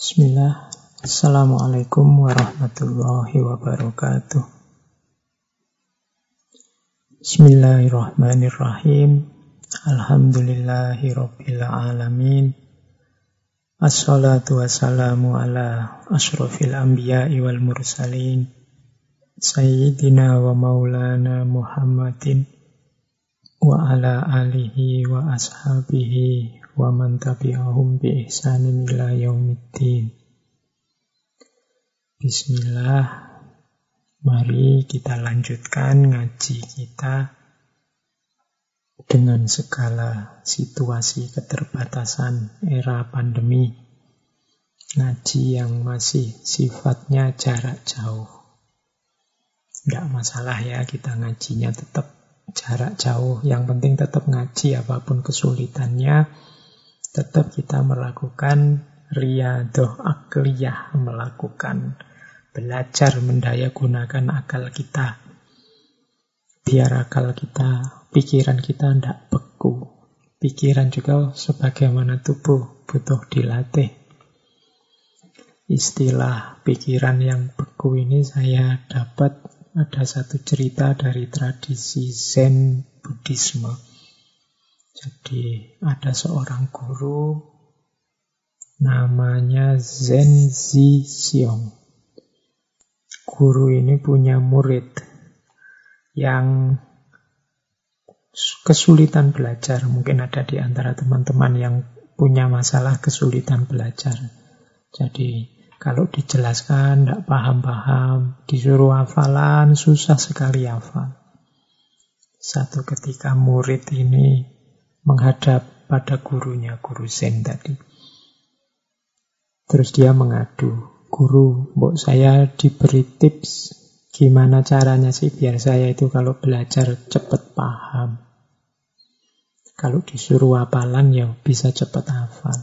Bismillah. Assalamualaikum warahmatullahi wabarakatuh. Bismillahirrahmanirrahim. Alhamdulillahi rabbil alamin. Assalatu wassalamu ala ashrafil anbiya'i wal mursalin. Sayyidina wa maulana Muhammadin wa ala alihi wa ashabihi wa man tabi'ahum bi ihsanin ila yaumiddin. Bismillah. Mari kita lanjutkan ngaji kita dengan segala situasi keterbatasan era pandemi. Ngaji yang masih sifatnya jarak jauh. Tidak masalah ya kita ngajinya tetap jarak jauh. Yang penting tetap ngaji apa pun kesulitannya tetap kita melakukan riadoh akliyah, melakukan belajar mendaya gunakan akal kita. Biar akal kita, pikiran kita tidak beku. Pikiran juga sebagaimana tubuh butuh dilatih. Istilah pikiran yang beku ini saya dapat ada satu cerita dari tradisi Zen Buddhisme jadi ada seorang guru namanya Zen Zi Xiong. Guru ini punya murid yang kesulitan belajar. Mungkin ada di antara teman-teman yang punya masalah kesulitan belajar. Jadi kalau dijelaskan tidak paham-paham, disuruh hafalan, susah sekali hafal. Satu ketika murid ini menghadap pada gurunya, guru Zen tadi. Terus dia mengadu, guru, mbok saya diberi tips gimana caranya sih biar saya itu kalau belajar cepat paham. Kalau disuruh hafalan ya bisa cepat hafal.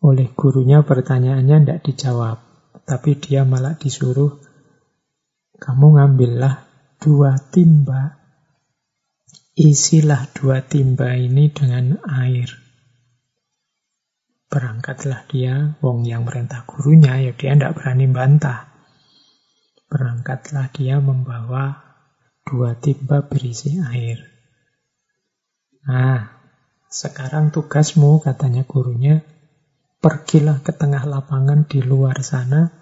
Oleh gurunya pertanyaannya tidak dijawab, tapi dia malah disuruh kamu ngambillah dua timba Isilah dua timba ini dengan air. Berangkatlah dia, wong yang merintah gurunya, ya dia tidak berani bantah. Berangkatlah dia membawa dua timba berisi air. Nah, sekarang tugasmu, katanya gurunya, pergilah ke tengah lapangan di luar sana.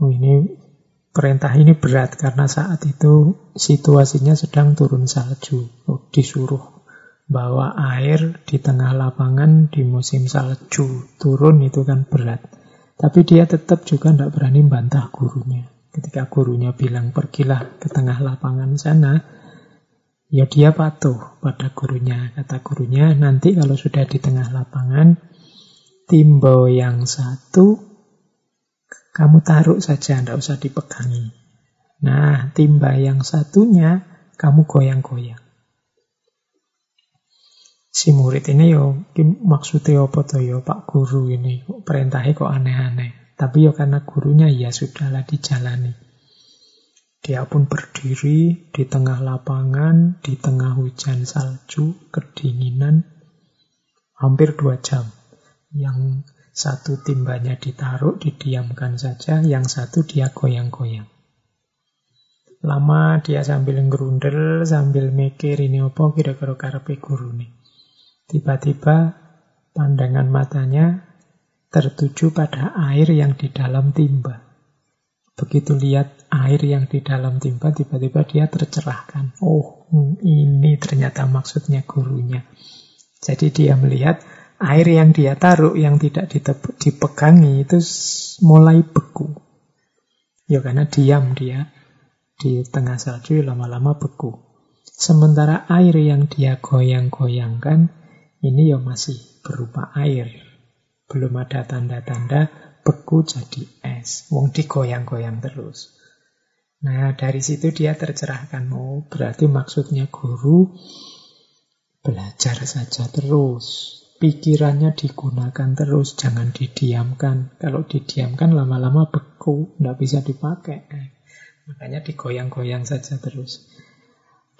Oh, ini Perintah ini berat karena saat itu situasinya sedang turun salju. Oh, disuruh bawa air di tengah lapangan di musim salju. Turun itu kan berat. Tapi dia tetap juga tidak berani bantah gurunya. Ketika gurunya bilang pergilah ke tengah lapangan sana, ya dia patuh pada gurunya. Kata gurunya, nanti kalau sudah di tengah lapangan, timbau yang satu kamu taruh saja, tidak usah dipegangi. Nah, timba yang satunya kamu goyang-goyang. Si murid ini yo maksudnya apa tuh yo Pak Guru ini perintahnya kok aneh-aneh. Tapi yo karena gurunya ya sudahlah dijalani. Dia pun berdiri di tengah lapangan, di tengah hujan salju, kedinginan, hampir dua jam. Yang satu timbanya ditaruh, didiamkan saja, yang satu dia goyang-goyang. Lama dia sambil ngerundel, sambil mikir ini apa kira-kira karepe guru nih. Tiba-tiba pandangan matanya tertuju pada air yang di dalam timba. Begitu lihat air yang di dalam timba, tiba-tiba dia tercerahkan. Oh, ini ternyata maksudnya gurunya. Jadi dia melihat air yang dia taruh yang tidak dipegangi itu mulai beku. Ya karena diam dia di tengah salju lama-lama beku. Sementara air yang dia goyang-goyangkan ini ya masih berupa air. Belum ada tanda-tanda beku jadi es. Wong digoyang-goyang terus. Nah, dari situ dia tercerahkan. Oh, berarti maksudnya guru belajar saja terus pikirannya digunakan terus, jangan didiamkan. Kalau didiamkan lama-lama beku, tidak bisa dipakai. Makanya digoyang-goyang saja terus.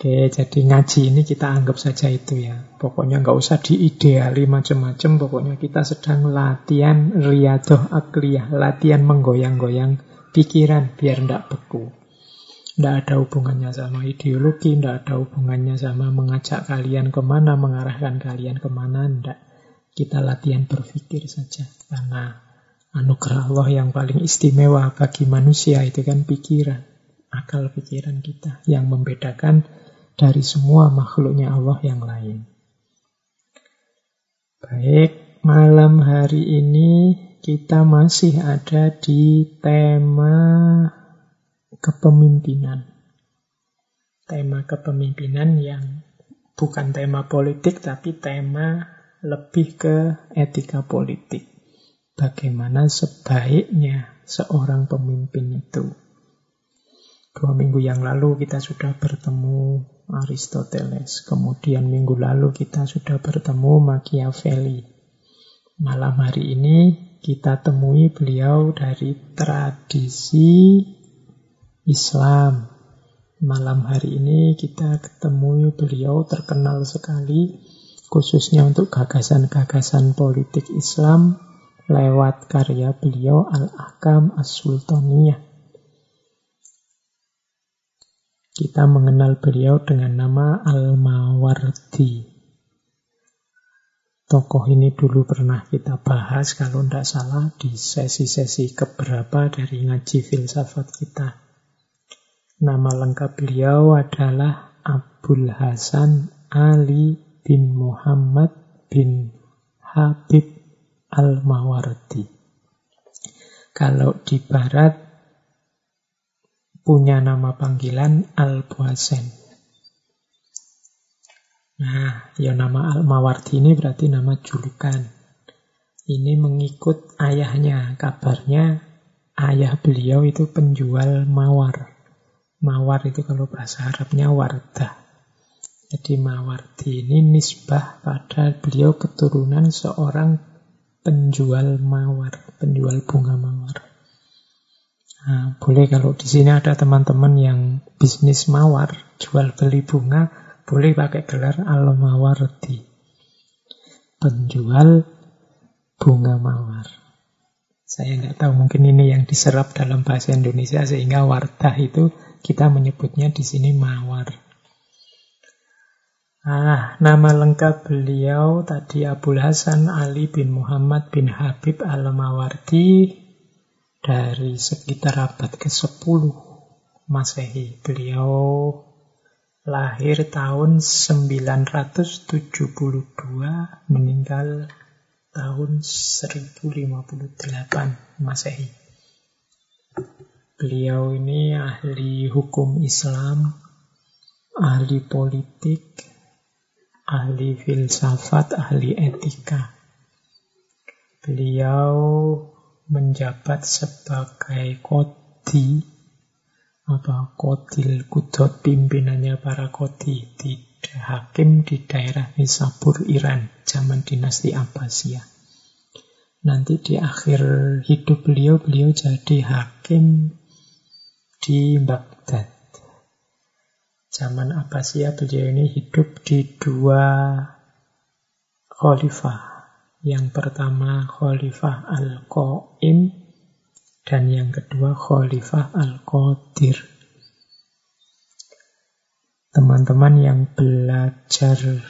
Oke, jadi ngaji ini kita anggap saja itu ya. Pokoknya nggak usah diideali macam-macam. Pokoknya kita sedang latihan riadoh akliyah, latihan menggoyang-goyang pikiran biar ndak beku. Ndak ada hubungannya sama ideologi, ndak ada hubungannya sama mengajak kalian ke mana, mengarahkan kalian ke mana, ndak. Kita latihan berpikir saja. Karena anugerah Allah yang paling istimewa bagi manusia itu kan pikiran. Akal pikiran kita yang membedakan dari semua makhluknya Allah yang lain. Baik, malam hari ini kita masih ada di tema kepemimpinan. Tema kepemimpinan yang bukan tema politik tapi tema lebih ke etika politik. Bagaimana sebaiknya seorang pemimpin itu. Dua minggu yang lalu kita sudah bertemu Aristoteles. Kemudian minggu lalu kita sudah bertemu Machiavelli. Malam hari ini kita temui beliau dari tradisi Islam. Malam hari ini kita ketemu beliau terkenal sekali khususnya untuk gagasan-gagasan politik Islam lewat karya beliau Al-Ahkam As-Sultaniyah. Kita mengenal beliau dengan nama Al-Mawardi. Tokoh ini dulu pernah kita bahas, kalau tidak salah, di sesi-sesi keberapa dari ngaji filsafat kita. Nama lengkap beliau adalah Abdul Hasan Ali bin Muhammad bin Habib Al-Mawardi. Kalau di barat punya nama panggilan Al-Buasen. Nah, ya nama Al-Mawardi ini berarti nama julukan. Ini mengikut ayahnya. Kabarnya ayah beliau itu penjual mawar. Mawar itu kalau bahasa Arabnya wardah. Jadi Mawardi ini nisbah pada beliau keturunan seorang penjual mawar, penjual bunga mawar. Nah, boleh kalau di sini ada teman-teman yang bisnis mawar, jual beli bunga, boleh pakai gelar Al-Mawardi. Penjual bunga mawar. Saya nggak tahu, mungkin ini yang diserap dalam bahasa Indonesia sehingga wardah itu kita menyebutnya di sini mawar. Ah, nama lengkap beliau tadi Abdul Hasan Ali bin Muhammad bin Habib Al-Mawardi dari sekitar abad ke-10 Masehi. Beliau lahir tahun 972, meninggal tahun 1058 Masehi. Beliau ini ahli hukum Islam, ahli politik, ahli filsafat, ahli etika. Beliau menjabat sebagai kodi apa kodil kudot pimpinannya para kodi di hakim di daerah Nisabur Iran zaman dinasti Abbasiyah. Nanti di akhir hidup beliau beliau jadi hakim di Baghdad. Zaman Abbasiyah beliau ini hidup di dua khalifah yang pertama Khalifah Al-Qaim dan yang kedua Khalifah Al-Qadir. Teman-teman yang belajar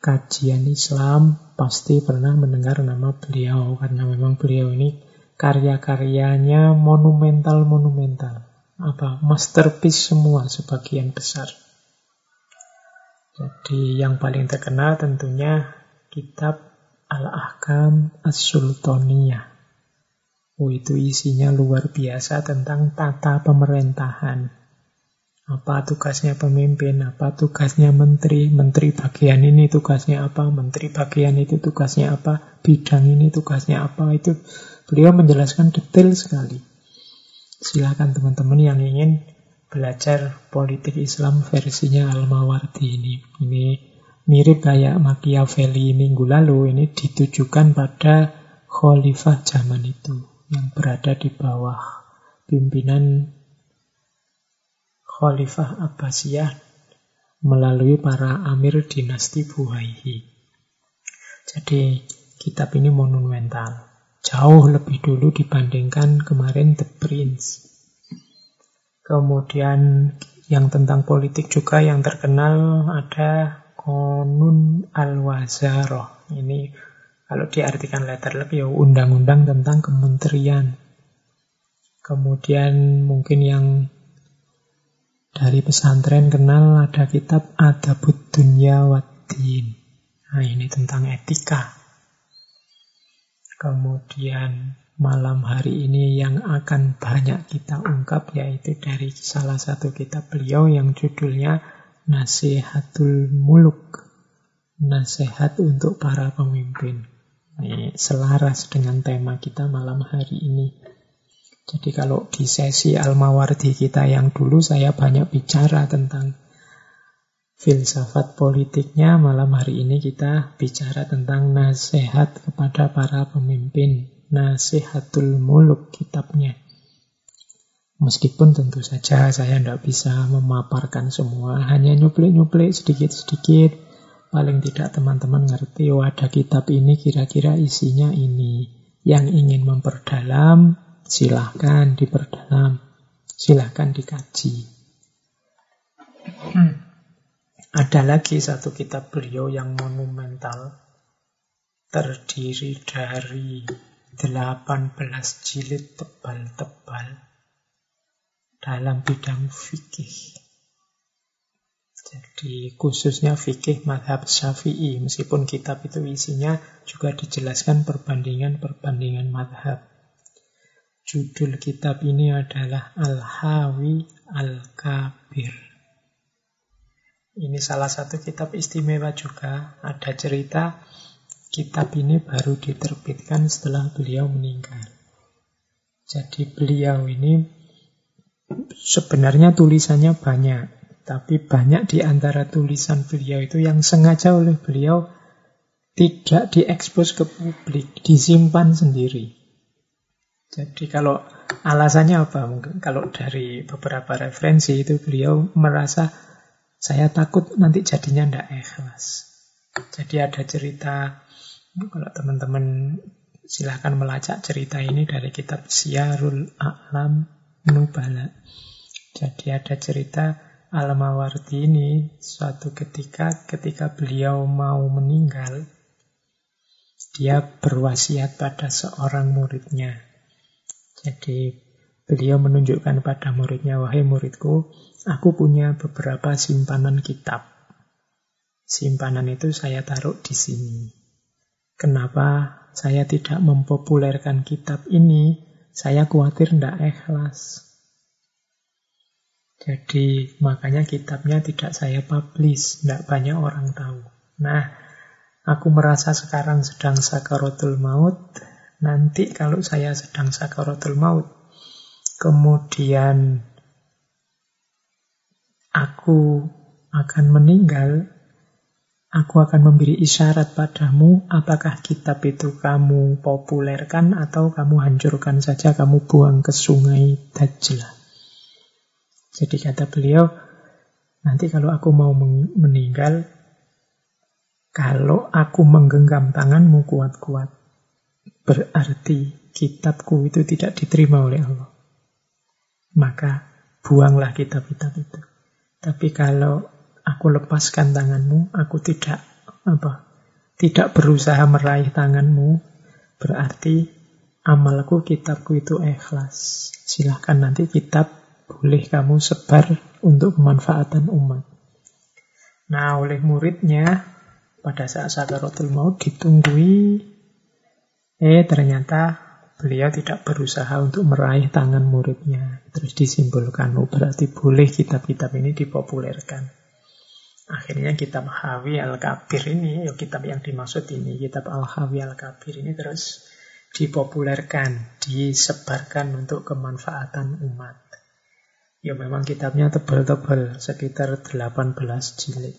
kajian Islam pasti pernah mendengar nama beliau karena memang beliau ini karya-karyanya monumental-monumental. Apa masterpiece semua sebagian besar. Jadi yang paling terkenal tentunya kitab Al-Ahkam As-Sultaniyah. Oh, itu isinya luar biasa tentang tata pemerintahan. Apa tugasnya pemimpin, apa tugasnya menteri, menteri bagian ini tugasnya apa, menteri bagian itu tugasnya apa, bidang ini tugasnya apa, itu beliau menjelaskan detail sekali. Silakan teman-teman yang ingin belajar politik Islam versinya Al-Mawardi ini. Ini mirip kayak Machiavelli minggu lalu ini ditujukan pada khalifah zaman itu yang berada di bawah pimpinan khalifah Abbasiyah melalui para amir dinasti Buhaihi. Jadi kitab ini monumental. Jauh lebih dulu dibandingkan kemarin The Prince. Kemudian yang tentang politik juga yang terkenal ada Konun Al-Wazaroh. Ini kalau diartikan letter lebih ya undang-undang tentang kementerian. Kemudian mungkin yang dari pesantren kenal ada kitab Adabud Dunya. Nah ini tentang etika. Kemudian malam hari ini yang akan banyak kita ungkap yaitu dari salah satu kitab beliau yang judulnya Nasihatul Muluk. Nasihat untuk para pemimpin. Ini selaras dengan tema kita malam hari ini. Jadi kalau di sesi Al-Mawardi kita yang dulu saya banyak bicara tentang filsafat politiknya, malam hari ini kita bicara tentang nasihat kepada para pemimpin. Nasihatul Muluk kitabnya. Meskipun tentu saja saya tidak bisa memaparkan semua, hanya nyuplik-nyuplik sedikit-sedikit. Paling tidak teman-teman ngerti, ada kitab ini kira-kira isinya ini. Yang ingin memperdalam, silahkan diperdalam, silahkan dikaji. Hmm. Ada lagi satu kitab beliau yang monumental, terdiri dari 18 jilid tebal-tebal dalam bidang fikih. Jadi khususnya fikih madhab syafi'i, meskipun kitab itu isinya juga dijelaskan perbandingan-perbandingan madhab. Judul kitab ini adalah Al-Hawi Al-Kabir. Ini salah satu kitab istimewa juga. Ada cerita Kitab ini baru diterbitkan setelah beliau meninggal. Jadi beliau ini sebenarnya tulisannya banyak, tapi banyak di antara tulisan beliau itu yang sengaja oleh beliau tidak diekspos ke publik, disimpan sendiri. Jadi kalau alasannya apa? Mungkin kalau dari beberapa referensi itu beliau merasa saya takut nanti jadinya tidak ikhlas. Jadi ada cerita kalau teman-teman silahkan melacak cerita ini dari kitab Syiarul A'lam Nubala. Jadi ada cerita Al-Mawardi ini suatu ketika ketika beliau mau meninggal dia berwasiat pada seorang muridnya. Jadi beliau menunjukkan pada muridnya, wahai muridku, aku punya beberapa simpanan kitab. Simpanan itu saya taruh di sini. Kenapa saya tidak mempopulerkan kitab ini? Saya khawatir tidak ikhlas. Jadi makanya kitabnya tidak saya publish, tidak banyak orang tahu. Nah, aku merasa sekarang sedang sakaratul maut. Nanti kalau saya sedang sakaratul maut, kemudian aku akan meninggal, Aku akan memberi isyarat padamu apakah kitab itu kamu populerkan atau kamu hancurkan saja, kamu buang ke sungai Dajjal. Jadi kata beliau, nanti kalau aku mau meninggal, kalau aku menggenggam tanganmu kuat-kuat, berarti kitabku itu tidak diterima oleh Allah. Maka buanglah kitab-kitab itu. Tapi kalau aku lepaskan tanganmu, aku tidak apa? Tidak berusaha meraih tanganmu, berarti amalku, kitabku itu ikhlas. Silahkan nanti kitab boleh kamu sebar untuk kemanfaatan umat. Nah, oleh muridnya, pada saat sakaratul maut ditunggui, eh ternyata beliau tidak berusaha untuk meraih tangan muridnya. Terus disimpulkan, oh berarti boleh kitab-kitab ini dipopulerkan. Akhirnya kitab Hawi Al-Kabir ini, ya kitab yang dimaksud ini, kitab Al-Hawi Al-Kabir ini terus dipopulerkan, disebarkan untuk kemanfaatan umat. Ya memang kitabnya tebal-tebal, sekitar 18 jilid.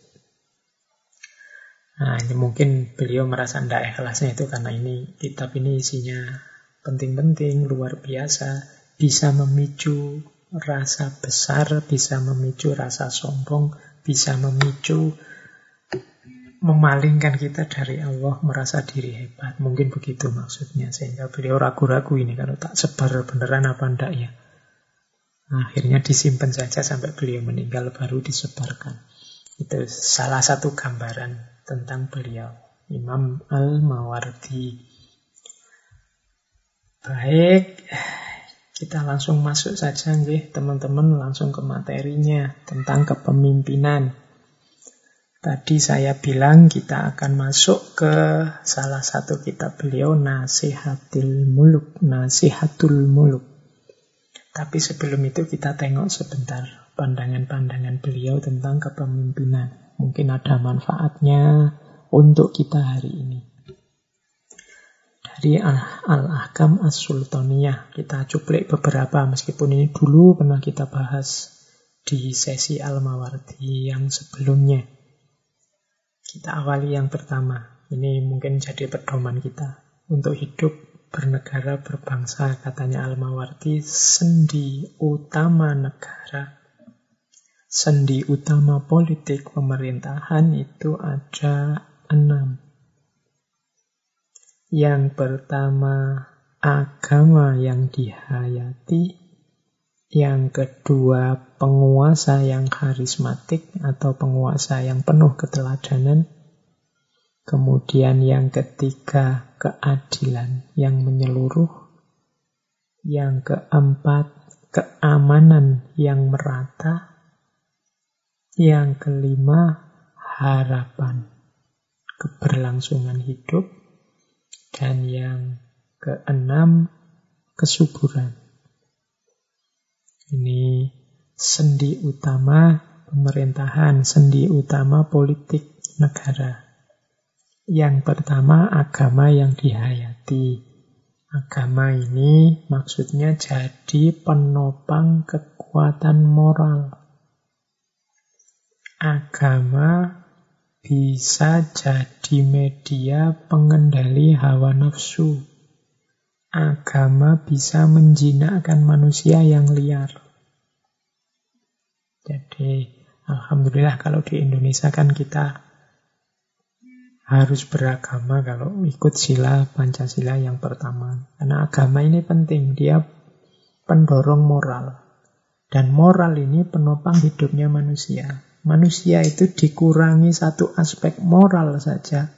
Nah ini mungkin beliau merasa tidak ikhlasnya itu karena ini kitab ini isinya penting-penting, luar biasa, bisa memicu rasa besar, bisa memicu rasa sombong, bisa memicu memalingkan kita dari Allah merasa diri hebat. Mungkin begitu maksudnya. Sehingga beliau ragu-ragu ini kalau tak sebar beneran apa enggak ya. Akhirnya disimpan saja sampai beliau meninggal baru disebarkan. Itu salah satu gambaran tentang beliau. Imam Al-Mawardi. Baik, kita langsung masuk saja nih teman-teman langsung ke materinya tentang kepemimpinan. Tadi saya bilang kita akan masuk ke salah satu kitab beliau Nasihatil Muluk, Nasihatul Muluk. Tapi sebelum itu kita tengok sebentar pandangan-pandangan beliau tentang kepemimpinan. Mungkin ada manfaatnya untuk kita hari ini. Dari Al-Ahkam As-Sultaniyah kita cuplik beberapa meskipun ini dulu pernah kita bahas di sesi Al-Mawardi yang sebelumnya. Kita awali yang pertama. Ini mungkin jadi pedoman kita untuk hidup bernegara berbangsa katanya Al-Mawardi sendi utama negara sendi utama politik pemerintahan itu ada enam yang pertama agama yang dihayati yang kedua, penguasa yang karismatik atau penguasa yang penuh keteladanan. Kemudian yang ketiga, keadilan yang menyeluruh. Yang keempat, keamanan yang merata. Yang kelima, harapan, keberlangsungan hidup. Dan yang keenam, kesuburan. Ini sendi utama pemerintahan, sendi utama politik negara. Yang pertama, agama yang dihayati. Agama ini maksudnya jadi penopang kekuatan moral. Agama bisa jadi media pengendali hawa nafsu agama bisa menjinakkan manusia yang liar. Jadi, Alhamdulillah kalau di Indonesia kan kita harus beragama kalau ikut sila Pancasila yang pertama. Karena agama ini penting, dia pendorong moral. Dan moral ini penopang hidupnya manusia. Manusia itu dikurangi satu aspek moral saja.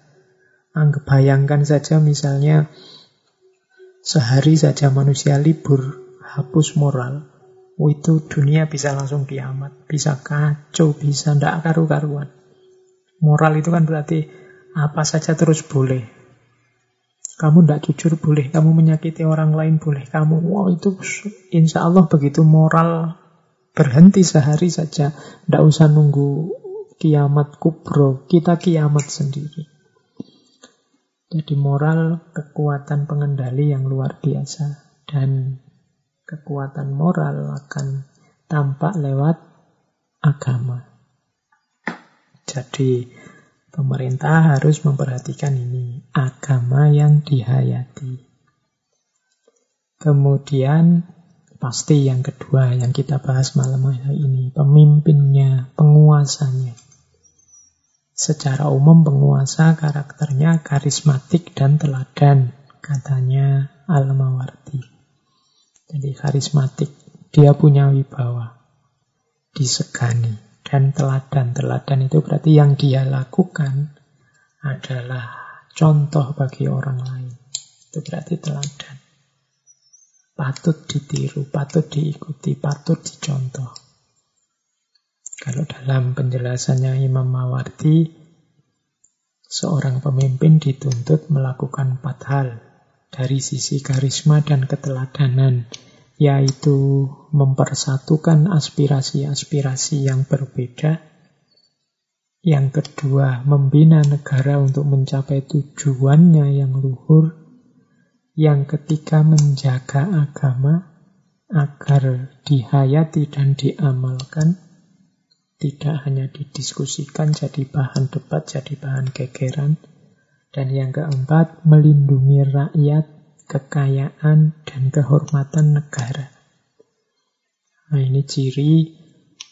Anggap bayangkan saja misalnya Sehari saja manusia libur, hapus moral, oh, itu dunia bisa langsung kiamat, bisa kacau, bisa ndak karu-karuan. Moral itu kan berarti apa saja terus boleh. Kamu ndak jujur boleh, kamu menyakiti orang lain boleh, kamu wow itu insya Allah begitu moral berhenti sehari saja, ndak usah nunggu kiamat kubro, kita kiamat sendiri. Jadi moral kekuatan pengendali yang luar biasa dan kekuatan moral akan tampak lewat agama. Jadi pemerintah harus memperhatikan ini, agama yang dihayati. Kemudian pasti yang kedua yang kita bahas malam hari ini, pemimpinnya, penguasanya. Secara umum penguasa karakternya karismatik dan teladan, katanya Al-Mawardi. Jadi karismatik, dia punya wibawa, disegani, dan teladan. Teladan itu berarti yang dia lakukan adalah contoh bagi orang lain. Itu berarti teladan. Patut ditiru, patut diikuti, patut dicontoh. Kalau dalam penjelasannya Imam Mawardi, seorang pemimpin dituntut melakukan empat hal dari sisi karisma dan keteladanan, yaitu mempersatukan aspirasi-aspirasi yang berbeda. Yang kedua, membina negara untuk mencapai tujuannya yang luhur. Yang ketiga, menjaga agama agar dihayati dan diamalkan tidak hanya didiskusikan jadi bahan debat, jadi bahan gegeran. Dan yang keempat, melindungi rakyat, kekayaan, dan kehormatan negara. Nah ini ciri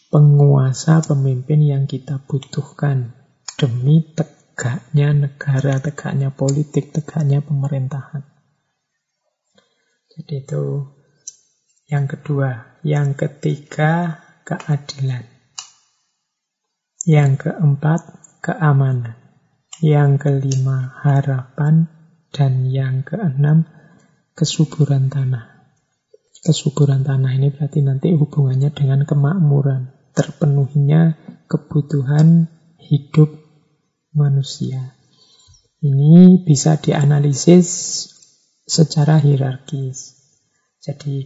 penguasa, pemimpin yang kita butuhkan demi tegaknya negara, tegaknya politik, tegaknya pemerintahan. Jadi itu yang kedua. Yang ketiga, keadilan. Yang keempat, keamanan. Yang kelima, harapan. Dan yang keenam, kesuburan tanah. Kesuburan tanah ini berarti nanti hubungannya dengan kemakmuran. Terpenuhinya kebutuhan hidup manusia. Ini bisa dianalisis secara hierarkis. Jadi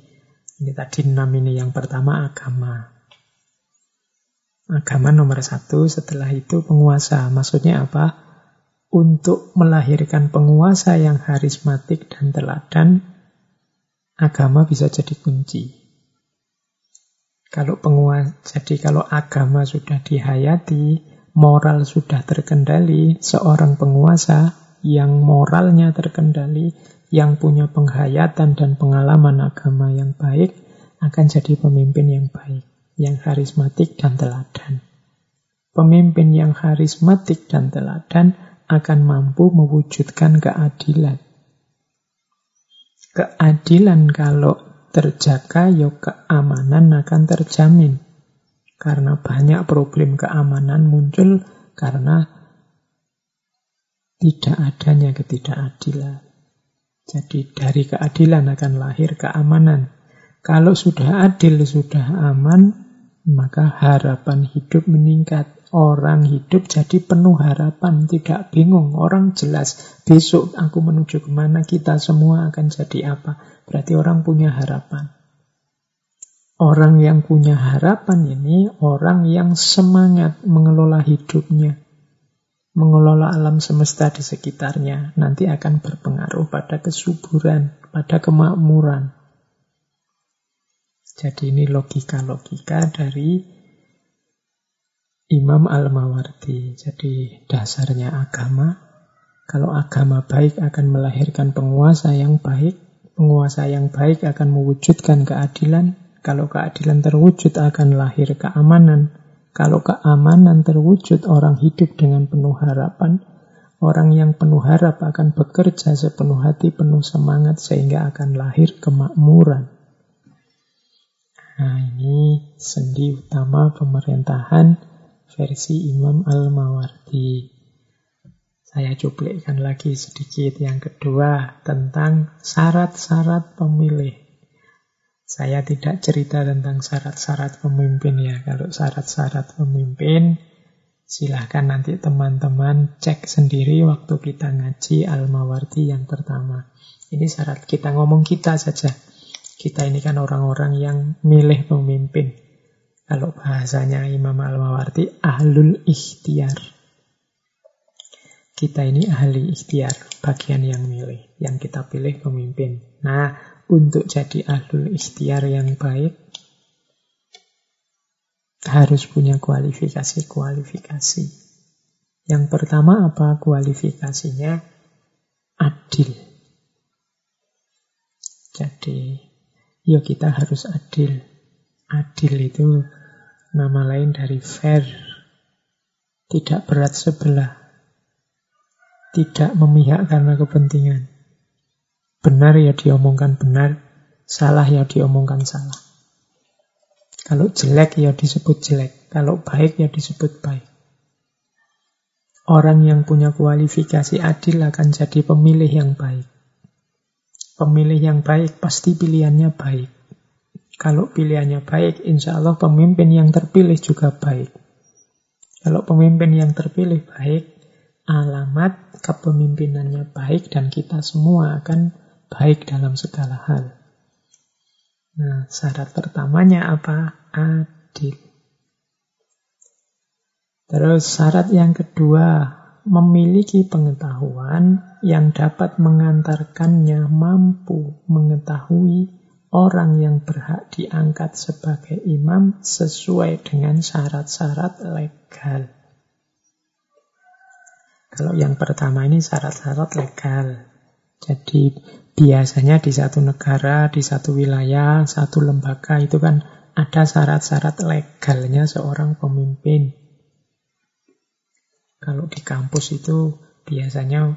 ini tadi enam ini yang pertama agama. Agama nomor satu, setelah itu penguasa. Maksudnya apa? Untuk melahirkan penguasa yang harismatik dan teladan, agama bisa jadi kunci. Kalau penguasa, jadi kalau agama sudah dihayati, moral sudah terkendali, seorang penguasa yang moralnya terkendali, yang punya penghayatan dan pengalaman agama yang baik akan jadi pemimpin yang baik, yang karismatik dan teladan. Pemimpin yang karismatik dan teladan akan mampu mewujudkan keadilan. Keadilan kalau terjaga, ya keamanan akan terjamin. Karena banyak problem keamanan muncul karena tidak adanya ketidakadilan. Jadi dari keadilan akan lahir keamanan. Kalau sudah adil, sudah aman, maka harapan hidup meningkat. Orang hidup jadi penuh harapan, tidak bingung. Orang jelas, besok aku menuju ke mana, kita semua akan jadi apa. Berarti orang punya harapan. Orang yang punya harapan ini orang yang semangat mengelola hidupnya mengelola alam semesta di sekitarnya nanti akan berpengaruh pada kesuburan, pada kemakmuran. Jadi ini logika-logika dari Imam Al-Mawardi. Jadi dasarnya agama. Kalau agama baik akan melahirkan penguasa yang baik. Penguasa yang baik akan mewujudkan keadilan. Kalau keadilan terwujud akan lahir keamanan. Kalau keamanan terwujud, orang hidup dengan penuh harapan. Orang yang penuh harap akan bekerja sepenuh hati, penuh semangat, sehingga akan lahir kemakmuran. Nah, ini sendi utama pemerintahan versi Imam Al-Mawardi. Saya cuplikkan lagi sedikit yang kedua tentang syarat-syarat pemilih. Saya tidak cerita tentang syarat-syarat pemimpin ya. Kalau syarat-syarat pemimpin, silahkan nanti teman-teman cek sendiri waktu kita ngaji Al-Mawardi yang pertama. Ini syarat kita ngomong kita saja. Kita ini kan orang-orang yang milih pemimpin. Kalau bahasanya Imam Al-Mawardi, ahlul ikhtiar. Kita ini ahli ikhtiar, bagian yang milih. Yang kita pilih pemimpin. Nah, untuk jadi ahlul ikhtiar yang baik harus punya kualifikasi-kualifikasi. Yang pertama apa kualifikasinya? Adil. Jadi, ya kita harus adil. Adil itu nama lain dari fair. Tidak berat sebelah. Tidak memihak karena kepentingan. Benar ya diomongkan benar, salah ya diomongkan salah. Kalau jelek ya disebut jelek, kalau baik ya disebut baik. Orang yang punya kualifikasi adil akan jadi pemilih yang baik. Pemilih yang baik pasti pilihannya baik. Kalau pilihannya baik, insya Allah pemimpin yang terpilih juga baik. Kalau pemimpin yang terpilih baik, alamat kepemimpinannya baik dan kita semua akan baik dalam segala hal. Nah, syarat pertamanya apa? Adil. Terus syarat yang kedua, memiliki pengetahuan yang dapat mengantarkannya mampu mengetahui orang yang berhak diangkat sebagai imam sesuai dengan syarat-syarat legal. Kalau yang pertama ini syarat-syarat legal. Jadi biasanya di satu negara, di satu wilayah, satu lembaga itu kan ada syarat-syarat legalnya seorang pemimpin. Kalau di kampus itu biasanya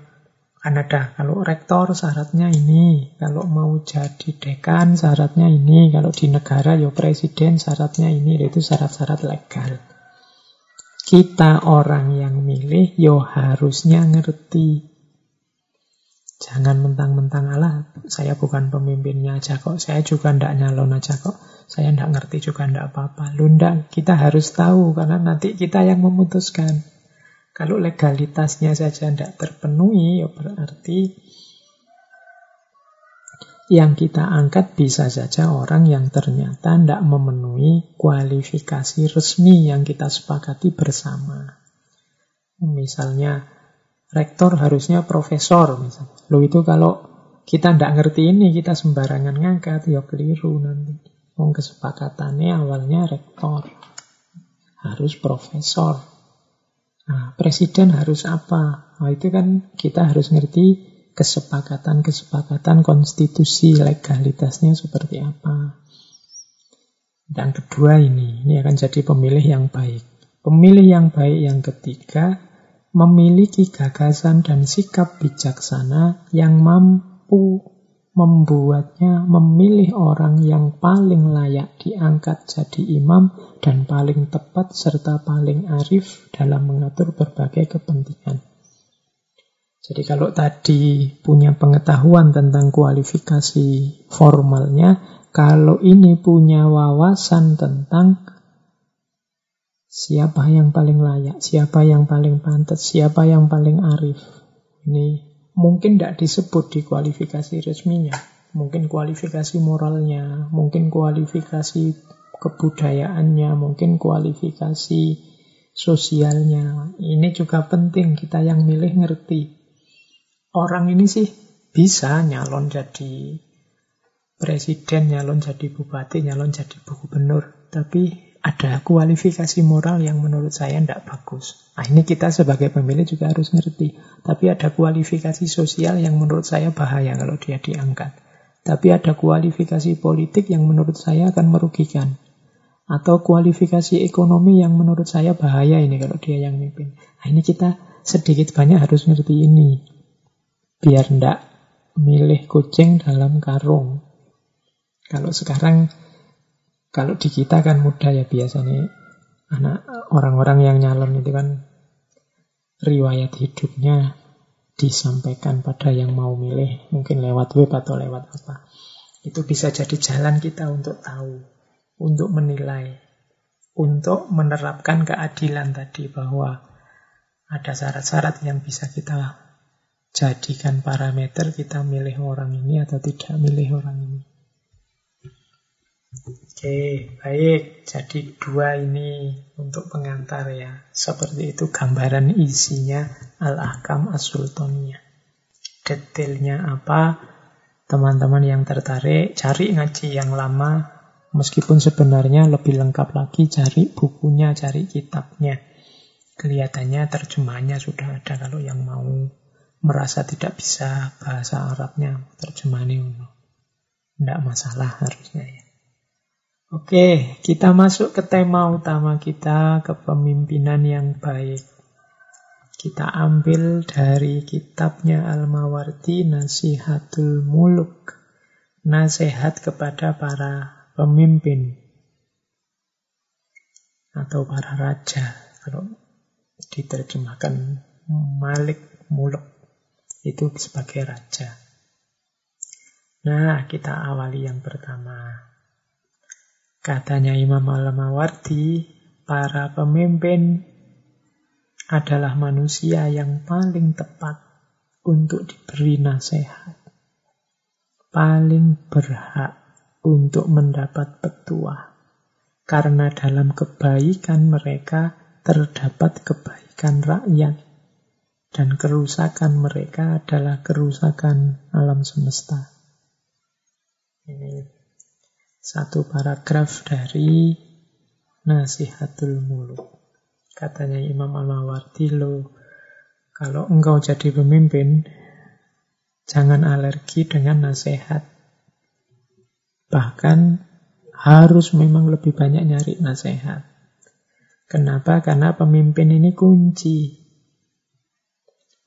kan ada, kalau rektor syaratnya ini, kalau mau jadi dekan syaratnya ini, kalau di negara ya presiden syaratnya ini, itu syarat-syarat legal. Kita orang yang milih yo ya harusnya ngerti Jangan mentang-mentang Allah, saya bukan pemimpinnya aja kok, saya juga ndak nyalon aja kok, saya ndak ngerti juga ndak apa-apa. Lundang, kita harus tahu karena nanti kita yang memutuskan. Kalau legalitasnya saja ndak terpenuhi, ya berarti yang kita angkat bisa saja orang yang ternyata tidak memenuhi kualifikasi resmi yang kita sepakati bersama. Misalnya rektor harusnya profesor misalnya. Lo itu kalau kita tidak ngerti ini, kita sembarangan ngangkat, ya keliru nanti. Wong kesepakatannya awalnya rektor. Harus profesor. Nah, presiden harus apa? Nah, itu kan kita harus ngerti kesepakatan-kesepakatan konstitusi, legalitasnya seperti apa. Dan kedua ini, ini akan jadi pemilih yang baik. Pemilih yang baik yang ketiga, memiliki gagasan dan sikap bijaksana yang mampu membuatnya memilih orang yang paling layak diangkat jadi imam dan paling tepat serta paling arif dalam mengatur berbagai kepentingan. Jadi kalau tadi punya pengetahuan tentang kualifikasi formalnya, kalau ini punya wawasan tentang Siapa yang paling layak, siapa yang paling pantas, siapa yang paling arif. Ini mungkin tidak disebut di kualifikasi resminya. Mungkin kualifikasi moralnya, mungkin kualifikasi kebudayaannya, mungkin kualifikasi sosialnya. Ini juga penting kita yang milih ngerti. Orang ini sih bisa nyalon jadi presiden, nyalon jadi bupati, nyalon jadi gubernur. Tapi ada kualifikasi moral yang menurut saya tidak bagus. Nah ini kita sebagai pemilih juga harus ngerti. Tapi ada kualifikasi sosial yang menurut saya bahaya kalau dia diangkat. Tapi ada kualifikasi politik yang menurut saya akan merugikan. Atau kualifikasi ekonomi yang menurut saya bahaya ini kalau dia yang mimpin. Nah ini kita sedikit banyak harus ngerti ini. Biar ndak milih kucing dalam karung. Kalau sekarang kalau di kita kan mudah ya biasanya anak orang-orang yang nyalon itu kan riwayat hidupnya disampaikan pada yang mau milih, mungkin lewat web atau lewat apa. Itu bisa jadi jalan kita untuk tahu, untuk menilai, untuk menerapkan keadilan tadi bahwa ada syarat-syarat yang bisa kita jadikan parameter kita milih orang ini atau tidak milih orang ini. Oke, baik. Jadi dua ini untuk pengantar ya. Seperti itu gambaran isinya Al-Ahkam As-Sultaniyah. Detailnya apa? Teman-teman yang tertarik, cari ngaji yang lama. Meskipun sebenarnya lebih lengkap lagi, cari bukunya, cari kitabnya. Kelihatannya terjemahnya sudah ada kalau yang mau merasa tidak bisa bahasa Arabnya, terjemahannya tidak masalah harusnya ya. Oke, kita masuk ke tema utama kita, kepemimpinan yang baik. Kita ambil dari kitabnya Al-Mawardi Nasihatul Muluk. Nasihat kepada para pemimpin atau para raja. Kalau diterjemahkan Malik Muluk itu sebagai raja. Nah, kita awali yang pertama. Katanya Imam Al-Mawardi, para pemimpin adalah manusia yang paling tepat untuk diberi nasihat. Paling berhak untuk mendapat petua. Karena dalam kebaikan mereka terdapat kebaikan rakyat. Dan kerusakan mereka adalah kerusakan alam semesta. Ini satu paragraf dari Nasihatul Muluk. Katanya Imam Al-Mawardi, lo kalau engkau jadi pemimpin, Jangan alergi dengan nasihat. Bahkan harus memang lebih banyak nyari nasihat. Kenapa? Karena pemimpin ini kunci.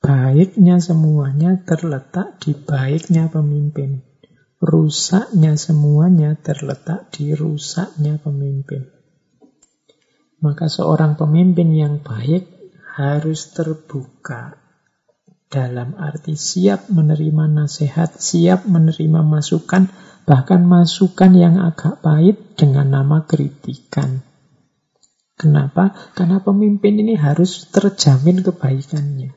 Baiknya semuanya terletak di baiknya pemimpin. Rusaknya semuanya terletak di rusaknya pemimpin. Maka seorang pemimpin yang baik harus terbuka dalam arti siap menerima nasihat, siap menerima masukan, bahkan masukan yang agak pahit dengan nama kritikan. Kenapa? Karena pemimpin ini harus terjamin kebaikannya,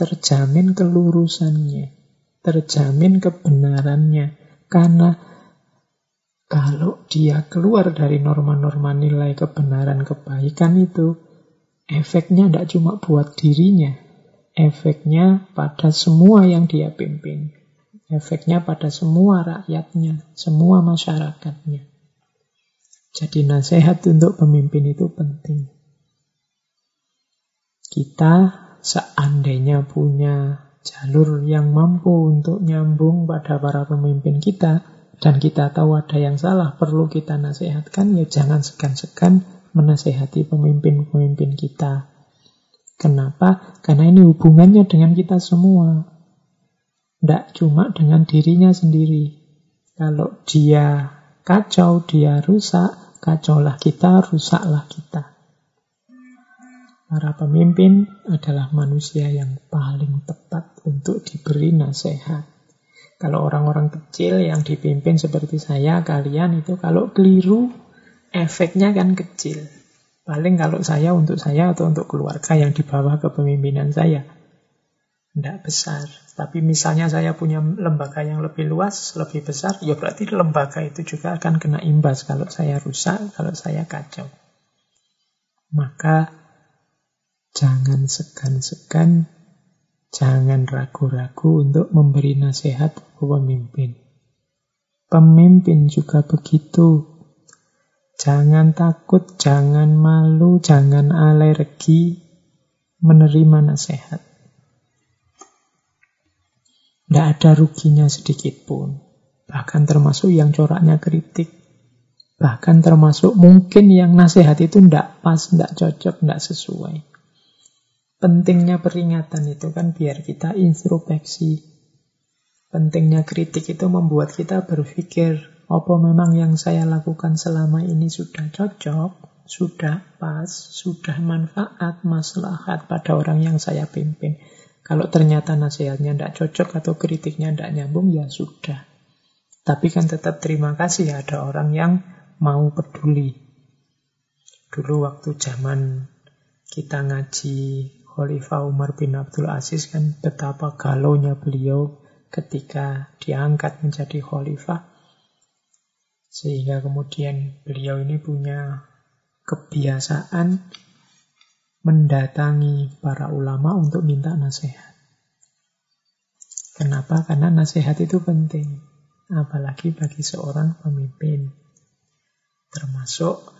terjamin kelurusannya, terjamin kebenarannya. Karena kalau dia keluar dari norma-norma nilai kebenaran kebaikan itu, efeknya tidak cuma buat dirinya, efeknya pada semua yang dia pimpin. Efeknya pada semua rakyatnya, semua masyarakatnya. Jadi nasihat untuk pemimpin itu penting. Kita seandainya punya jalur yang mampu untuk nyambung pada para pemimpin kita, dan kita tahu ada yang salah, perlu kita nasihatkan, ya jangan segan-segan menasehati pemimpin-pemimpin kita. Kenapa? Karena ini hubungannya dengan kita semua. Tidak cuma dengan dirinya sendiri. Kalau dia kacau, dia rusak, kacaulah kita, rusaklah kita. Para pemimpin adalah manusia yang paling tepat untuk diberi nasihat. Kalau orang-orang kecil yang dipimpin seperti saya, kalian itu kalau keliru, efeknya kan kecil. Paling kalau saya untuk saya atau untuk keluarga yang di bawah kepemimpinan saya. Tidak besar. Tapi misalnya saya punya lembaga yang lebih luas, lebih besar, ya berarti lembaga itu juga akan kena imbas kalau saya rusak, kalau saya kacau. Maka jangan segan-segan, jangan ragu-ragu untuk memberi nasihat pemimpin. Pemimpin juga begitu. Jangan takut, jangan malu, jangan alergi menerima nasihat. Tidak ada ruginya sedikit pun. Bahkan termasuk yang coraknya kritik. Bahkan termasuk mungkin yang nasihat itu tidak pas, tidak cocok, tidak sesuai. Pentingnya peringatan itu kan biar kita introspeksi. Pentingnya kritik itu membuat kita berpikir, apa memang yang saya lakukan selama ini sudah cocok, sudah pas, sudah manfaat, maslahat pada orang yang saya pimpin. Kalau ternyata nasihatnya tidak cocok atau kritiknya tidak nyambung, ya sudah. Tapi kan tetap terima kasih ada orang yang mau peduli. Dulu waktu zaman kita ngaji Khalifah Umar bin Abdul Aziz kan betapa galonya beliau ketika diangkat menjadi khalifah. Sehingga kemudian beliau ini punya kebiasaan mendatangi para ulama untuk minta nasihat. Kenapa? Karena nasihat itu penting. Apalagi bagi seorang pemimpin. Termasuk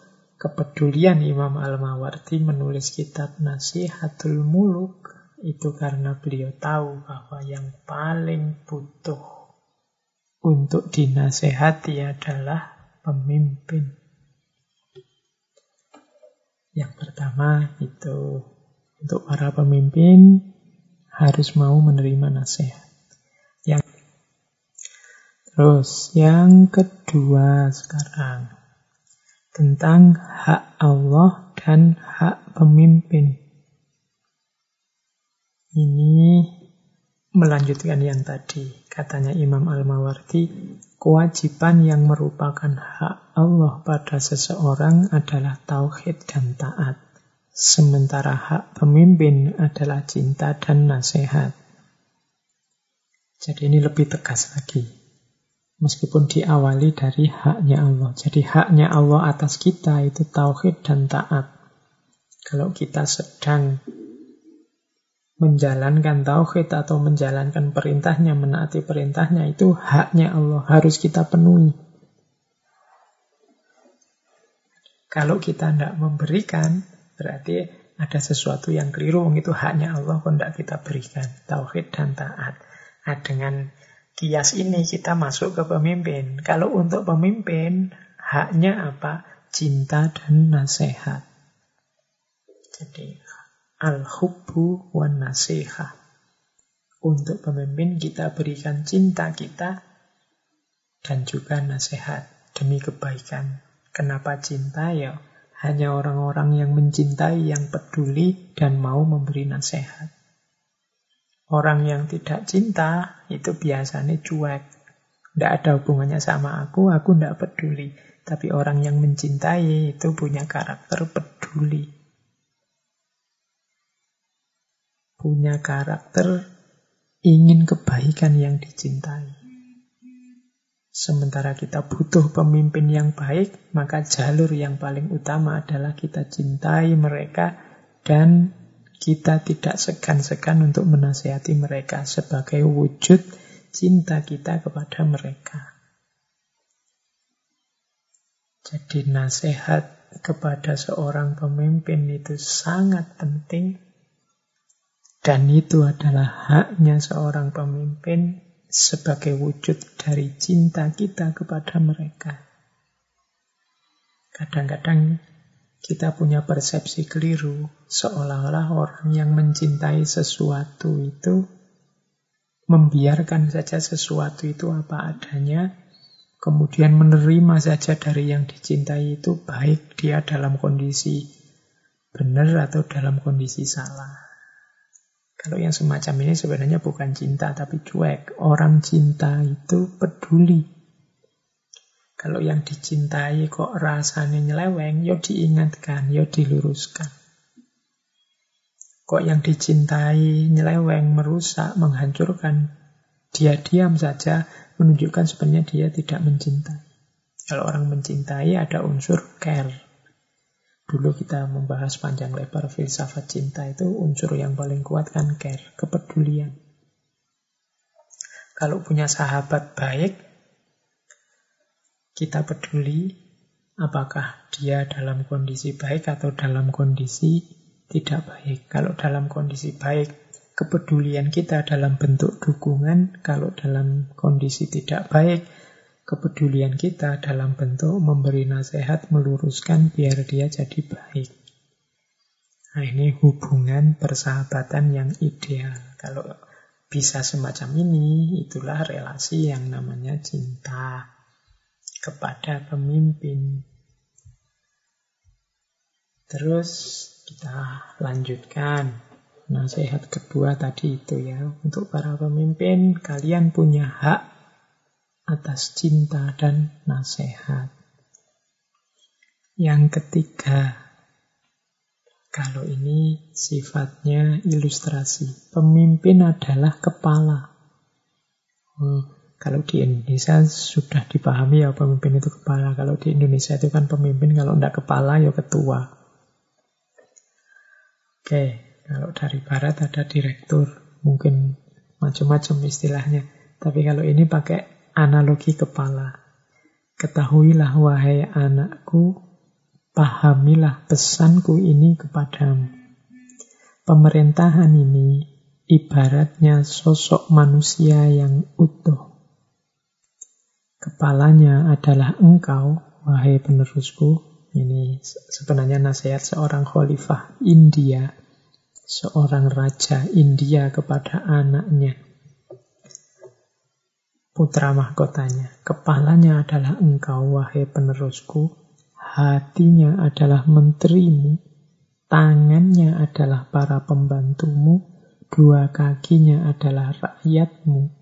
kepedulian Imam Al-Mawardi menulis kitab Nasihatul Muluk itu karena beliau tahu bahwa yang paling butuh untuk dinasehati adalah pemimpin. Yang pertama itu untuk para pemimpin harus mau menerima nasihat. Yang terus yang kedua sekarang tentang hak Allah dan hak pemimpin. Ini melanjutkan yang tadi. Katanya Imam Al-Mawardi, Kewajiban yang merupakan hak Allah pada seseorang adalah tauhid dan taat. Sementara hak pemimpin adalah cinta dan nasihat. Jadi ini lebih tegas lagi. Meskipun diawali dari haknya Allah. Jadi haknya Allah atas kita itu tauhid dan taat. Kalau kita sedang menjalankan tauhid atau menjalankan perintahnya, menaati perintahnya, itu haknya Allah, harus kita penuhi. Kalau kita tidak memberikan, berarti ada sesuatu yang keliru, itu haknya Allah kok tidak kita berikan, tauhid dan taat. Nah, dengan kias ini kita masuk ke pemimpin. Kalau untuk pemimpin, haknya apa? Cinta dan nasihat. Jadi, al-hubbu wa nasihat. Untuk pemimpin kita berikan cinta kita dan juga nasihat demi kebaikan. Kenapa cinta? Ya, hanya orang-orang yang mencintai, yang peduli, dan mau memberi nasihat. Orang yang tidak cinta itu biasanya cuek. Tidak ada hubungannya sama aku, aku tidak peduli. Tapi orang yang mencintai itu punya karakter peduli. Punya karakter ingin kebaikan yang dicintai. Sementara kita butuh pemimpin yang baik, maka jalur yang paling utama adalah kita cintai mereka dan kita tidak segan-segan untuk menasihati mereka sebagai wujud cinta kita kepada mereka. Jadi nasihat kepada seorang pemimpin itu sangat penting dan itu adalah haknya seorang pemimpin sebagai wujud dari cinta kita kepada mereka. Kadang-kadang kita punya persepsi keliru, seolah-olah orang yang mencintai sesuatu itu membiarkan saja sesuatu itu apa adanya, kemudian menerima saja dari yang dicintai itu baik dia dalam kondisi benar atau dalam kondisi salah. Kalau yang semacam ini sebenarnya bukan cinta tapi cuek. Orang cinta itu peduli. Kalau yang dicintai kok rasanya nyeleweng, ya diingatkan, ya diluruskan. Kok yang dicintai nyeleweng, merusak, menghancurkan, dia diam saja menunjukkan sebenarnya dia tidak mencintai. Kalau orang mencintai ada unsur care. Dulu kita membahas panjang lebar filsafat cinta itu unsur yang paling kuat kan care, kepedulian. Kalau punya sahabat baik, kita peduli apakah dia dalam kondisi baik atau dalam kondisi tidak baik. Kalau dalam kondisi baik, kepedulian kita dalam bentuk dukungan. Kalau dalam kondisi tidak baik, kepedulian kita dalam bentuk memberi nasihat, meluruskan biar dia jadi baik. Nah ini hubungan persahabatan yang ideal. Kalau bisa semacam ini, itulah relasi yang namanya cinta kepada pemimpin. Terus kita lanjutkan. Nasihat kedua tadi itu ya, untuk para pemimpin, kalian punya hak atas cinta dan nasihat. Yang ketiga, kalau ini sifatnya ilustrasi. Pemimpin adalah kepala. Hmm, kalau di Indonesia sudah dipahami ya pemimpin itu kepala. Kalau di Indonesia itu kan pemimpin kalau tidak kepala ya ketua. Oke, kalau dari barat ada direktur. Mungkin macam-macam istilahnya. Tapi kalau ini pakai analogi kepala. Ketahuilah wahai anakku, pahamilah pesanku ini kepadamu. Pemerintahan ini ibaratnya sosok manusia yang utuh. Kepalanya adalah engkau, wahai penerusku. Ini sebenarnya nasihat seorang khalifah India, seorang raja India kepada anaknya putra mahkotanya. Kepalanya adalah engkau, wahai penerusku. Hatinya adalah menterimu. Tangannya adalah para pembantumu. Dua kakinya adalah rakyatmu.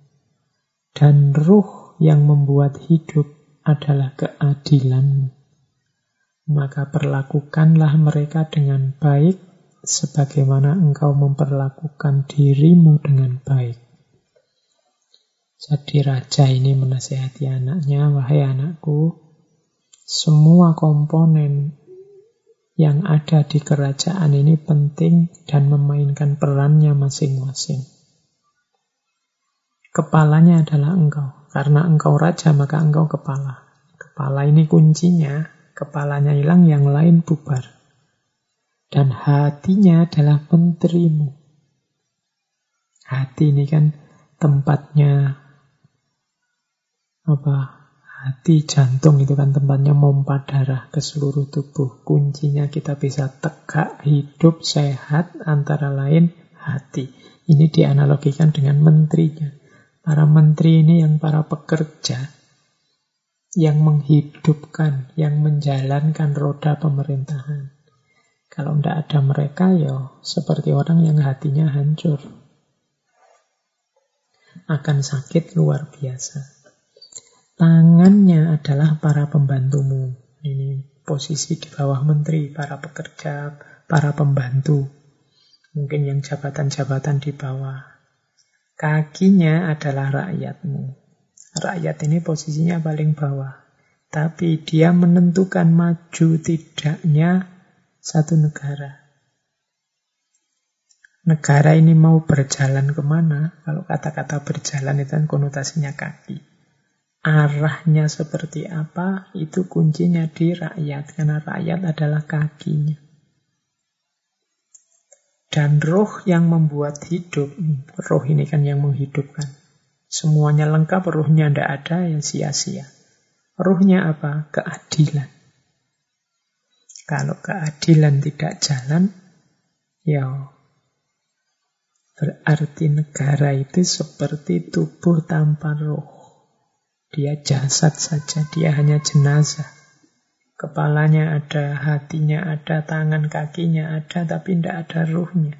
Dan ruh yang membuat hidup adalah keadilanmu. Maka perlakukanlah mereka dengan baik sebagaimana engkau memperlakukan dirimu dengan baik. Jadi raja ini menasehati anaknya, wahai anakku, semua komponen yang ada di kerajaan ini penting dan memainkan perannya masing-masing. Kepalanya adalah engkau. Karena engkau raja, maka engkau kepala. Kepala ini kuncinya. Kepalanya hilang, yang lain bubar. Dan hatinya adalah menterimu. Hati ini kan tempatnya apa hati jantung itu kan tempatnya mompa darah ke seluruh tubuh. Kuncinya kita bisa tegak, hidup, sehat, antara lain hati. Ini dianalogikan dengan menterinya. Para menteri ini yang para pekerja yang menghidupkan, yang menjalankan roda pemerintahan. Kalau tidak ada mereka, ya seperti orang yang hatinya hancur. Akan sakit luar biasa. Tangannya adalah para pembantumu. Ini posisi di bawah menteri, para pekerja, para pembantu. Mungkin yang jabatan-jabatan di bawah. Kakinya adalah rakyatmu. Rakyat ini posisinya paling bawah. Tapi dia menentukan maju tidaknya satu negara. Negara ini mau berjalan ke mana? Kalau kata-kata berjalan itu kan konotasinya kaki arahnya seperti apa, itu kuncinya di rakyat. Karena rakyat adalah kakinya. Dan roh yang membuat hidup, roh ini kan yang menghidupkan. Semuanya lengkap, rohnya tidak ada, ya sia-sia. Rohnya apa? Keadilan. Kalau keadilan tidak jalan, ya berarti negara itu seperti tubuh tanpa roh. Dia jasad saja, dia hanya jenazah. Kepalanya ada, hatinya ada, tangan kakinya ada, tapi tidak ada ruhnya.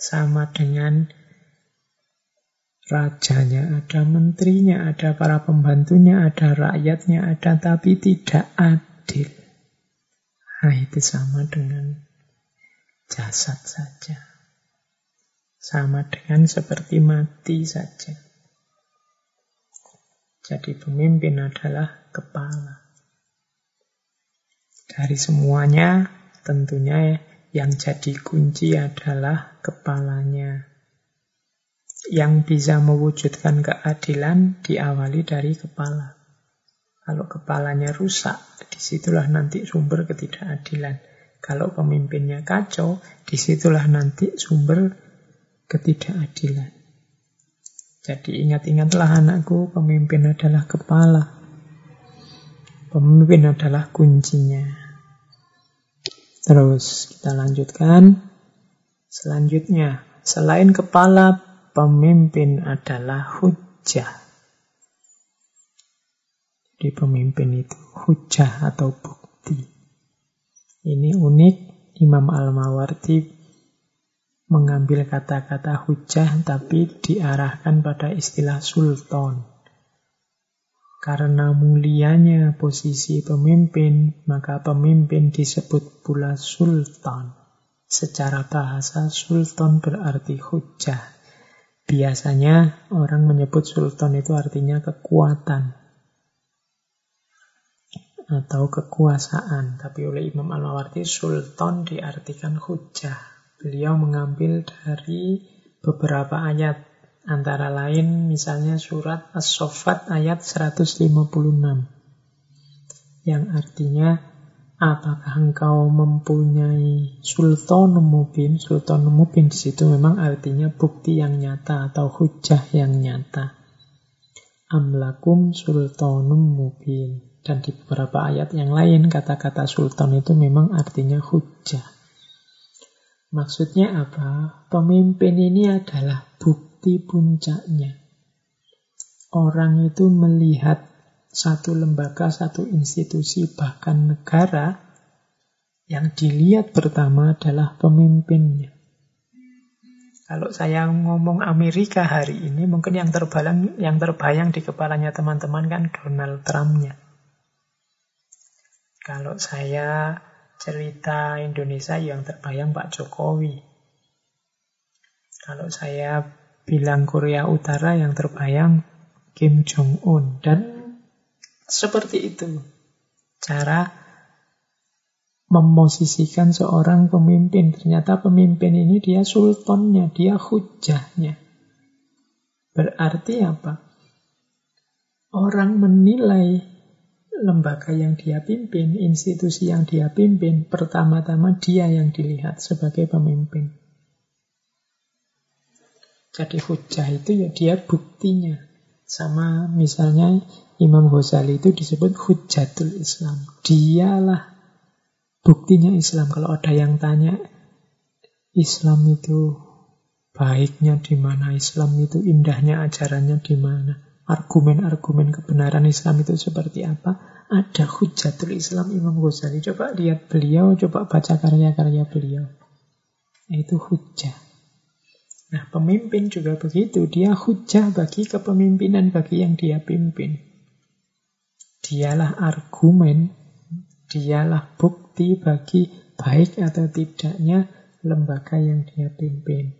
Sama dengan rajanya ada, menterinya ada, para pembantunya ada, rakyatnya ada, tapi tidak adil. Nah, itu sama dengan jasad saja. Sama dengan seperti mati saja. Jadi pemimpin adalah kepala. Dari semuanya tentunya yang jadi kunci adalah kepalanya. Yang bisa mewujudkan keadilan diawali dari kepala. Kalau kepalanya rusak, di situlah nanti sumber ketidakadilan. Kalau pemimpinnya kacau, di situlah nanti sumber ketidakadilan. Jadi ingat-ingatlah anakku, pemimpin adalah kepala. Pemimpin adalah kuncinya. Terus kita lanjutkan. Selanjutnya, selain kepala, pemimpin adalah hujah. Jadi pemimpin itu hujah atau bukti. Ini unik, Imam Al-Mawardi mengambil kata-kata hujah tapi diarahkan pada istilah sultan. Karena mulianya posisi pemimpin, maka pemimpin disebut pula sultan. Secara bahasa, sultan berarti hujah. Biasanya orang menyebut sultan itu artinya kekuatan atau kekuasaan. Tapi oleh Imam Al-Mawardi, sultan diartikan hujah. Beliau mengambil dari beberapa ayat antara lain misalnya surat As-Soffat ayat 156 yang artinya apakah engkau mempunyai sultan mubin? Sultan mubin di situ memang artinya bukti yang nyata atau hujah yang nyata. Amlakum sultanum mubin. Dan di beberapa ayat yang lain kata-kata sultan itu memang artinya hujah. Maksudnya apa? Pemimpin ini adalah bukti puncaknya. Orang itu melihat satu lembaga, satu institusi, bahkan negara, yang dilihat pertama adalah pemimpinnya. Kalau saya ngomong Amerika hari ini, mungkin yang terbayang, yang terbayang di kepalanya teman-teman kan Donald Trump-nya. Kalau saya cerita Indonesia yang terbayang Pak Jokowi. Kalau saya bilang Korea Utara yang terbayang Kim Jong-un. Dan seperti itu cara memosisikan seorang pemimpin. Ternyata pemimpin ini dia sultannya, dia hujahnya. Berarti apa? Orang menilai lembaga yang dia pimpin, institusi yang dia pimpin, pertama-tama dia yang dilihat sebagai pemimpin. Jadi hujah itu ya dia buktinya. Sama misalnya Imam Ghazali itu disebut hujatul Islam. Dialah buktinya Islam. Kalau ada yang tanya Islam itu baiknya di mana, Islam itu indahnya ajarannya di mana, argumen-argumen kebenaran Islam itu seperti apa, ada hujatul Islam Imam Ghazali. Coba lihat beliau, coba baca karya-karya beliau. Itu hujah. Nah, pemimpin juga begitu. Dia hujah bagi kepemimpinan bagi yang dia pimpin. Dialah argumen, dialah bukti bagi baik atau tidaknya lembaga yang dia pimpin.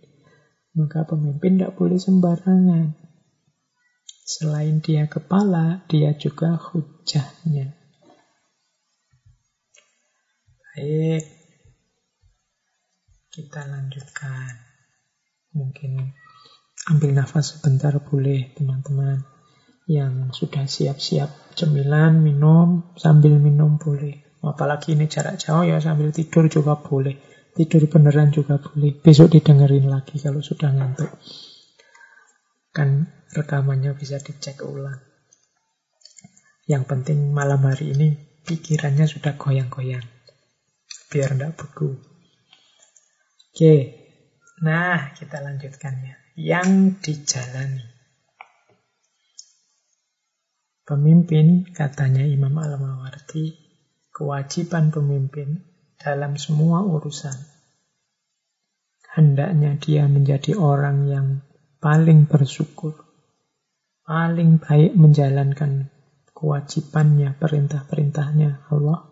Maka pemimpin tidak boleh sembarangan. Selain dia kepala, dia juga hujahnya. Baik, kita lanjutkan. Mungkin ambil nafas sebentar boleh teman-teman. Yang sudah siap-siap cemilan, minum, sambil minum boleh. Apalagi ini jarak jauh ya sambil tidur juga boleh. Tidur beneran juga boleh. Besok didengerin lagi kalau sudah ngantuk. Kan rekamannya bisa dicek ulang. Yang penting malam hari ini pikirannya sudah goyang-goyang. Biar tidak beku. Oke, Nah, kita lanjutkan ya. Yang dijalani. Pemimpin, katanya Imam Al-Mawardi, kewajiban pemimpin dalam semua urusan. Hendaknya dia menjadi orang yang paling bersyukur, paling baik menjalankan kewajibannya, perintah-perintahnya Allah,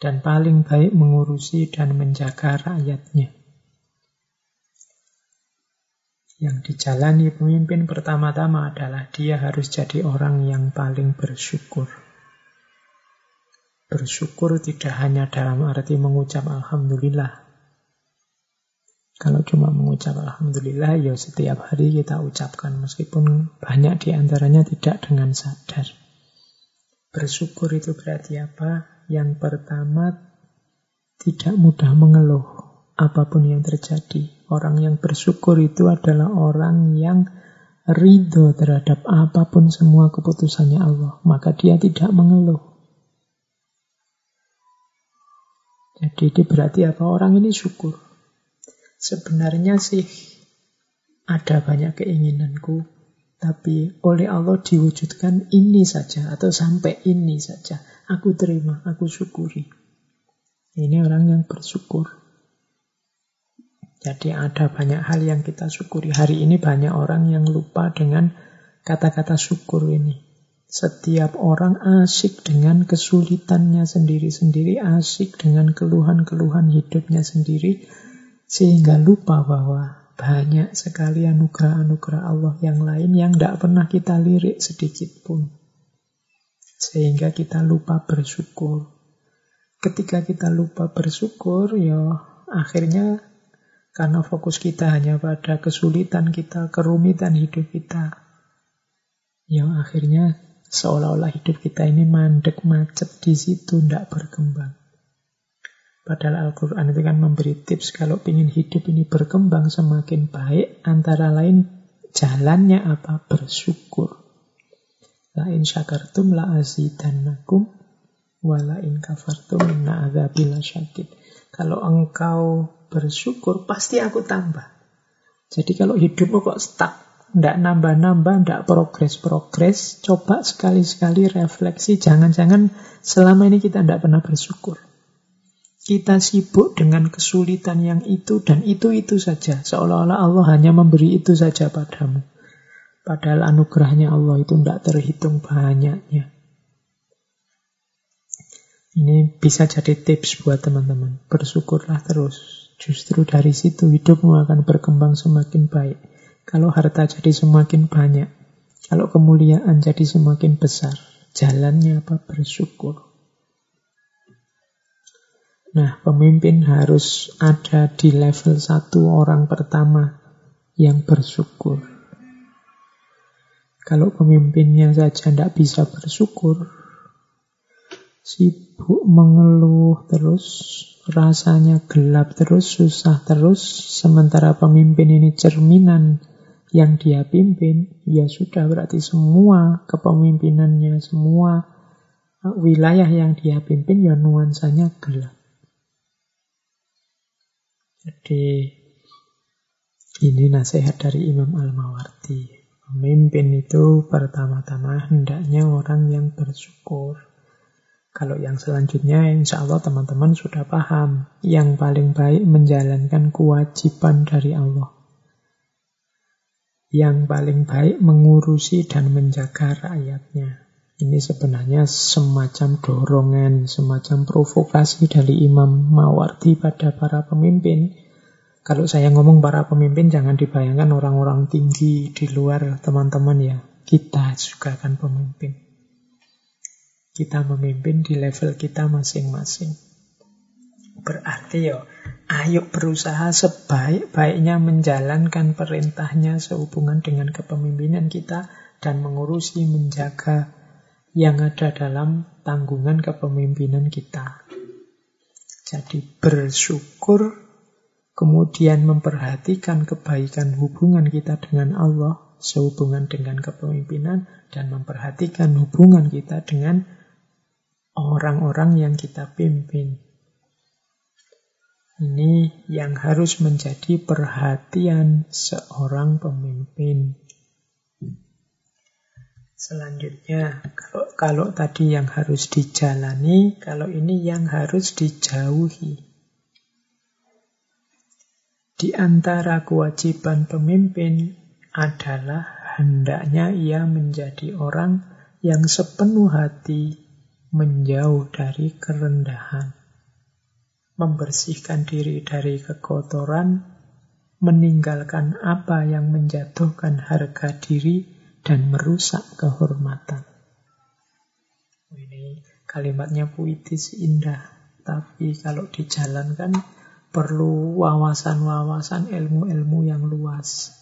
dan paling baik mengurusi dan menjaga rakyatnya. Yang dijalani pemimpin pertama-tama adalah dia harus jadi orang yang paling bersyukur. Bersyukur tidak hanya dalam arti mengucap Alhamdulillah. Kalau cuma mengucap Alhamdulillah, ya setiap hari kita ucapkan. Meskipun banyak di antaranya tidak dengan sadar. Bersyukur itu berarti apa? Yang pertama, tidak mudah mengeluh apa pun yang terjadi. Orang yang bersyukur itu adalah orang yang ridho terhadap apa pun semua keputusannya Allah. Maka dia tidak mengeluh. Jadi ini berarti apa? Orang ini syukur. Sebenarnya sih ada banyak keinginanku, tapi oleh Allah diwujudkan ini saja atau sampai ini saja. Aku terima, aku syukuri. Ini orang yang bersyukur. Jadi ada banyak hal yang kita syukuri. Hari ini banyak orang yang lupa dengan kata-kata syukur ini. Setiap orang asik dengan kesulitannya sendiri-sendiri, asik dengan keluhan-keluhan hidupnya sendiri, sehingga lupa bahwa banyak sekali anugerah-anugerah Allah yang lain yang tidak pernah kita lirik sedikit pun. Sehingga kita lupa bersyukur. Ketika kita lupa bersyukur, ya akhirnya karena fokus kita hanya pada kesulitan kita, kerumitan hidup kita. Yang akhirnya seolah-olah hidup kita ini mandek macet di situ, tidak berkembang. Padahal Al-Quran itu kan memberi tips kalau ingin hidup ini berkembang semakin baik, antara lain jalannya apa? Bersyukur. La in syakartum la azidannakum wa la in kafartum inna adzabil. Kalau engkau bersyukur, pasti aku tambah. Jadi kalau hidupmu kok stuck, ndak nambah-nambah, ndak progres-progres, coba sekali-sekali refleksi, jangan-jangan selama ini kita ndak pernah bersyukur. Kita sibuk dengan kesulitan yang itu dan itu-itu saja. Seolah-olah Allah hanya memberi itu saja padamu. Padahal anugerahnya Allah itu tidak terhitung banyaknya. Ini bisa jadi tips buat teman-teman. Bersyukurlah terus. Justru dari situ hidupmu akan berkembang semakin baik. Kalau harta jadi semakin banyak, kalau kemuliaan jadi semakin besar, jalannya apa? Bersyukur. Nah, pemimpin harus ada di level satu orang pertama yang bersyukur. Kalau pemimpinnya saja tidak bisa bersyukur, sibuk mengeluh terus, rasanya gelap terus, susah terus, sementara pemimpin ini cerminan yang dia pimpin, ya sudah berarti semua kepemimpinannya, semua wilayah yang dia pimpin ya nuansanya gelap. Jadi ini nasihat dari Imam Al-Mawardi. Pemimpin itu pertama-tama hendaknya orang yang bersyukur. Kalau yang selanjutnya insya Allah teman-teman sudah paham. Yang paling baik menjalankan kewajiban dari Allah. Yang paling baik mengurusi dan menjaga rakyatnya. Ini sebenarnya semacam dorongan, semacam provokasi dari Imam Mawardi pada para pemimpin. Kalau saya ngomong para pemimpin, jangan dibayangkan orang-orang tinggi di luar teman-teman ya. Kita juga kan pemimpin. Kita memimpin di level kita masing-masing. Berarti ya, ayo berusaha sebaik-baiknya menjalankan perintahnya sehubungan dengan kepemimpinan kita dan mengurusi, menjaga yang ada dalam tanggungan kepemimpinan kita. Jadi bersyukur, kemudian memperhatikan kebaikan hubungan kita dengan Allah sehubungan dengan kepemimpinan dan memperhatikan hubungan kita dengan orang-orang yang kita pimpin. Ini yang harus menjadi perhatian seorang pemimpin. Selanjutnya, kalau, kalau tadi yang harus dijalani, kalau ini yang harus dijauhi. Di antara kewajiban pemimpin adalah hendaknya ia menjadi orang yang sepenuh hati menjauh dari kerendahan, membersihkan diri dari kekotoran, meninggalkan apa yang menjatuhkan harga diri, dan merusak kehormatan. Ini kalimatnya puitis indah, tapi kalau dijalankan perlu wawasan-wawasan ilmu-ilmu yang luas.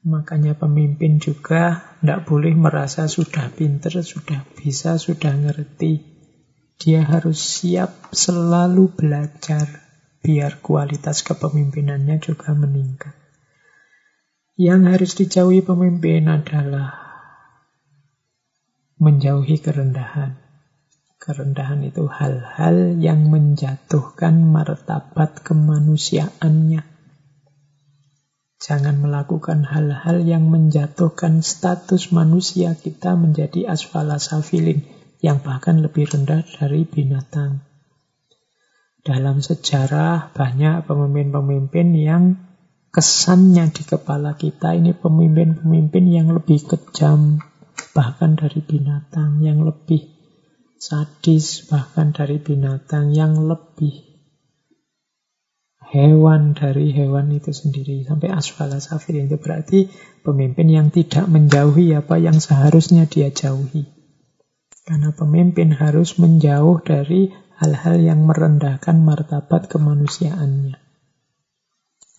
Makanya pemimpin juga tidak boleh merasa sudah pinter, sudah bisa, sudah ngerti. Dia harus siap selalu belajar biar kualitas kepemimpinannya juga meningkat. Yang harus dijauhi pemimpin adalah menjauhi kerendahan. Kerendahan itu hal-hal yang menjatuhkan martabat kemanusiaannya. Jangan melakukan hal-hal yang menjatuhkan status manusia kita menjadi asfala safilin, yang bahkan lebih rendah dari binatang. Dalam sejarah banyak pemimpin-pemimpin yang kesannya di kepala kita ini pemimpin-pemimpin yang lebih kejam bahkan dari binatang, yang lebih sadis bahkan dari binatang, yang lebih hewan dari hewan itu sendiri sampai asfala safir itu berarti pemimpin yang tidak menjauhi apa yang seharusnya dia jauhi karena pemimpin harus menjauh dari hal-hal yang merendahkan martabat kemanusiaannya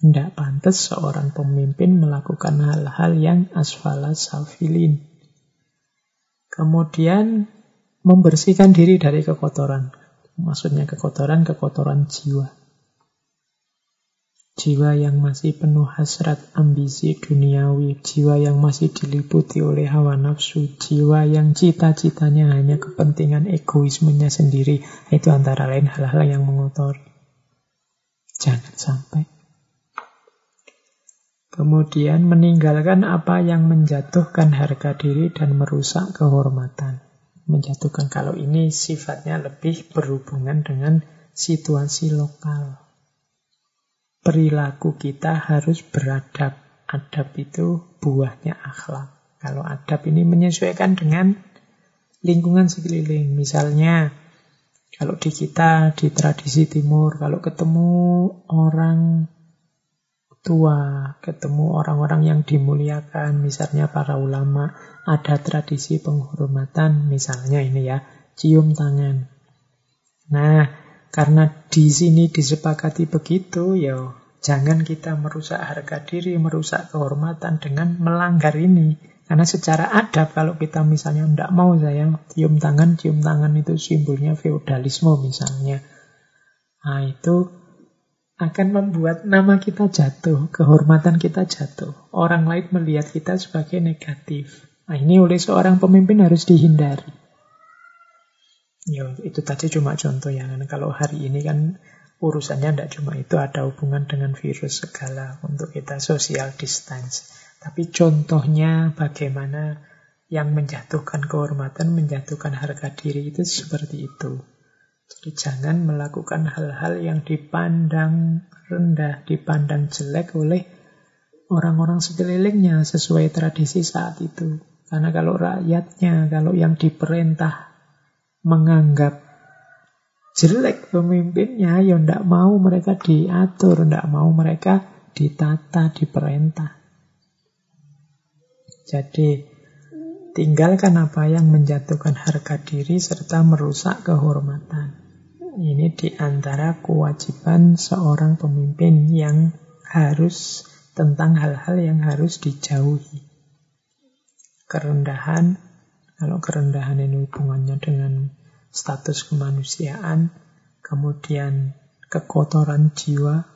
tidak pantas seorang pemimpin melakukan hal-hal yang asfala safilin. Kemudian membersihkan diri dari kekotoran. Maksudnya kekotoran-kekotoran jiwa. Jiwa yang masih penuh hasrat ambisi duniawi, jiwa yang masih diliputi oleh hawa nafsu, jiwa yang cita-citanya hanya kepentingan egoismenya sendiri, itu antara lain hal-hal yang mengotori. Jangan sampai. Kemudian meninggalkan apa yang menjatuhkan harga diri dan merusak kehormatan. Menjatuhkan kalau ini sifatnya lebih berhubungan dengan situasi lokal. Perilaku kita harus beradab. Adab itu buahnya akhlak. Kalau adab ini menyesuaikan dengan lingkungan sekeliling. Misalnya, kalau di kita, di tradisi timur, kalau ketemu orang tua, ketemu orang-orang yang dimuliakan, misalnya para ulama, ada tradisi penghormatan, misalnya ini ya, cium tangan. Nah, karena di sini disepakati begitu, ya jangan kita merusak harga diri, merusak kehormatan dengan melanggar ini. Karena secara adab kalau kita misalnya tidak mau saya cium tangan, cium tangan itu simbolnya feodalisme misalnya. Nah itu akan membuat nama kita jatuh, kehormatan kita jatuh. Orang lain melihat kita sebagai negatif. Nah ini oleh seorang pemimpin harus dihindari. Ya, itu tadi cuma contoh ya. Kalau hari ini kan urusannya tidak cuma itu, ada hubungan dengan virus segala untuk kita social distance. Tapi contohnya bagaimana yang menjatuhkan kehormatan, menjatuhkan harga diri itu seperti itu. Jadi jangan melakukan hal-hal yang dipandang rendah, dipandang jelek oleh orang-orang sekelilingnya sesuai tradisi saat itu. Karena kalau rakyatnya, kalau yang diperintah menganggap jelek pemimpinnya, ya tidak mau mereka diatur, tidak mau mereka ditata, diperintah. Jadi tinggalkan apa yang menjatuhkan harga diri serta merusak kehormatan. Ini di antara kewajiban seorang pemimpin yang harus tentang hal-hal yang harus dijauhi. Kerendahan, kalau kerendahan ini hubungannya dengan status kemanusiaan, kemudian kekotoran jiwa,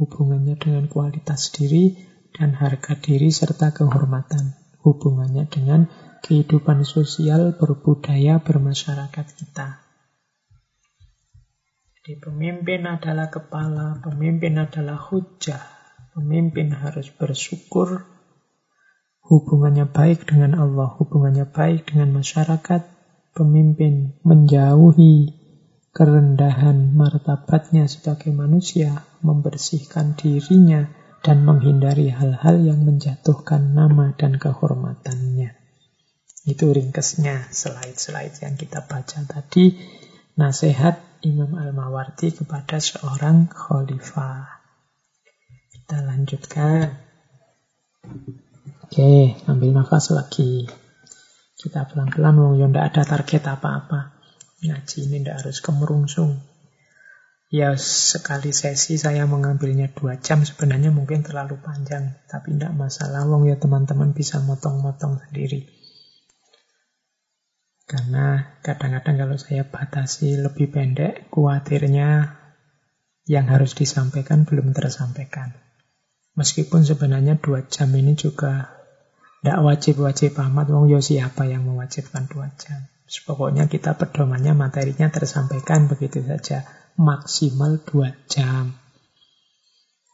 hubungannya dengan kualitas diri, dan harga diri serta kehormatan hubungannya dengan kehidupan sosial, berbudaya, bermasyarakat kita. Jadi pemimpin adalah kepala, pemimpin adalah hujah, pemimpin harus bersyukur, hubungannya baik dengan Allah, hubungannya baik dengan masyarakat, pemimpin menjauhi kerendahan martabatnya sebagai manusia, membersihkan dirinya dan menghindari hal-hal yang menjatuhkan nama dan kehormatannya. Itu ringkesnya slide-slide yang kita baca tadi. Nasihat Imam Al-Mawardi kepada seorang khalifah. Kita lanjutkan. Oke, ambil nafas lagi. Kita pelan-pelan, wong ya ndak ada target apa-apa. Ngaji ini ndak harus kemerungsung. Ya sekali sesi saya mengambilnya dua jam sebenarnya mungkin terlalu panjang. Tapi tidak masalah, wong ya teman-teman bisa motong-motong sendiri. Karena kadang-kadang kalau saya batasi lebih pendek, kuatirnya yang harus disampaikan belum tersampaikan. Meskipun sebenarnya dua jam ini juga tidak wajib-wajib amat, wong yo siapa yang mewajibkan dua jam. Pokoknya kita pedomannya materinya tersampaikan begitu saja maksimal 2 jam.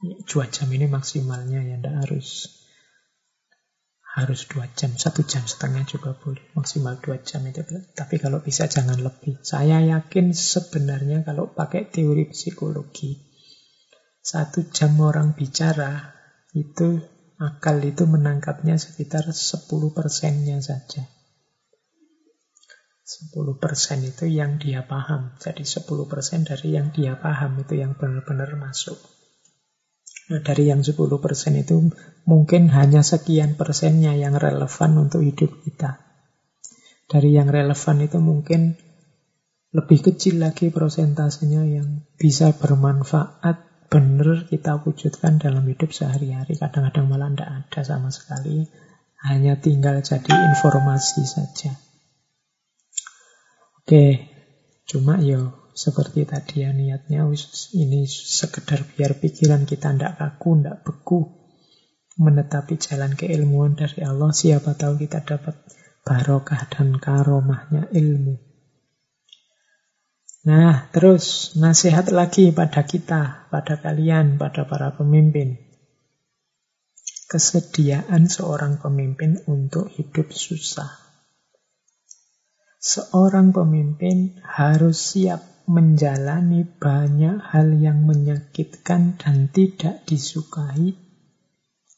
2 jam ini maksimalnya ya, tidak harus harus 2 jam, 1 jam setengah juga boleh, maksimal 2 jam itu. Tapi kalau bisa jangan lebih. Saya yakin sebenarnya kalau pakai teori psikologi, satu jam orang bicara itu akal itu menangkapnya sekitar 10 persennya saja. 10% itu yang dia paham. Jadi 10% dari yang dia paham itu yang benar-benar masuk. Nah, dari yang 10% itu mungkin hanya sekian persennya yang relevan untuk hidup kita. Dari yang relevan itu mungkin lebih kecil lagi prosentasenya yang bisa bermanfaat benar kita wujudkan dalam hidup sehari-hari. Kadang-kadang malah tidak ada sama sekali. Hanya tinggal jadi informasi saja. Oke, cuma yo seperti tadi ya niatnya ini sekedar biar pikiran kita ndak kaku, ndak beku menetapi jalan keilmuan dari Allah. Siapa tahu kita dapat barokah dan karomahnya ilmu. Nah, terus nasihat lagi pada kita, pada kalian, pada para pemimpin. Kesediaan seorang pemimpin untuk hidup susah. Seorang pemimpin harus siap menjalani banyak hal yang menyakitkan dan tidak disukai,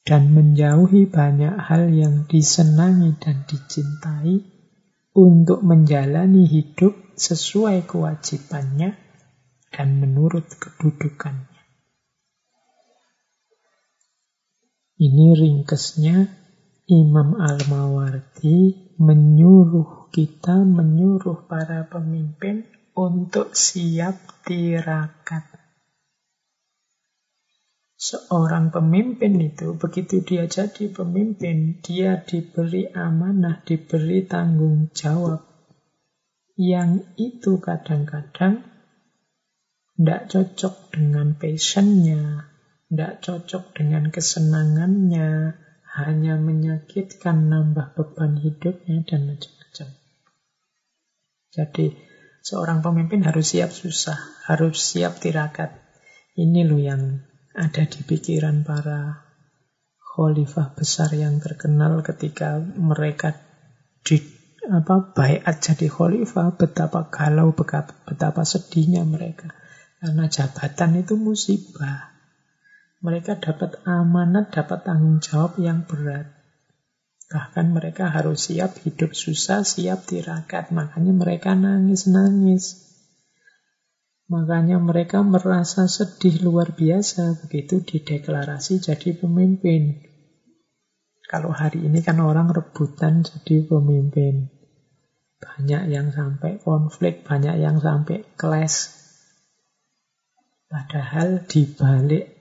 dan menjauhi banyak hal yang disenangi dan dicintai untuk menjalani hidup sesuai kewajibannya dan menurut kedudukannya. Ini ringkesnya Imam Al-Mawardi menyuruh kita menyuruh para pemimpin untuk siap tirakat. Seorang pemimpin itu, begitu dia jadi pemimpin, dia diberi amanah, diberi tanggung jawab. Yang itu kadang-kadang tidak cocok dengan passionnya, tidak cocok dengan kesenangannya, hanya menyakitkan, nambah beban hidupnya, dan macam-macam. Jadi, seorang pemimpin harus siap susah, harus siap tirakat. Ini loh yang ada di pikiran para khalifah besar yang terkenal ketika mereka di apa baiat jadi khalifah betapa galau betapa sedihnya mereka. Karena jabatan itu musibah. Mereka dapat amanat dapat tanggung jawab yang berat. Bahkan mereka harus siap hidup susah siap tirakat makanya mereka nangis-nangis. Makanya mereka merasa sedih luar biasa. Begitu dideklarasi jadi pemimpin. Kalau hari ini kan orang rebutan jadi pemimpin. Banyak yang sampai konflik, banyak yang sampai clash. Padahal di balik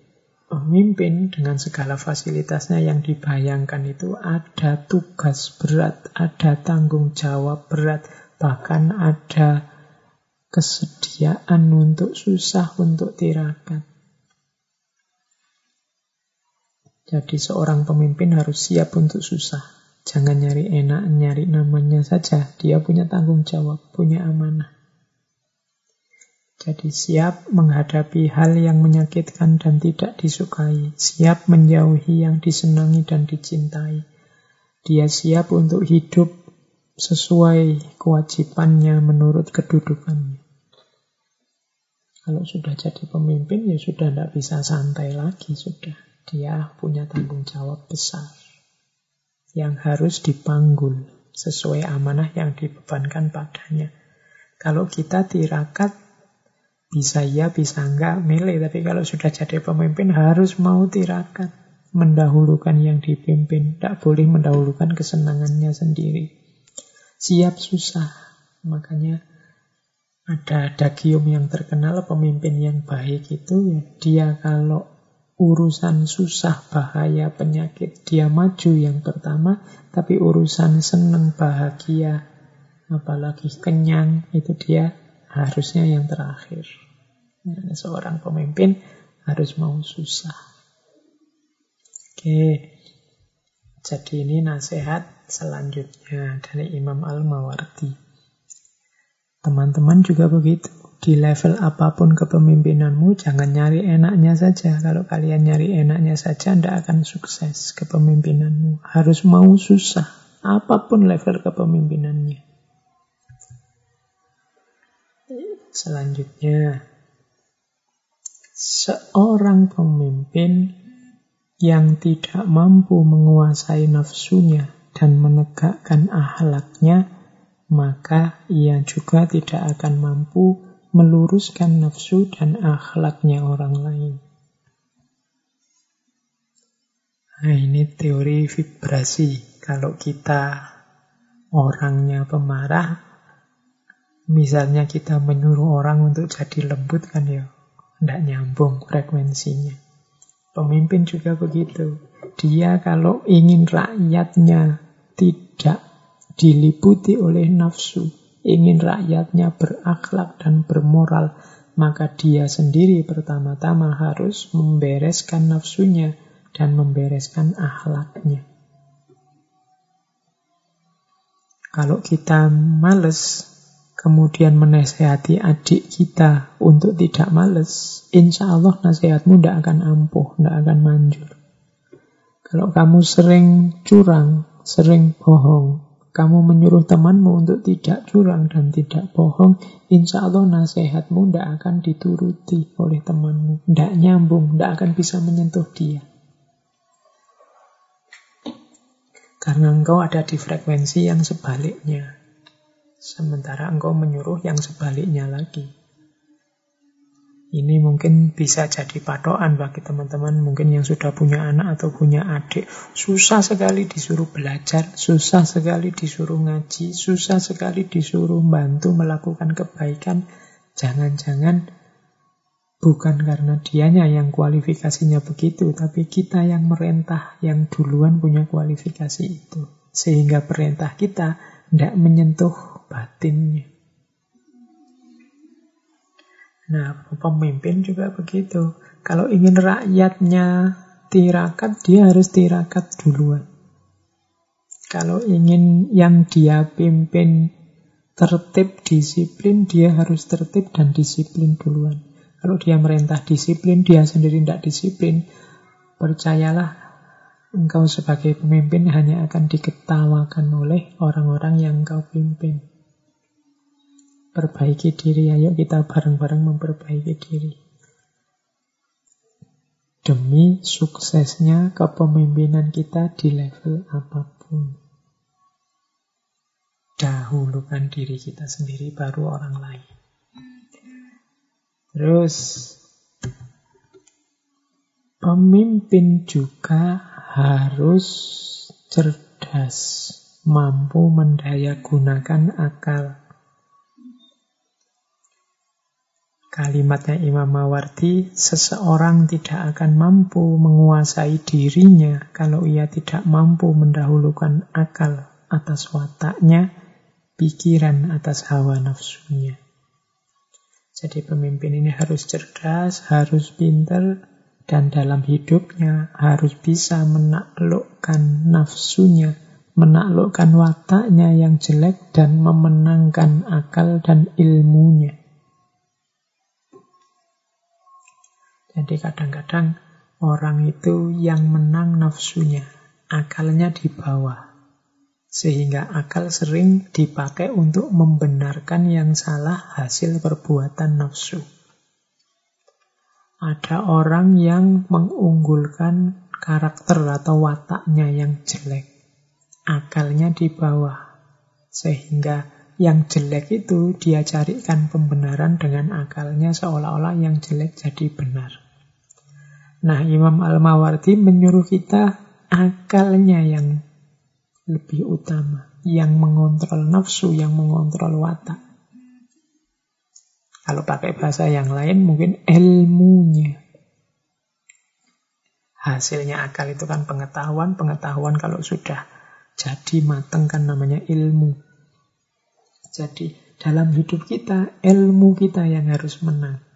pemimpin dengan segala fasilitasnya yang dibayangkan itu ada tugas berat, ada tanggung jawab berat, bahkan ada kesediaan untuk susah, untuk tirakat. Jadi seorang pemimpin harus siap untuk susah. Jangan nyari enak, nyari namanya saja. Dia punya tanggung jawab, punya amanah. Jadi siap menghadapi hal yang menyakitkan dan tidak disukai. Siap menjauhi yang disenangi dan dicintai. Dia siap untuk hidup sesuai kewajibannya menurut kedudukannya. Kalau sudah jadi pemimpin ya sudah tidak bisa santai lagi sudah. Dia punya tanggung jawab besar yang harus dipanggul sesuai amanah yang dibebankan padanya. Kalau kita tirakat bisa ya bisa enggak milih. Tapi kalau sudah jadi pemimpin harus mau tirakat. Mendahulukan yang dipimpin. Tidak boleh mendahulukan kesenangannya sendiri. Siap susah. Makanya ada dagium yang terkenal pemimpin yang baik itu ya dia kalau urusan susah, bahaya, penyakit dia maju yang pertama, tapi urusan senang, bahagia, apalagi kenyang itu dia harusnya yang terakhir. Ya, seorang pemimpin harus mau susah. Oke, jadi ini nasihat selanjutnya dari Imam Al-Mawardi. Teman-teman juga begitu. Di level apa pun kepemimpinanmu, jangan nyari enaknya saja. Kalau kalian nyari enaknya saja, tidak akan sukses kepemimpinanmu. Harus mau susah, apa pun level kepemimpinannya. Selanjutnya, seorang pemimpin yang tidak mampu menguasai nafsunya dan menegakkan ahlaknya maka ia juga tidak akan mampu meluruskan nafsu dan akhlaknya orang lain. Nah, ini teori vibrasi. Kalau kita orangnya pemarah, misalnya kita menyuruh orang untuk jadi lembut kan ya, tidak nyambung frekuensinya. Pemimpin juga begitu. Dia kalau ingin rakyatnya tidak diliputi oleh nafsu, ingin rakyatnya berakhlak dan bermoral, maka dia sendiri pertama-tama harus membereskan nafsunya dan membereskan akhlaknya. Kalau kita males, kemudian menasehati adik kita untuk tidak males, insya Allah nasihatmu tidak akan ampuh, tidak akan manjur. Kalau kamu sering curang, sering bohong, kamu menyuruh temanmu untuk tidak curang dan tidak bohong, insya Allah nasihatmu tidak akan dituruti oleh temanmu. Tidak nyambung, tidak akan bisa menyentuh dia. Karena engkau ada di frekuensi yang sebaliknya. Sementara engkau menyuruh yang sebaliknya lagi. Ini mungkin bisa jadi patokan bagi teman-teman mungkin yang sudah punya anak atau punya adik. Susah sekali disuruh belajar, susah sekali disuruh ngaji, susah sekali disuruh bantu melakukan kebaikan. Jangan-jangan Bukan karena dianya yang kualifikasinya begitu, tapi kita yang merentah, yang duluan punya kualifikasi itu. Sehingga perintah kita tidak menyentuh batinnya. Nah, pemimpin juga begitu. Kalau ingin rakyatnya tirakat, dia harus tirakat duluan. Kalau ingin yang dia pimpin tertib, disiplin, dia harus tertib dan disiplin duluan. Kalau dia merintah disiplin, dia sendiri tidak disiplin, percayalah engkau sebagai pemimpin hanya akan diketawakan oleh orang-orang yang engkau pimpin. Perbaiki diri, ayo kita bareng-bareng memperbaiki diri. Demi suksesnya kepemimpinan kita di level apa pun. Dahulukan diri kita sendiri, baru orang lain. Terus pemimpin juga harus cerdas, mampu mendaya gunakan akal. Kalimatnya Imam Mawardi, seseorang tidak akan mampu menguasai dirinya kalau ia tidak mampu mendahulukan akal atas wataknya, pikiran atas hawa nafsunya. Jadi pemimpin ini harus cerdas, harus pinter, dan dalam hidupnya harus bisa menaklukkan nafsunya, menaklukkan wataknya yang jelek dan memenangkan akal dan ilmunya. Jadi kadang-kadang orang itu yang menang nafsunya, akalnya di bawah. Sehingga akal sering dipakai untuk membenarkan yang salah hasil perbuatan nafsu. Ada orang yang mengunggulkan karakter atau wataknya yang jelek. Akalnya di bawah. Sehingga yang jelek itu dia carikan pembenaran dengan akalnya seolah-olah yang jelek jadi benar. Nah, Imam Al-Mawardi menyuruh kita akalnya yang lebih utama. Yang mengontrol nafsu, yang mengontrol watak. Kalau pakai bahasa yang lain mungkin ilmunya. Hasilnya akal itu kan pengetahuan. Pengetahuan kalau sudah jadi mateng kan namanya ilmu. Jadi dalam hidup kita, ilmu kita yang harus menang.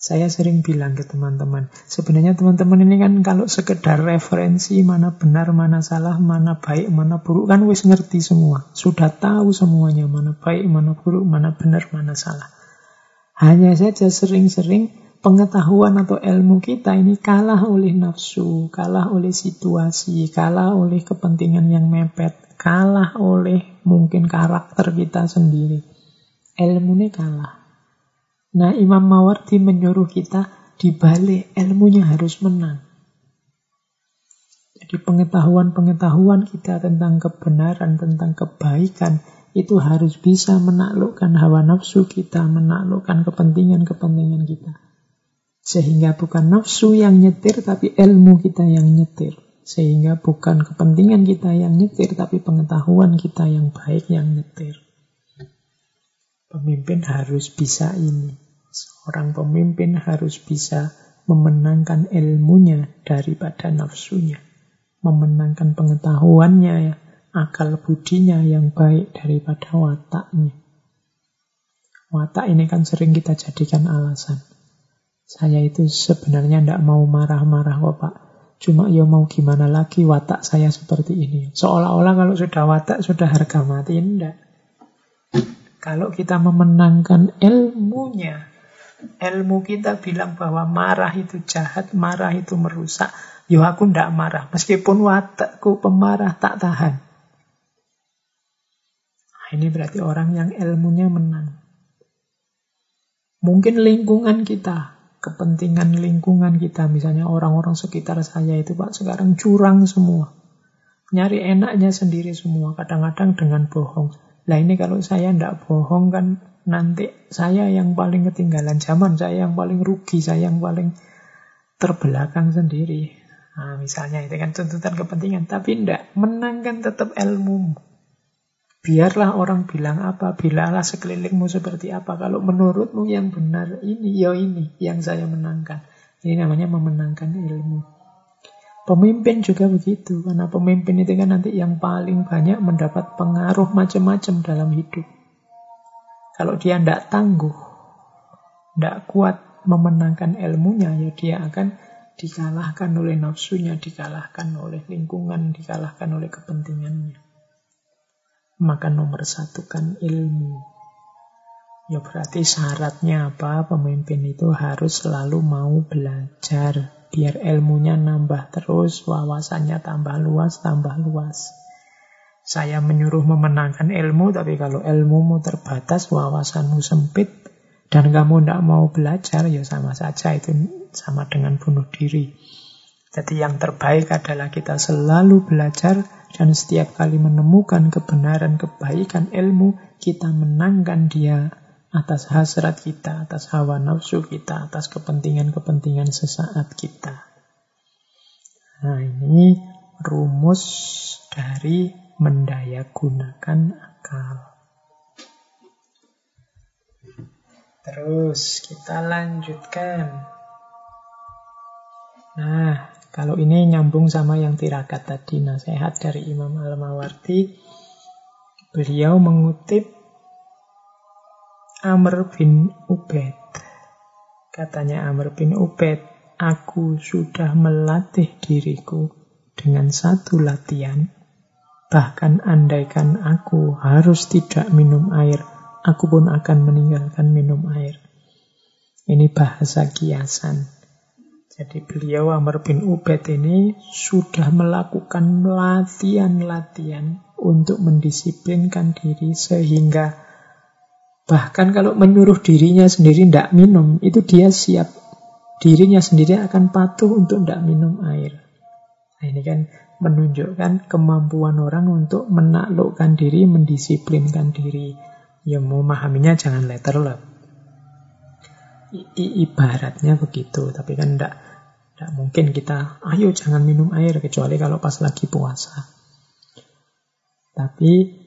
Saya sering bilang ke teman-teman, sebenarnya teman-teman ini kan kalau sekedar referensi mana benar, mana salah, mana baik, mana buruk, kan wis ngerti semua. Sudah tahu semuanya, mana baik, mana buruk, mana benar, mana salah. Hanya saja sering-sering pengetahuan atau ilmu kita ini kalah oleh nafsu, kalah oleh situasi, kalah oleh kepentingan yang mepet, kalah oleh mungkin karakter kita sendiri. Ilmu ini kalah. Nah, Imam Mawardi menyuruh kita dibalik ilmunya harus menang. Jadi pengetahuan-pengetahuan kita tentang kebenaran, tentang kebaikan, itu harus bisa menaklukkan hawa nafsu kita, menaklukkan kepentingan-kepentingan kita. Sehingga bukan nafsu yang nyetir, tapi ilmu kita yang nyetir. Sehingga bukan kepentingan kita yang nyetir, tapi pengetahuan kita yang baik yang nyetir. Pemimpin harus bisa ini. Seorang pemimpin harus bisa memenangkan ilmunya daripada nafsunya. Memenangkan pengetahuannya, ya, akal budinya yang baik daripada wataknya. Watak ini kan sering kita jadikan alasan. Saya itu sebenarnya tidak mau marah-marah kok Pak. Cuma ya mau gimana lagi watak saya seperti ini. Seolah-olah kalau sudah watak sudah harga mati. Tidak. Kalau kita memenangkan ilmunya, ilmu kita bilang bahwa marah itu jahat, marah itu merusak. Yo aku ndak marah, meskipun watakku pemarah tak tahan. Nah, ini berarti orang yang ilmunya menang. Mungkin lingkungan kita, kepentingan lingkungan kita, misalnya orang-orang sekitar saya itu Pak sekarang curang semua. Nyari enaknya sendiri semua, kadang-kadang dengan bohong. Nah ini kalau saya tidak bohong kan nanti saya yang paling ketinggalan zaman, saya yang paling rugi, saya yang paling terbelakang sendiri. Nah, misalnya itu kan tuntutan kepentingan, tapi tidak menangkan tetap ilmu. Biarlah orang bilang apa, bilalah sekelilingmu seperti apa. Kalau menurutmu yang benar ini, ya ini yang saya menangkan. Ini namanya memenangkan ilmu. Pemimpin juga begitu, karena pemimpin itu kan nanti yang paling banyak mendapat pengaruh macam-macam dalam hidup. Kalau dia tidak tangguh, tidak kuat memenangkan ilmunya, ya dia akan dikalahkan oleh nafsunya, dikalahkan oleh lingkungan, dikalahkan oleh kepentingannya maka nomor satu kan ilmu. Ya berarti syaratnya apa? Pemimpin itu harus selalu mau belajar. Biar ilmunya nambah terus, wawasannya tambah luas, tambah luas. Saya menyuruh memenangkan ilmu, tapi kalau ilmumu terbatas, wawasanmu sempit, dan kamu tidak mau belajar, ya sama saja itu sama dengan bunuh diri. Jadi yang terbaik adalah kita selalu belajar dan setiap kali menemukan kebenaran, kebaikan, ilmu, kita menangkan dia atas hasrat kita, atas hawa nafsu kita, atas kepentingan-kepentingan sesaat kita. Nah ini rumus dari mendayagunakan akal. Terus kita lanjutkan. Nah, kalau ini nyambung sama yang tirakat tadi, nasihat dari Imam Al-Mawardi. Beliau mengutip Amr bin Ubaid. Katanya Amr bin Ubaid, aku sudah melatih diriku dengan satu latihan. Bahkan andaikan aku harus tidak minum air, aku pun akan meninggalkan minum air. Ini bahasa kiasan. Jadi beliau Amr bin Ubaid ini sudah melakukan latihan-latihan untuk mendisiplinkan diri sehingga bahkan kalau menyuruh dirinya sendiri tidak minum, itu dia siap. Dirinya sendiri akan patuh untuk tidak minum air. Nah ini kan menunjukkan kemampuan orang untuk menaklukkan diri, mendisiplinkan diri. Ya mau memahaminya jangan letter lah. Ibaratnya begitu, tapi kan tidak tidak mungkin kita, ayo jangan minum air, kecuali kalau pas lagi puasa. Tapi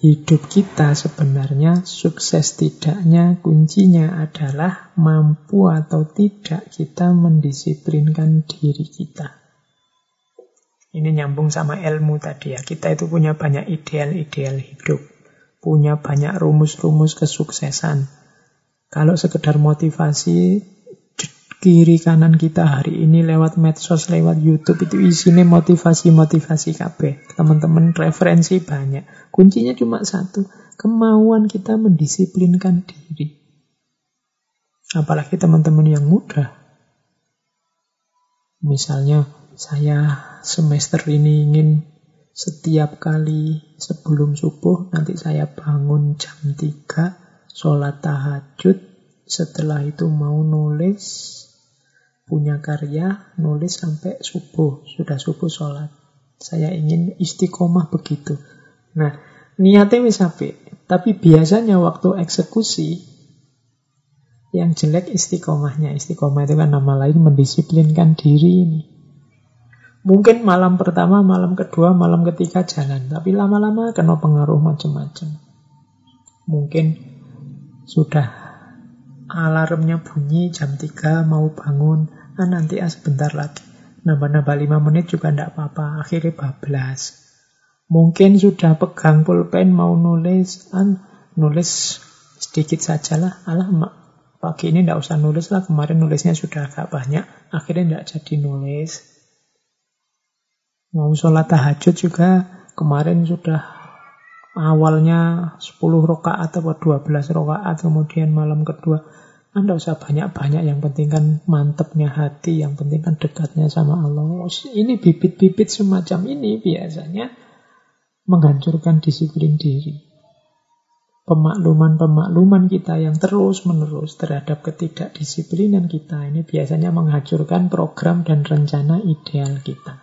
hidup kita sebenarnya sukses tidaknya kuncinya adalah mampu atau tidak kita mendisiplinkan diri kita. Ini nyambung sama ilmu tadi ya. Kita itu punya banyak ideal-ideal hidup. Punya banyak rumus-rumus kesuksesan. Kalau sekedar motivasi, kiri kanan kita hari ini lewat medsos, lewat YouTube itu isinya motivasi-motivasi KB. Teman-teman referensi banyak. Kuncinya cuma satu, kemauan kita mendisiplinkan diri. Apalagi teman-teman yang muda. Misalnya saya semester ini ingin setiap kali sebelum subuh nanti saya bangun jam 3 sholat tahajud setelah itu mau nulis punya karya, nulis sampai subuh, sudah subuh sholat. Saya ingin istiqomah begitu. Nah, niatnya wis tapi biasanya waktu eksekusi yang jelek istiqomahnya. Istiqomah itu kan nama lain mendisiplinkan diri ini. Mungkin malam pertama, malam kedua, malam ketiga jalan, tapi lama-lama kena pengaruh macam-macam. Mungkin sudah alarmnya bunyi jam 3 mau bangun, ah nanti ah sebentar lagi. Nambah-nambah 5 menit juga tidak apa-apa, akhirnya bablas. Mungkin sudah pegang pulpen mau nulis, an nulis sedikit sajalah. Alah, mak, pagi ini tidak usah nulis lah, kemarin nulisnya sudah agak banyak, akhirnya tidak jadi nulis. Mau sholat tahajud juga, kemarin sudah awalnya 10 rokaat atau 12 rokaat, kemudian malam kedua anda usah banyak-banyak, yang penting kan mantepnya hati, yang penting kan dekatnya sama Allah. Ini bibit-bibit semacam ini biasanya menghancurkan disiplin diri. Pemakluman-pemakluman kita yang terus-menerus terhadap ketidakdisiplinan kita ini biasanya menghancurkan program dan rencana ideal kita.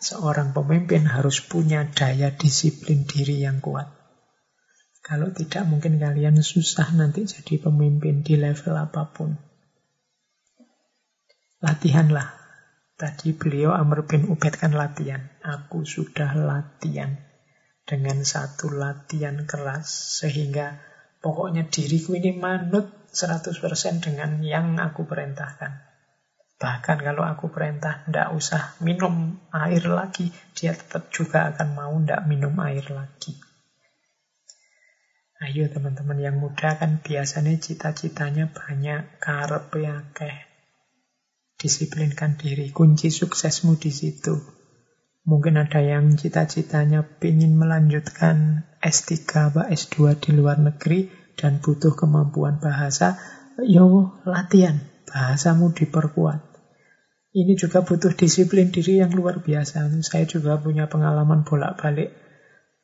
Seorang pemimpin harus punya daya disiplin diri yang kuat. Kalau tidak mungkin kalian susah nanti jadi pemimpin di level apa pun. Latihanlah. Tadi beliau Amr bin Ubaid kan latihan. Aku sudah latihan. dengan satu latihan keras sehingga pokoknya diriku ini manut 100% dengan yang aku perintahkan. Bahkan kalau aku perintah tidak usah minum air lagi, dia tetap juga akan mau tidak minum air lagi. Ayo teman-teman yang muda kan biasanya cita-citanya banyak, karpe akeh. Disiplinkan diri, kunci suksesmu di situ. Mungkin ada yang cita-citanya ingin melanjutkan S3 atau S2 di luar negeri dan butuh kemampuan bahasa, yo latihan, bahasamu diperkuat. Ini juga butuh disiplin diri yang luar biasa. Saya juga punya pengalaman bolak-balik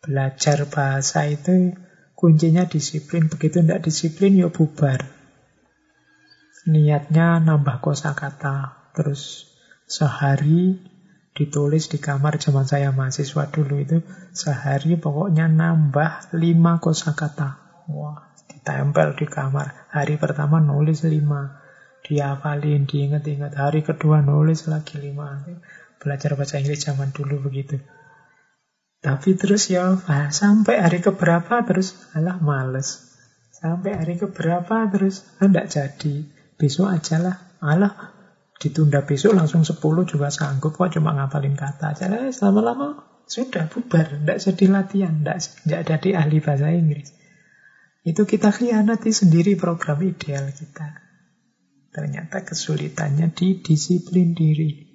belajar bahasa itu kuncinya disiplin. Begitu tidak disiplin ya bubar. Niatnya nambah kosakata. Terus sehari ditulis di kamar zaman saya mahasiswa dulu itu sehari pokoknya nambah lima kosakata. Wah, ditempel di kamar. Hari pertama nulis lima dihafalin, diingat-ingat. Hari kedua nulis lagi lima. Belajar bahasa Inggris zaman dulu begitu. Tapi terus ya sampai hari keberapa terus alah males. Sampai hari keberapa terus enggak jadi. Besok aja lah. Alah ditunda besok langsung 10 juga sanggup kok cuma ngapalin kata aja. Eh, lama-lama sudah bubar, enggak jadi latihan, enggak jadi ahli bahasa Inggris. Itu kita khianati sendiri program ideal kita. Ternyata kesulitannya di disiplin diri.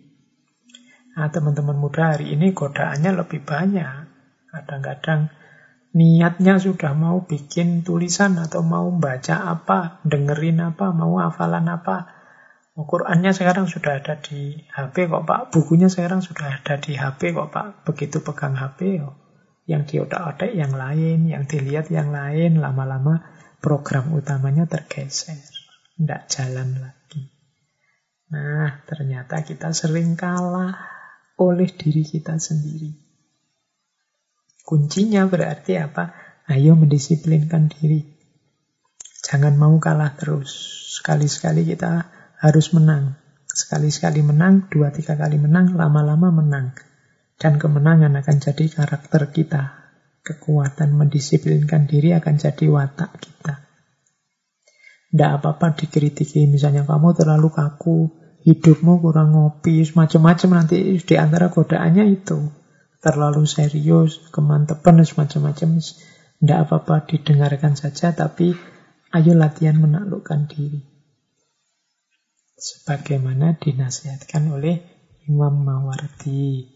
Nah, teman-teman muda hari ini godaannya lebih banyak. Kadang-kadang niatnya sudah mau bikin tulisan atau mau baca apa, dengerin apa, mau hafalan apa. Oh, Qurannya sekarang sudah ada di HP kok Pak. Bukunya sekarang sudah ada di HP kok Pak. Begitu pegang HP, oh, yang diotak-otak yang lain, yang dilihat yang lain, lama-lama program utamanya tergeser tidak jalan lagi. Nah, ternyata kita sering kalah oleh diri kita sendiri. Kuncinya berarti apa? Ayo mendisiplinkan diri. Jangan mau kalah terus. Sekali-sekali kita harus menang. Sekali-sekali menang, dua tiga kali menang, lama-lama menang. Dan kemenangan akan jadi karakter kita. Kekuatan mendisiplinkan diri akan jadi watak kita. Tidak apa-apa dikritiki, misalnya kamu terlalu kaku, hidupmu kurang ngopi, macam-macam nanti di antara godaannya itu. Terlalu serius, kemantepan, macam-macam. Tidak apa-apa didengarkan saja, tapi ayo latihan menaklukkan diri. Sebagaimana dinasihatkan oleh Imam Mawardi.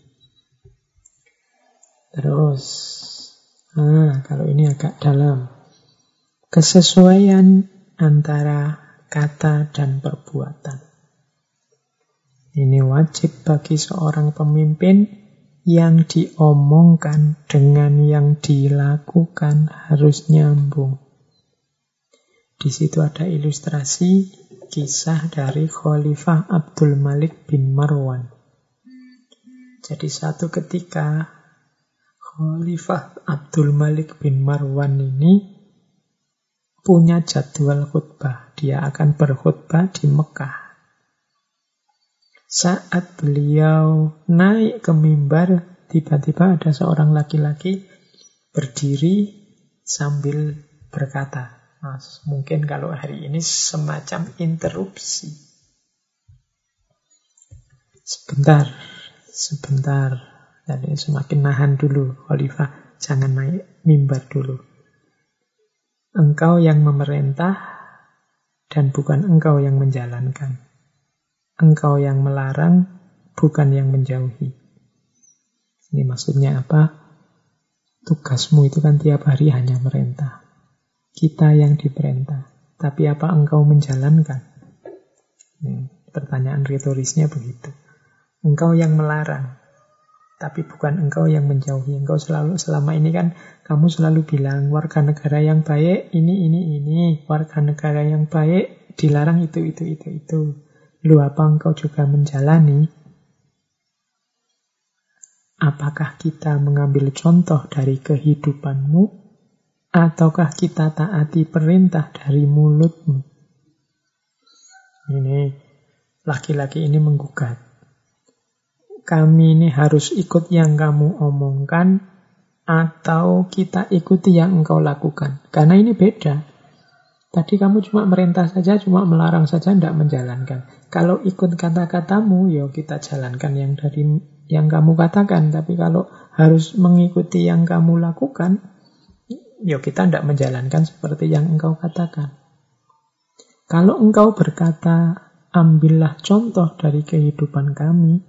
Terus, nah, kalau ini agak dalam. Kesesuaian antara kata dan perbuatan. Ini wajib bagi seorang pemimpin yang diomongkan dengan yang dilakukan harus nyambung. Di situ ada ilustrasi kisah dari Khalifah Abdul Malik bin Marwan. Jadi satu ketika Khalifah Abdul Malik bin Marwan ini punya jadwal khutbah. Dia akan berkhutbah di Mekah. Saat beliau naik ke mimbar, tiba-tiba ada seorang laki-laki berdiri sambil berkata. Nah, mungkin kalau hari ini semacam interupsi. Sebentar, sebentar. Jadi semakin nahan dulu, Khalifah. Jangan naik mimbar dulu. Engkau yang memerintah dan bukan engkau yang menjalankan. Engkau yang melarang, bukan yang menjauhi. Ini maksudnya apa? Tugasmu itu kan tiap hari hanya merintah. Kita yang diperintah. Tapi apa engkau menjalankan? Ini pertanyaan retorisnya begitu. Engkau yang melarang, tapi bukan engkau yang menjauhi. Engkau selalu selama ini kan kamu selalu bilang warga negara yang baik ini ini ini, warga negara yang baik dilarang itu itu itu itu. Lu apa engkau juga menjalani? Apakah kita mengambil contoh dari kehidupanmu ataukah kita taati perintah dari mulutmu? Ini laki-laki ini menggugat kami ini harus ikut yang kamu omongkan atau kita ikuti yang engkau lakukan. Karena ini beda. Tadi kamu cuma merintah saja, cuma melarang saja, tidak menjalankan. Kalau ikut kata-katamu, ya kita jalankan yang dari yang kamu katakan. Tapi kalau harus mengikuti yang kamu lakukan, ya kita tidak menjalankan seperti yang engkau katakan. Kalau engkau berkata, ambillah contoh dari kehidupan kami,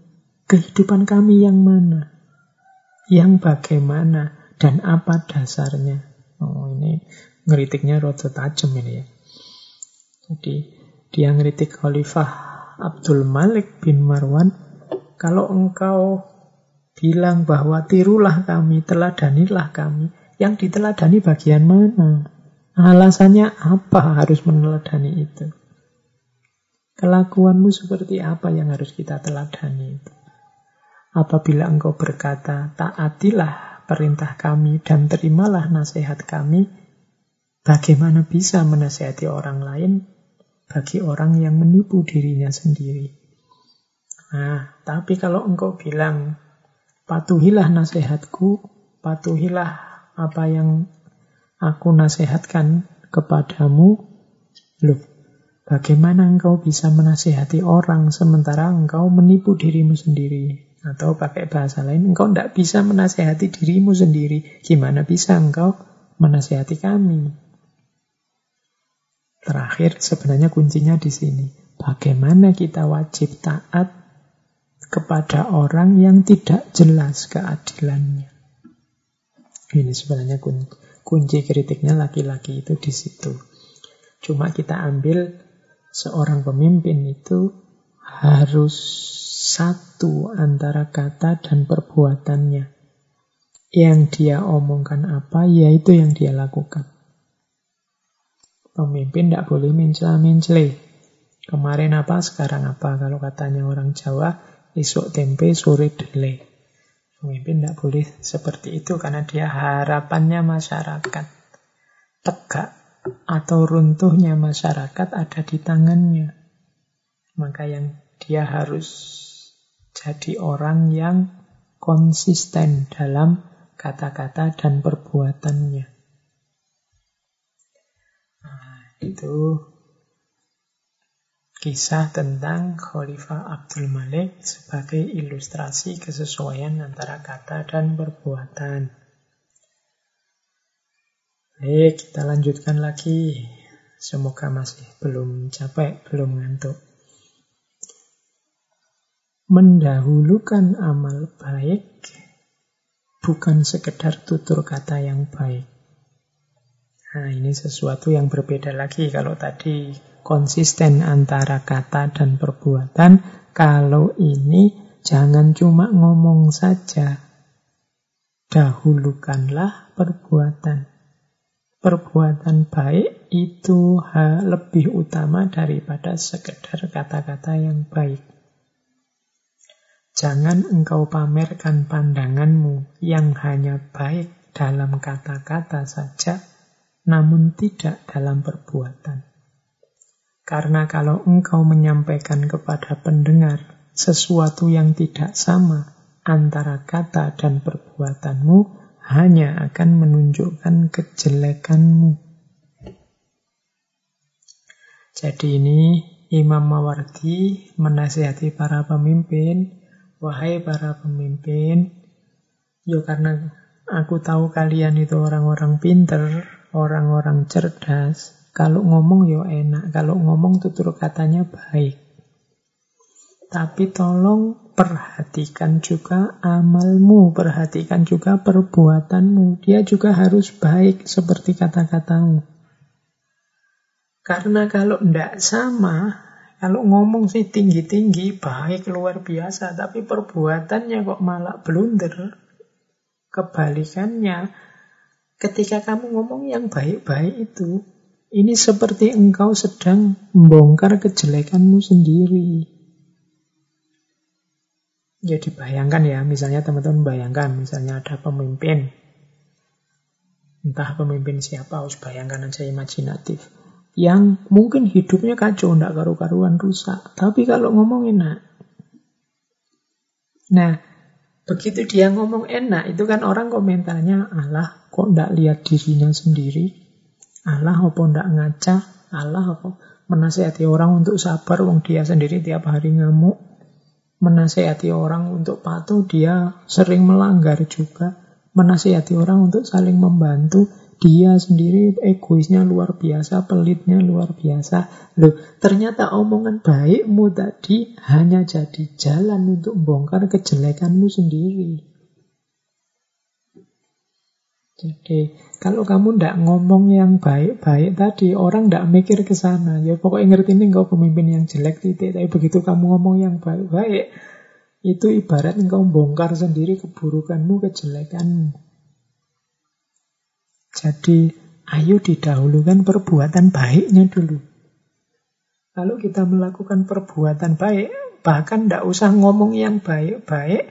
kehidupan kami yang mana? yang bagaimana dan apa dasarnya. Oh, ini ngeritiknya rada tajam ini ya. Jadi dia ngeritik Khalifah Abdul Malik bin Marwan, kalau engkau bilang bahwa tirulah kami, teladanilah kami, yang diteladani bagian mana? Alasannya apa harus meneladani itu? Kelakuanmu seperti apa yang harus kita teladani itu? Apabila engkau berkata, taatilah perintah kami dan terimalah nasihat kami, bagaimana bisa menasihati orang lain bagi orang yang menipu dirinya sendiri? Nah, tapi kalau engkau bilang, patuhilah nasihatku, patuhilah apa yang aku nasihatkan kepadamu, loh, bagaimana engkau bisa menasihati orang sementara engkau menipu dirimu sendiri? Atau pakai bahasa lain, engkau tidak bisa menasehati dirimu sendiri. Gimana bisa engkau menasehati kami? Terakhir, sebenarnya kuncinya di sini. Bagaimana kita wajib taat kepada orang yang tidak jelas keadilannya? Ini sebenarnya kunci kritiknya laki-laki itu di situ. Cuma kita ambil seorang pemimpin itu harus satu antara kata dan perbuatannya. Yang dia omongkan apa, yaitu yang dia lakukan. Pemimpin tidak boleh mencela-mencele. Kemarin apa, sekarang apa. Kalau katanya orang Jawa, esok tempe, sore dele. Pemimpin tidak boleh seperti itu karena dia harapannya masyarakat. Tegak atau runtuhnya masyarakat ada di tangannya. Maka yang dia harus jadi orang yang konsisten dalam kata-kata dan perbuatannya. Nah, itu kisah tentang Khalifah Abdul Malik sebagai ilustrasi kesesuaian antara kata dan perbuatan. Baik, kita lanjutkan lagi. Semoga masih belum capek, belum ngantuk mendahulukan amal baik bukan sekedar tutur kata yang baik. Nah, ini sesuatu yang berbeda lagi kalau tadi konsisten antara kata dan perbuatan. Kalau ini jangan cuma ngomong saja. Dahulukanlah perbuatan. Perbuatan baik itu lebih utama daripada sekedar kata-kata yang baik. Jangan engkau pamerkan pandanganmu yang hanya baik dalam kata-kata saja, namun tidak dalam perbuatan. Karena kalau engkau menyampaikan kepada pendengar sesuatu yang tidak sama antara kata dan perbuatanmu, hanya akan menunjukkan kejelekanmu. Jadi ini Imam Mawardi menasihati para pemimpin Wahai para pemimpin, yo karena aku tahu kalian itu orang-orang pinter, orang-orang cerdas. Kalau ngomong yo enak, kalau ngomong tutur katanya baik. Tapi tolong perhatikan juga amalmu, perhatikan juga perbuatanmu. Dia juga harus baik seperti kata-katamu. Karena kalau tidak sama, kalau ngomong sih tinggi-tinggi, baik luar biasa, tapi perbuatannya kok malah blunder. Kebalikannya, ketika kamu ngomong yang baik-baik itu, ini seperti engkau sedang membongkar kejelekanmu sendiri. Jadi bayangkan ya, misalnya teman-teman bayangkan, misalnya ada pemimpin. Entah pemimpin siapa, harus bayangkan aja imajinatif yang mungkin hidupnya kacau, ndak karu-karuan rusak. Tapi kalau ngomong enak. Nah, Begitu dia ngomong enak, itu kan orang komentarnya, Allah kok ndak lihat dirinya sendiri? Allah apa ndak ngaca? Allah apa menasehati orang untuk sabar, wong dia sendiri tiap hari ngamuk. Menasehati orang untuk patuh, dia sering melanggar juga. Menasehati orang untuk saling membantu, dia sendiri egoisnya luar biasa, pelitnya luar biasa. Loh, ternyata omongan baikmu tadi hanya jadi jalan untuk membongkar kejelekanmu sendiri. Jadi, kalau kamu tidak ngomong yang baik-baik tadi, orang tidak mikir ke sana. Ya pokoknya ngerti ini engkau pemimpin yang jelek titik. Tapi begitu kamu ngomong yang baik-baik, itu ibarat engkau bongkar sendiri keburukanmu, kejelekanmu. Jadi ayo didahulukan perbuatan baiknya dulu. Kalau kita melakukan perbuatan baik, bahkan tidak usah ngomong yang baik-baik,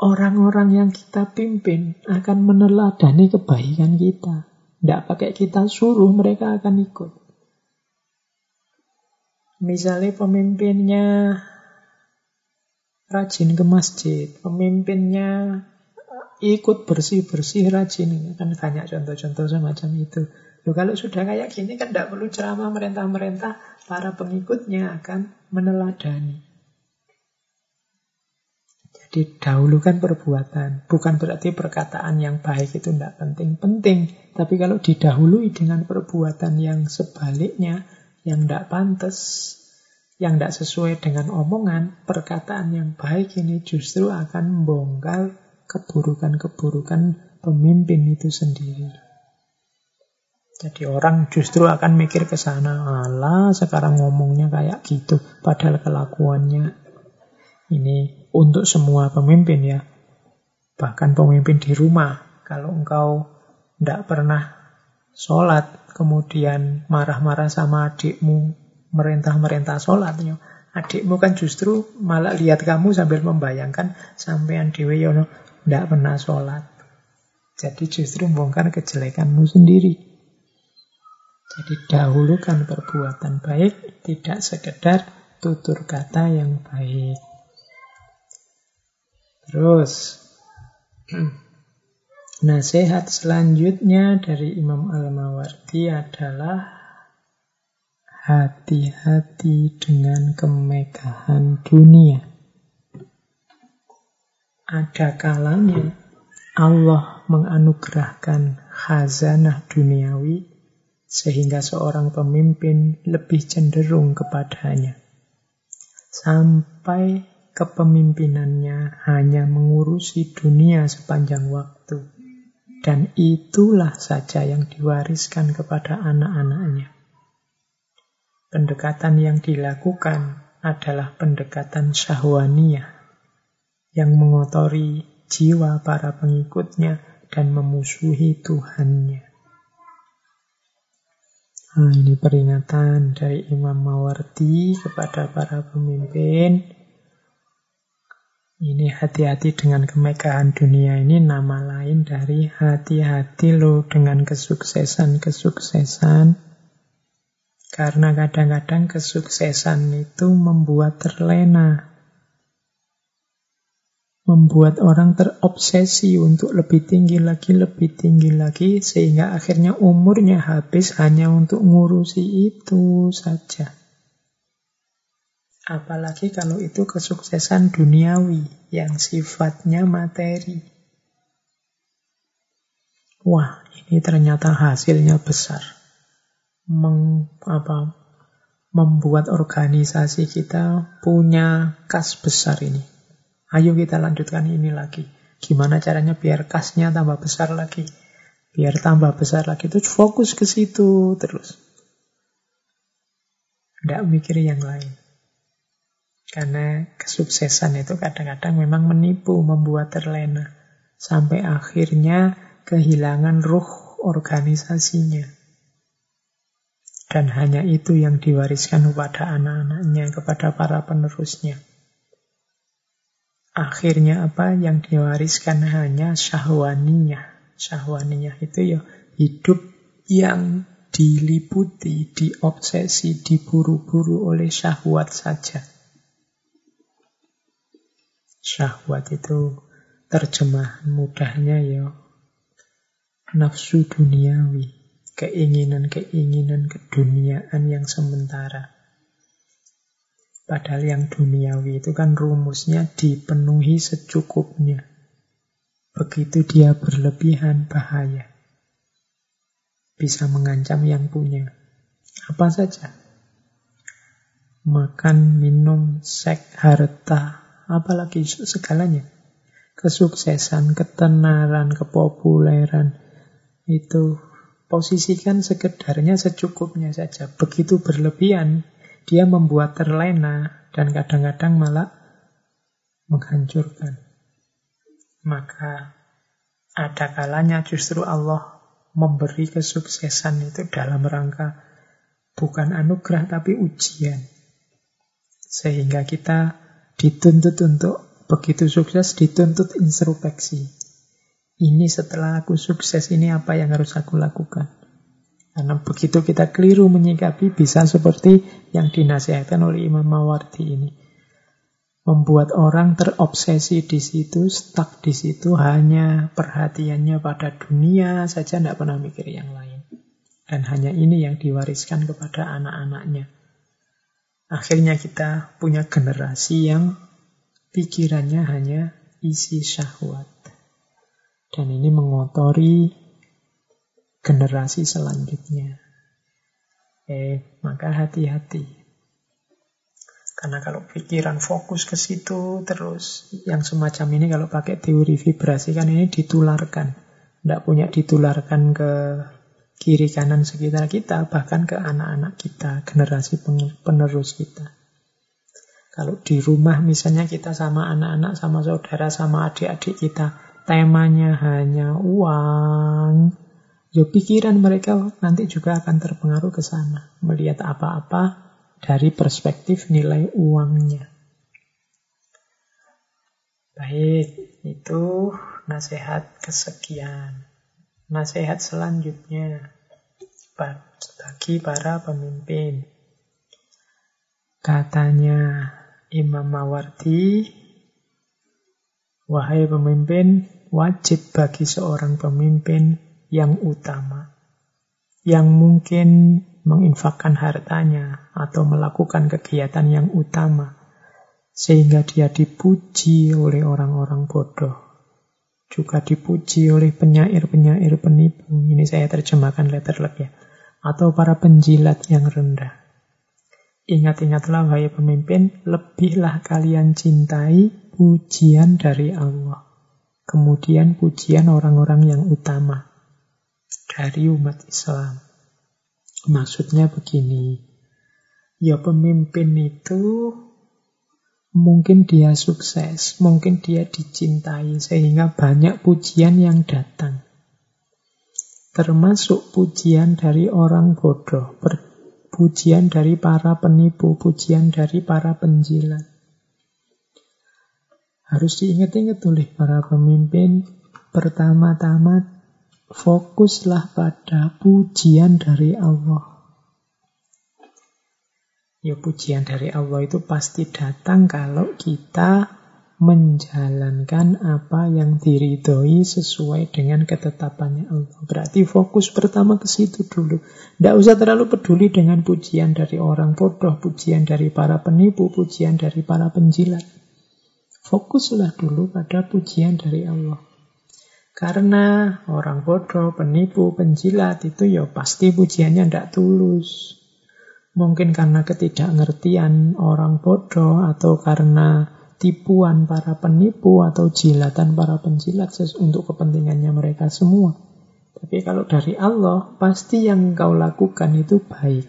orang-orang yang kita pimpin akan meneladani kebaikan kita. Tidak pakai kita suruh, mereka akan ikut. Misalnya pemimpinnya rajin ke masjid, pemimpinnya ikut bersih-bersih rajin. Kan banyak contoh-contoh semacam itu. Loh, kalau sudah kayak gini kan tidak perlu ceramah merintah-merintah, para pengikutnya akan meneladani. Jadi dahulukan perbuatan, bukan berarti perkataan yang baik itu tidak penting-penting. Tapi kalau didahului dengan perbuatan yang sebaliknya, yang tidak pantas, yang tidak sesuai dengan omongan, perkataan yang baik ini justru akan membongkar keburukan-keburukan pemimpin itu sendiri. Jadi orang justru akan mikir ke sana, Allah sekarang ngomongnya kayak gitu, padahal kelakuannya ini untuk semua pemimpin ya. Bahkan pemimpin di rumah, kalau engkau tidak pernah sholat, kemudian marah-marah sama adikmu, merintah-merintah sholatnya, adikmu kan justru malah lihat kamu sambil membayangkan sampean dewe yono tidak pernah sholat. Jadi justru membongkar kejelekanmu sendiri. Jadi dahulukan perbuatan baik, tidak sekedar tutur kata yang baik. Terus, nasihat selanjutnya dari Imam Al-Mawardi adalah hati-hati dengan kemegahan dunia ada kalanya Allah menganugerahkan khazanah duniawi sehingga seorang pemimpin lebih cenderung kepadanya. Sampai kepemimpinannya hanya mengurusi dunia sepanjang waktu. Dan itulah saja yang diwariskan kepada anak-anaknya. Pendekatan yang dilakukan adalah pendekatan syahwaniyah yang mengotori jiwa para pengikutnya dan memusuhi Tuhannya. Nah, ini peringatan dari Imam Mawardi kepada para pemimpin. Ini hati-hati dengan kemegahan dunia ini nama lain dari hati-hati lo dengan kesuksesan-kesuksesan. Karena kadang-kadang kesuksesan itu membuat terlena membuat orang terobsesi untuk lebih tinggi lagi, lebih tinggi lagi, sehingga akhirnya umurnya habis hanya untuk ngurusi itu saja. Apalagi kalau itu kesuksesan duniawi yang sifatnya materi. Wah, ini ternyata hasilnya besar. Meng, apa, membuat organisasi kita punya kas besar ini Ayo kita lanjutkan ini lagi. Gimana caranya biar kasnya tambah besar lagi? Biar tambah besar lagi. Itu fokus ke situ terus. Tidak mikir yang lain. Karena kesuksesan itu kadang-kadang memang menipu, membuat terlena. Sampai akhirnya kehilangan ruh organisasinya. Dan hanya itu yang diwariskan kepada anak-anaknya, kepada para penerusnya. Akhirnya apa yang diwariskan hanya syahwaniyah. Syahwaniyah itu ya hidup yang diliputi, diobsesi, diburu-buru oleh syahwat saja. Syahwat itu terjemah mudahnya ya nafsu duniawi, keinginan-keinginan keduniaan yang sementara. Padahal yang duniawi itu kan rumusnya dipenuhi secukupnya. Begitu dia berlebihan, bahaya. Bisa mengancam yang punya. Apa saja. Makan, minum, seks, harta, apalagi segalanya. Kesuksesan, ketenaran, kepopuleran, itu posisikan sekedarnya secukupnya saja. Begitu berlebihan, dia membuat terlena dan kadang-kadang malah menghancurkan. Maka ada kalanya justru Allah memberi kesuksesan itu dalam rangka bukan anugerah tapi ujian. Sehingga kita dituntut untuk begitu sukses dituntut introspeksi. Ini setelah aku sukses ini apa yang harus aku lakukan? Karena begitu kita keliru menyikapi bisa seperti yang dinasihatkan oleh Imam Mawardi ini. Membuat orang terobsesi di situ, stuck di situ, hanya perhatiannya pada dunia saja, tidak pernah mikir yang lain. Dan hanya ini yang diwariskan kepada anak-anaknya. Akhirnya kita punya generasi yang pikirannya hanya isi syahwat. Dan ini mengotori generasi selanjutnya. Eh, maka hati-hati. Karena kalau pikiran fokus ke situ terus, yang semacam ini kalau pakai teori vibrasi kan ini ditularkan. Tidak punya ditularkan ke kiri kanan sekitar kita, bahkan ke anak-anak kita, generasi penerus kita. Kalau di rumah misalnya kita sama anak-anak, sama saudara, sama adik-adik kita, temanya hanya uang, ya pikiran mereka nanti juga akan terpengaruh ke sana. Melihat apa-apa dari perspektif nilai uangnya. Baik, itu nasihat kesekian. Nasihat selanjutnya bagi para pemimpin. Katanya Imam Mawardi, wahai pemimpin, wajib bagi seorang pemimpin yang utama, yang mungkin menginfakkan hartanya atau melakukan kegiatan yang utama, sehingga dia dipuji oleh orang-orang bodoh, juga dipuji oleh penyair-penyair penipu. Ini saya terjemahkan letterlek ya. Atau para penjilat yang rendah. Ingat-ingatlah, wahai pemimpin, lebihlah kalian cintai pujian dari Allah. Kemudian pujian orang-orang yang utama dari umat Islam. Maksudnya begini, ya pemimpin itu mungkin dia sukses, mungkin dia dicintai sehingga banyak pujian yang datang. Termasuk pujian dari orang bodoh, pujian dari para penipu, pujian dari para penjilat. Harus diingat-ingat oleh para pemimpin, pertama-tama fokuslah pada pujian dari Allah. Ya pujian dari Allah itu pasti datang kalau kita menjalankan apa yang diridhoi sesuai dengan ketetapannya Allah. Berarti fokus pertama ke situ dulu. Tidak usah terlalu peduli dengan pujian dari orang bodoh, pujian dari para penipu, pujian dari para penjilat. Fokuslah dulu pada pujian dari Allah. Karena orang bodoh, penipu, penjilat itu ya pasti pujiannya tidak tulus. Mungkin karena ketidakngertian orang bodoh atau karena tipuan para penipu atau jilatan para penjilat untuk kepentingannya mereka semua. Tapi kalau dari Allah, pasti yang engkau lakukan itu baik.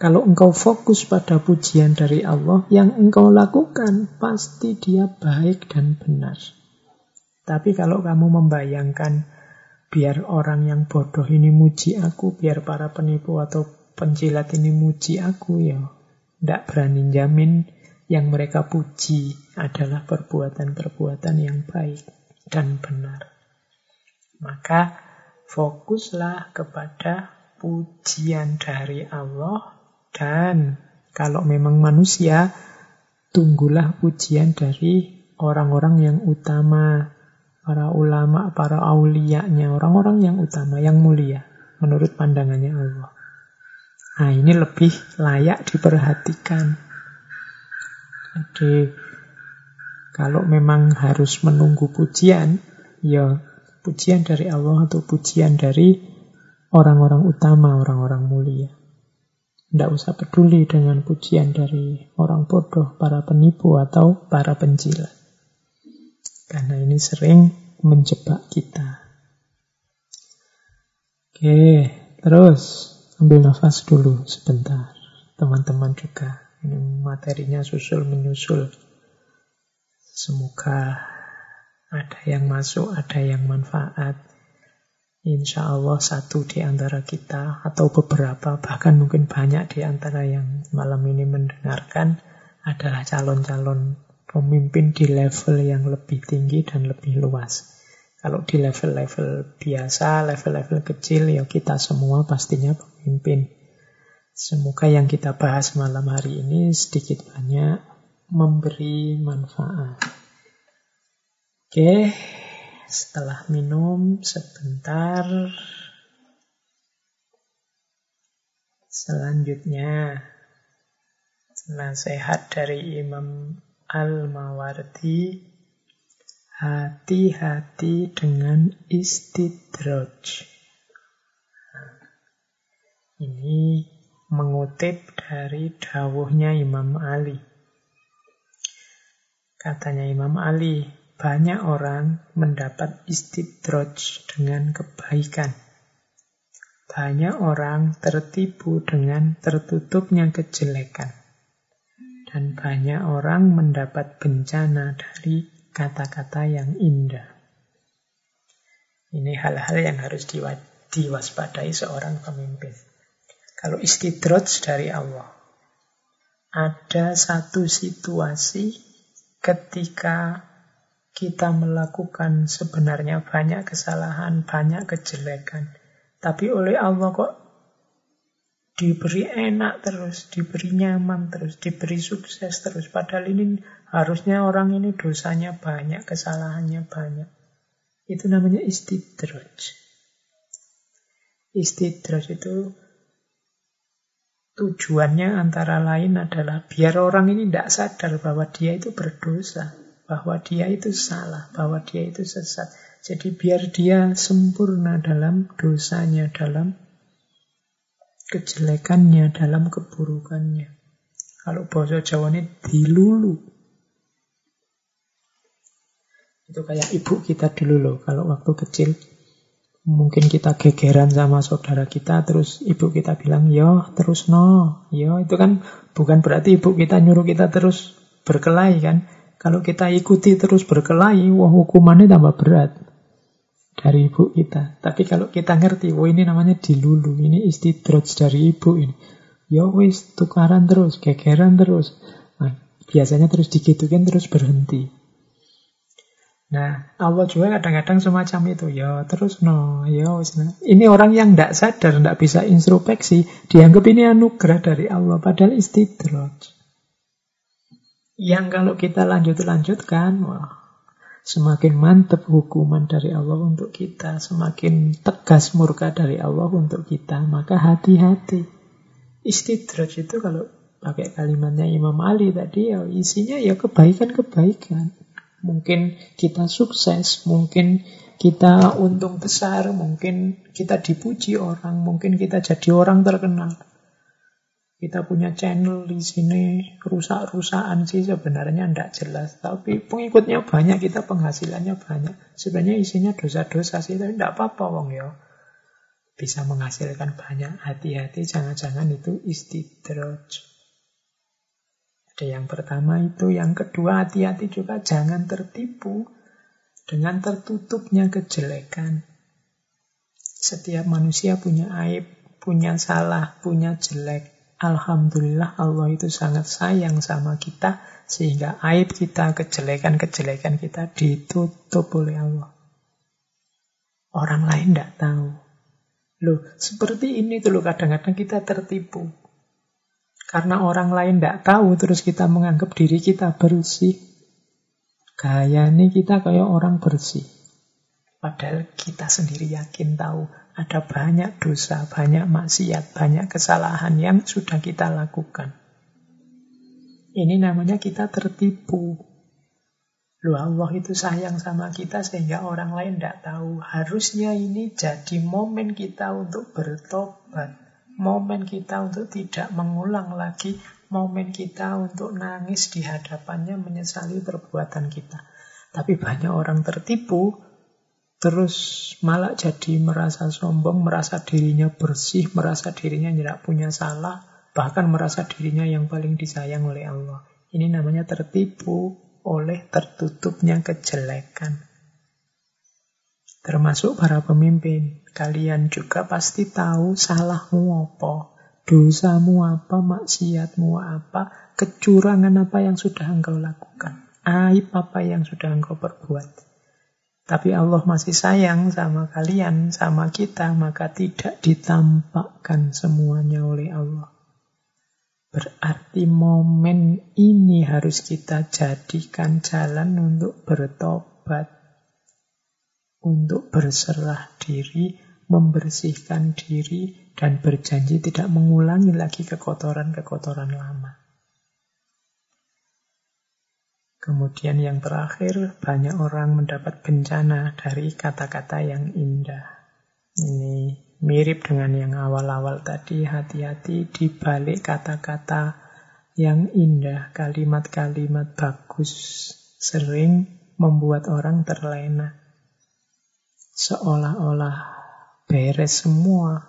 Kalau engkau fokus pada pujian dari Allah, yang engkau lakukan pasti dia baik dan benar. Tapi kalau kamu membayangkan biar orang yang bodoh ini muji aku, biar para penipu atau penjilat ini muji aku, ya tidak berani jamin yang mereka puji adalah perbuatan-perbuatan yang baik dan benar. Maka fokuslah kepada pujian dari Allah dan kalau memang manusia, tunggulah pujian dari orang-orang yang utama, para ulama, para aulianya, orang-orang yang utama, yang mulia menurut pandangannya Allah. Nah, ini lebih layak diperhatikan. Jadi, kalau memang harus menunggu pujian, ya pujian dari Allah atau pujian dari orang-orang utama, orang-orang mulia. Tidak usah peduli dengan pujian dari orang bodoh, para penipu, atau para penjilat. Karena ini sering menjebak kita. Oke, terus ambil nafas dulu sebentar. Teman-teman juga. Ini materinya susul menyusul. Semoga ada yang masuk, ada yang manfaat. Insya Allah satu di antara kita atau beberapa bahkan mungkin banyak di antara yang malam ini mendengarkan adalah calon-calon pemimpin di level yang lebih tinggi dan lebih luas. Kalau di level-level biasa, level-level kecil, ya kita semua pastinya pemimpin. Semoga yang kita bahas malam hari ini sedikit banyak memberi manfaat. Oke, setelah minum sebentar, selanjutnya nasihat dari Imam Al-Mawardi hati-hati dengan istidraj. ini mengutip dari dawuhnya Imam Ali. Katanya Imam Ali, banyak orang mendapat istidraj dengan kebaikan. Banyak orang tertipu dengan tertutupnya kejelekan. Dan banyak orang mendapat bencana dari kata-kata yang indah. Ini hal-hal yang harus diwaspadai seorang pemimpin. Kalau istidraj dari Allah, ada satu situasi ketika kita melakukan sebenarnya banyak kesalahan, banyak kejelekan. Tapi oleh Allah kok diberi enak terus, diberi nyaman terus, diberi sukses terus. Padahal ini harusnya orang ini dosanya banyak, kesalahannya banyak. Itu namanya istidraj. Istidraj itu tujuannya antara lain adalah biar orang ini tidak sadar bahwa dia itu berdosa bahwa dia itu salah, bahwa dia itu sesat. Jadi biar dia sempurna dalam dosanya, dalam kejelekannya, dalam keburukannya. Kalau bahasa Jawa ini dilulu. Itu kayak ibu kita dulu loh, kalau waktu kecil mungkin kita gegeran sama saudara kita terus ibu kita bilang yo terus no yo itu kan bukan berarti ibu kita nyuruh kita terus berkelahi kan kalau kita ikuti terus berkelahi, wah hukumannya tambah berat dari ibu kita. Tapi kalau kita ngerti, wah ini namanya dilulu, ini istidroj dari ibu ini. Ya wis, tukaran terus, gegeran terus. Nah, biasanya terus digitukan terus berhenti. Nah, Allah juga kadang-kadang semacam itu. Ya, terus no, ya wis. Nah. Ini orang yang tidak sadar, tidak bisa introspeksi, dianggap ini anugerah dari Allah, padahal istidroj yang kalau kita lanjut-lanjutkan, wah, semakin mantap hukuman dari Allah untuk kita, semakin tegas murka dari Allah untuk kita, maka hati-hati. Istidraj itu kalau pakai kalimatnya Imam Ali tadi, ya isinya ya kebaikan-kebaikan. Mungkin kita sukses, mungkin kita untung besar, mungkin kita dipuji orang, mungkin kita jadi orang terkenal. Kita punya channel di sini, rusak-rusakan sih sebenarnya tidak jelas. Tapi pengikutnya banyak, kita penghasilannya banyak. Sebenarnya isinya dosa-dosa sih, tapi tidak apa-apa wong ya. Bisa menghasilkan banyak. Hati-hati, jangan-jangan itu istidraj. Ada yang pertama itu, yang kedua hati-hati juga jangan tertipu dengan tertutupnya kejelekan. Setiap manusia punya aib, punya salah, punya jelek. Alhamdulillah Allah itu sangat sayang sama kita sehingga aib kita, kejelekan-kejelekan kita ditutup oleh Allah. Orang lain tidak tahu. Loh, seperti ini tuh loh kadang-kadang kita tertipu. Karena orang lain tidak tahu terus kita menganggap diri kita bersih. Gaya ini kita kayak orang bersih. Padahal kita sendiri yakin tahu ada banyak dosa, banyak maksiat, banyak kesalahan yang sudah kita lakukan. Ini namanya kita tertipu. Loh Allah itu sayang sama kita sehingga orang lain tidak tahu. Harusnya ini jadi momen kita untuk bertobat. Momen kita untuk tidak mengulang lagi. Momen kita untuk nangis di hadapannya menyesali perbuatan kita. Tapi banyak orang tertipu Terus malah jadi merasa sombong, merasa dirinya bersih, merasa dirinya tidak punya salah, bahkan merasa dirinya yang paling disayang oleh Allah. Ini namanya tertipu oleh tertutupnya kejelekan. Termasuk para pemimpin. Kalian juga pasti tahu salahmu apa, dosamu apa, maksiatmu apa, kecurangan apa yang sudah engkau lakukan, aib apa yang sudah engkau perbuat. Tapi Allah masih sayang sama kalian, sama kita, maka tidak ditampakkan semuanya oleh Allah. Berarti momen ini harus kita jadikan jalan untuk bertobat, untuk berserah diri, membersihkan diri, dan berjanji tidak mengulangi lagi kekotoran-kekotoran lama. Kemudian yang terakhir, banyak orang mendapat bencana dari kata-kata yang indah. Ini mirip dengan yang awal-awal tadi, hati-hati di balik kata-kata yang indah, kalimat-kalimat bagus sering membuat orang terlena. Seolah-olah beres semua,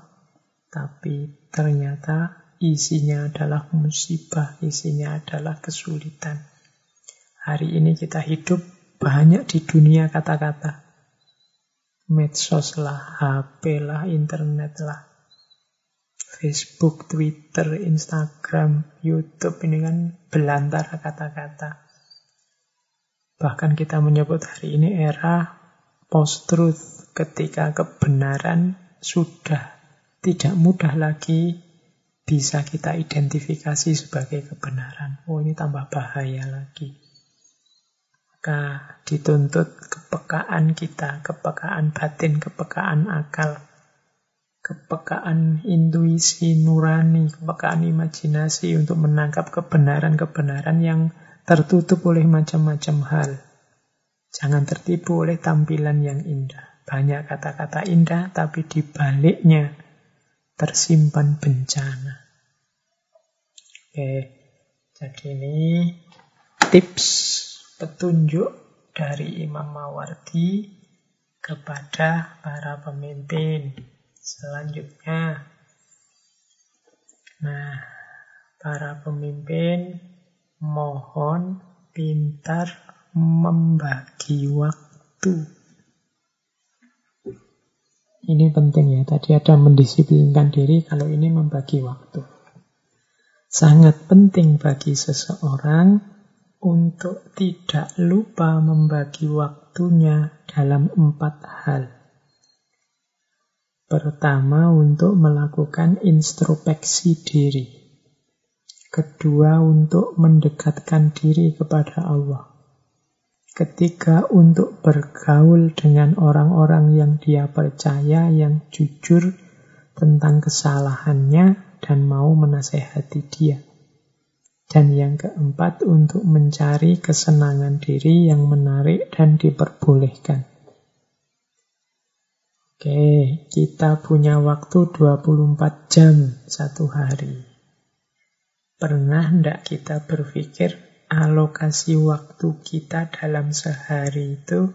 tapi ternyata isinya adalah musibah, isinya adalah kesulitan. Hari ini kita hidup banyak di dunia kata-kata. Medsos lah, HP lah, internet lah. Facebook, Twitter, Instagram, YouTube ini kan belantara kata-kata. Bahkan kita menyebut hari ini era post-truth ketika kebenaran sudah tidak mudah lagi bisa kita identifikasi sebagai kebenaran. Oh ini tambah bahaya lagi maka dituntut kepekaan kita, kepekaan batin, kepekaan akal, kepekaan intuisi nurani, kepekaan imajinasi untuk menangkap kebenaran-kebenaran yang tertutup oleh macam-macam hal. Jangan tertipu oleh tampilan yang indah. Banyak kata-kata indah, tapi di baliknya tersimpan bencana. Oke, jadi ini tips petunjuk dari Imam Mawardi kepada para pemimpin. Selanjutnya, nah, para pemimpin mohon pintar membagi waktu. Ini penting ya, tadi ada mendisiplinkan diri, kalau ini membagi waktu. Sangat penting bagi seseorang untuk tidak lupa membagi waktunya dalam empat hal. Pertama, untuk melakukan introspeksi diri. Kedua, untuk mendekatkan diri kepada Allah. Ketiga, untuk bergaul dengan orang-orang yang dia percaya, yang jujur tentang kesalahannya, dan mau menasehati dia. Dan yang keempat, untuk mencari kesenangan diri yang menarik dan diperbolehkan. Oke, kita punya waktu 24 jam satu hari. Pernah enggak kita berpikir alokasi waktu kita dalam sehari itu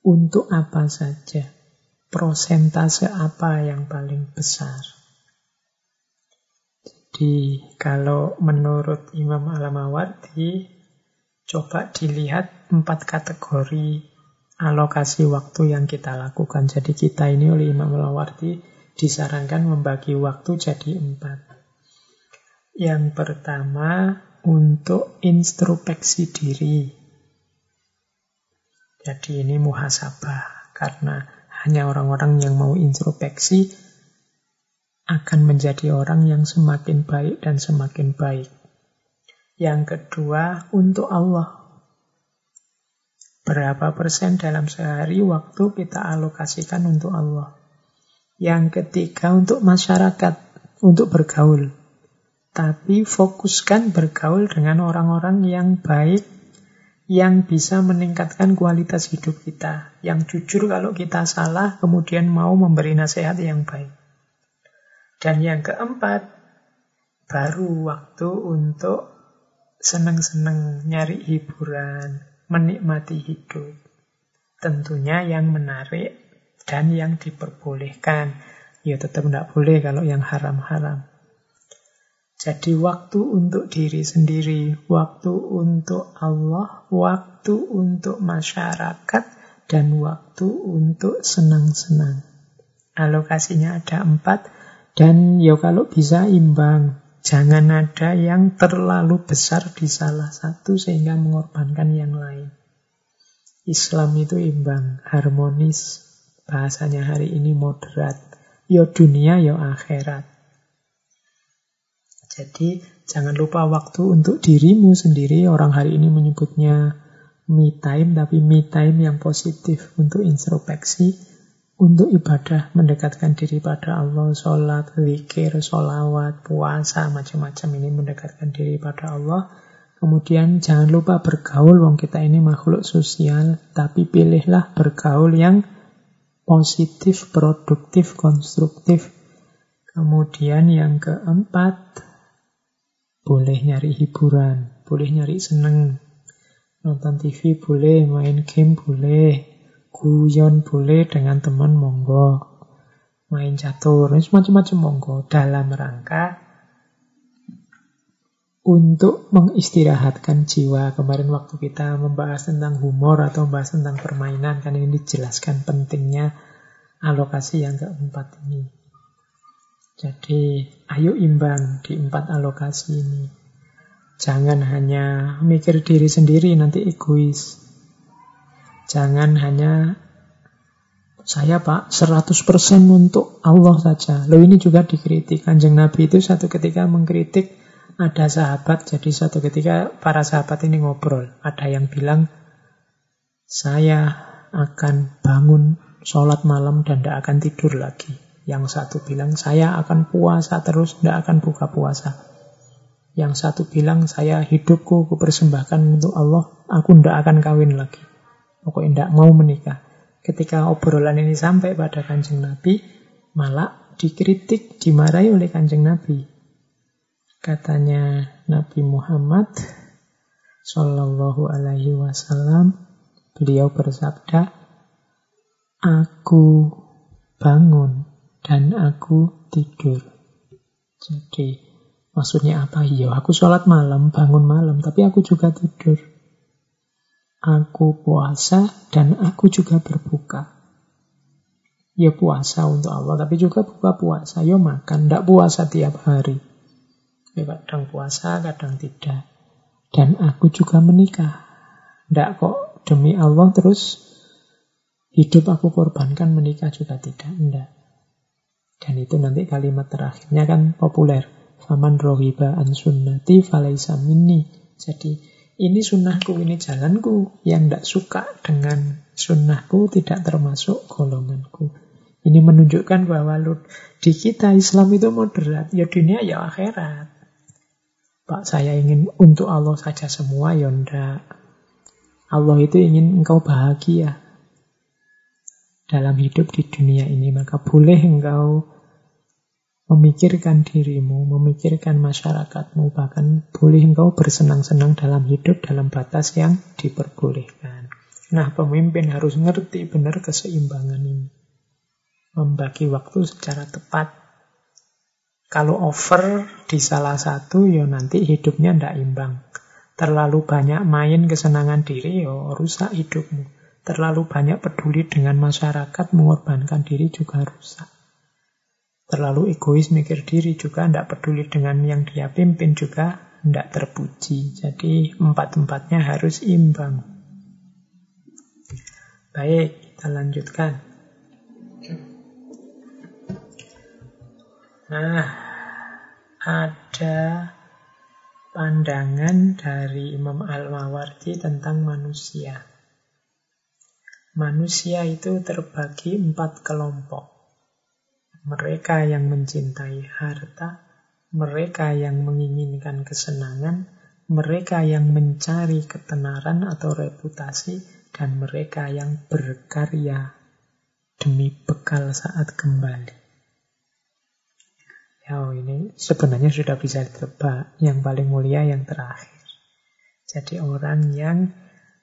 untuk apa saja? Prosentase apa yang paling besar? Jadi kalau menurut Imam Al-Mawardi, coba dilihat empat kategori alokasi waktu yang kita lakukan. Jadi kita ini oleh Imam Al-Mawardi disarankan membagi waktu jadi empat. Yang pertama untuk introspeksi diri. Jadi ini muhasabah karena hanya orang-orang yang mau introspeksi akan menjadi orang yang semakin baik dan semakin baik. Yang kedua, untuk Allah. Berapa persen dalam sehari waktu kita alokasikan untuk Allah. Yang ketiga untuk masyarakat, untuk bergaul. Tapi fokuskan bergaul dengan orang-orang yang baik, yang bisa meningkatkan kualitas hidup kita. Yang jujur kalau kita salah, kemudian mau memberi nasihat yang baik. Dan yang keempat, baru waktu untuk seneng-seneng nyari hiburan, menikmati hidup. Tentunya yang menarik dan yang diperbolehkan. Ya tetap tidak boleh kalau yang haram-haram. Jadi waktu untuk diri sendiri, waktu untuk Allah, waktu untuk masyarakat, dan waktu untuk senang-senang. Alokasinya ada empat, dan ya kalau bisa imbang. Jangan ada yang terlalu besar di salah satu sehingga mengorbankan yang lain. Islam itu imbang, harmonis. Bahasanya hari ini moderat. Yo dunia, yo akhirat. Jadi jangan lupa waktu untuk dirimu sendiri. Orang hari ini menyebutnya me time, tapi me time yang positif untuk introspeksi untuk ibadah mendekatkan diri pada Allah, sholat, zikir, sholawat, puasa, macam-macam ini mendekatkan diri pada Allah. Kemudian jangan lupa bergaul, wong kita ini makhluk sosial, tapi pilihlah bergaul yang positif, produktif, konstruktif. Kemudian yang keempat, boleh nyari hiburan, boleh nyari seneng. Nonton TV boleh, main game boleh, guyon boleh dengan teman monggo. Main catur macam-macam monggo. Dalam rangka untuk mengistirahatkan jiwa. Kemarin waktu kita membahas tentang humor atau membahas tentang permainan kan ini dijelaskan pentingnya alokasi yang keempat ini. Jadi ayo imbang di empat alokasi ini. Jangan hanya mikir diri sendiri nanti egois Jangan hanya saya pak 100% untuk Allah saja. Lo ini juga dikritik. Kanjeng Nabi itu satu ketika mengkritik ada sahabat. Jadi satu ketika para sahabat ini ngobrol. Ada yang bilang saya akan bangun sholat malam dan tidak akan tidur lagi. Yang satu bilang saya akan puasa terus, tidak akan buka puasa. Yang satu bilang saya hidupku kupersembahkan untuk Allah, aku tidak akan kawin lagi. Pokoknya tidak mau menikah. Ketika obrolan ini sampai pada kanjeng Nabi, malah dikritik, dimarahi oleh kanjeng Nabi. Katanya Nabi Muhammad Sallallahu Alaihi Wasallam, beliau bersabda, Aku bangun dan aku tidur. Jadi maksudnya apa? Ya aku sholat malam, bangun malam, tapi aku juga tidur. Aku puasa dan aku juga berbuka. Ya puasa untuk Allah, tapi juga buka puasa. Ya makan, tidak puasa tiap hari. Ya kadang puasa, kadang tidak. Dan aku juga menikah. Tidak kok demi Allah terus hidup aku korbankan menikah juga tidak. Tidak. Dan itu nanti kalimat terakhirnya kan populer. Faman rohiba an sunnati falaisa minni. Jadi ini sunnahku, ini jalanku. Yang tidak suka dengan sunnahku tidak termasuk golonganku. Ini menunjukkan bahwa di kita Islam itu moderat. Ya dunia, ya akhirat. Pak, saya ingin untuk Allah saja semua, ya enggak. Allah itu ingin engkau bahagia dalam hidup di dunia ini. Maka boleh engkau memikirkan dirimu, memikirkan masyarakatmu, bahkan boleh engkau bersenang-senang dalam hidup dalam batas yang diperbolehkan. Nah, pemimpin harus ngerti benar keseimbangan ini. Membagi waktu secara tepat. Kalau over di salah satu, ya nanti hidupnya ndak imbang. Terlalu banyak main kesenangan diri, ya rusak hidupmu. Terlalu banyak peduli dengan masyarakat, mengorbankan diri juga rusak. Terlalu egois mikir diri juga, tidak peduli dengan yang dia pimpin juga, tidak terpuji. Jadi empat-empatnya harus imbang. Baik, kita lanjutkan. Nah, ada pandangan dari Imam Al-Mawardi tentang manusia. Manusia itu terbagi empat kelompok. Mereka yang mencintai harta, mereka yang menginginkan kesenangan, mereka yang mencari ketenaran atau reputasi, dan mereka yang berkarya demi bekal saat kembali. Ya, oh, ini sebenarnya sudah bisa ditebak. Yang paling mulia yang terakhir. Jadi orang yang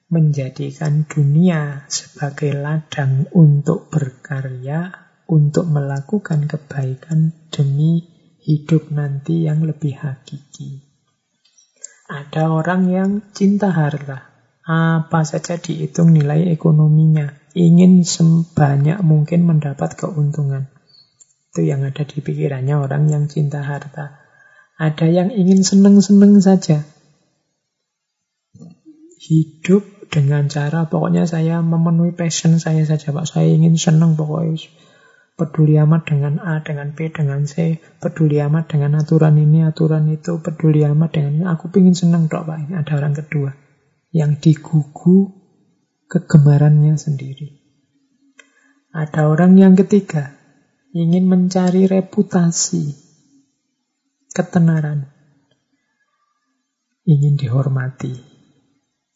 menjadikan dunia sebagai ladang untuk berkarya, untuk melakukan kebaikan demi hidup nanti yang lebih hakiki. Ada orang yang cinta harta, apa saja dihitung nilai ekonominya, ingin sebanyak mungkin mendapat keuntungan. Itu yang ada di pikirannya orang yang cinta harta. Ada yang ingin seneng-seneng saja. Hidup dengan cara pokoknya saya memenuhi passion saya saja Pak. Saya ingin senang pokoknya peduli amat dengan A, dengan B, dengan C, peduli amat dengan aturan ini, aturan itu, peduli amat dengan ini. Aku ingin senang dok Pak. Ini ada orang kedua yang digugu kegemarannya sendiri. Ada orang yang ketiga ingin mencari reputasi, ketenaran, ingin dihormati,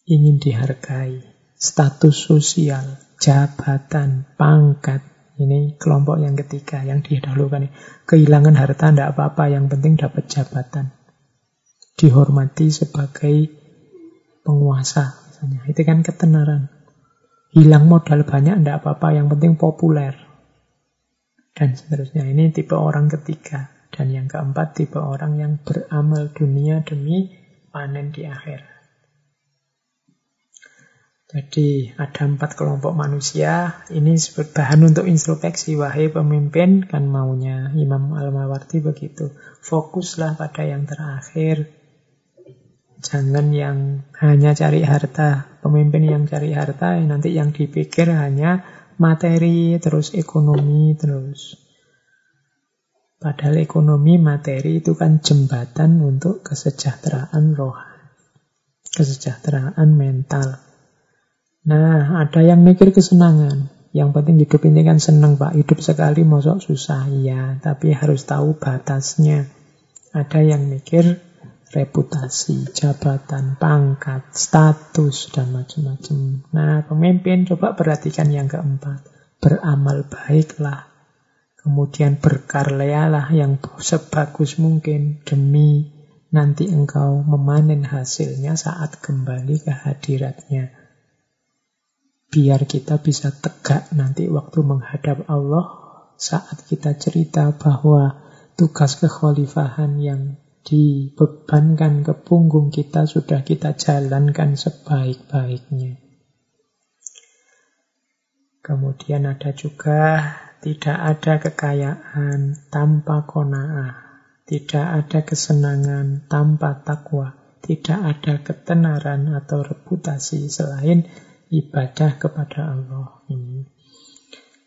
ingin dihargai, status sosial, jabatan, pangkat. Ini kelompok yang ketiga yang didahulukan. Kehilangan harta tidak apa-apa, yang penting dapat jabatan. Dihormati sebagai penguasa. Misalnya. Itu kan ketenaran. Hilang modal banyak tidak apa-apa, yang penting populer. Dan seterusnya. Ini tipe orang ketiga. Dan yang keempat, tipe orang yang beramal dunia demi panen di akhir. Jadi ada empat kelompok manusia. Ini bahan untuk introspeksi. Wahai pemimpin, kan maunya Imam Al-Mawardi begitu. Fokuslah pada yang terakhir. Jangan yang hanya cari harta. Pemimpin yang cari harta, nanti yang dipikir hanya materi, terus ekonomi, terus. Padahal ekonomi, materi itu kan jembatan untuk kesejahteraan roh. Kesejahteraan mental. Nah, ada yang mikir kesenangan. Yang penting hidup ini kan senang, Pak. Hidup sekali mosok susah, ya. Tapi harus tahu batasnya. Ada yang mikir reputasi, jabatan, pangkat, status, dan macam-macam. Nah, pemimpin coba perhatikan yang keempat. Beramal baiklah. Kemudian berkaryalah yang sebagus mungkin demi nanti engkau memanen hasilnya saat kembali ke hadiratnya biar kita bisa tegak nanti waktu menghadap Allah saat kita cerita bahwa tugas kekhalifahan yang dibebankan ke punggung kita sudah kita jalankan sebaik-baiknya. Kemudian ada juga tidak ada kekayaan tanpa kona'ah, tidak ada kesenangan tanpa takwa, tidak ada ketenaran atau reputasi selain ibadah kepada Allah ini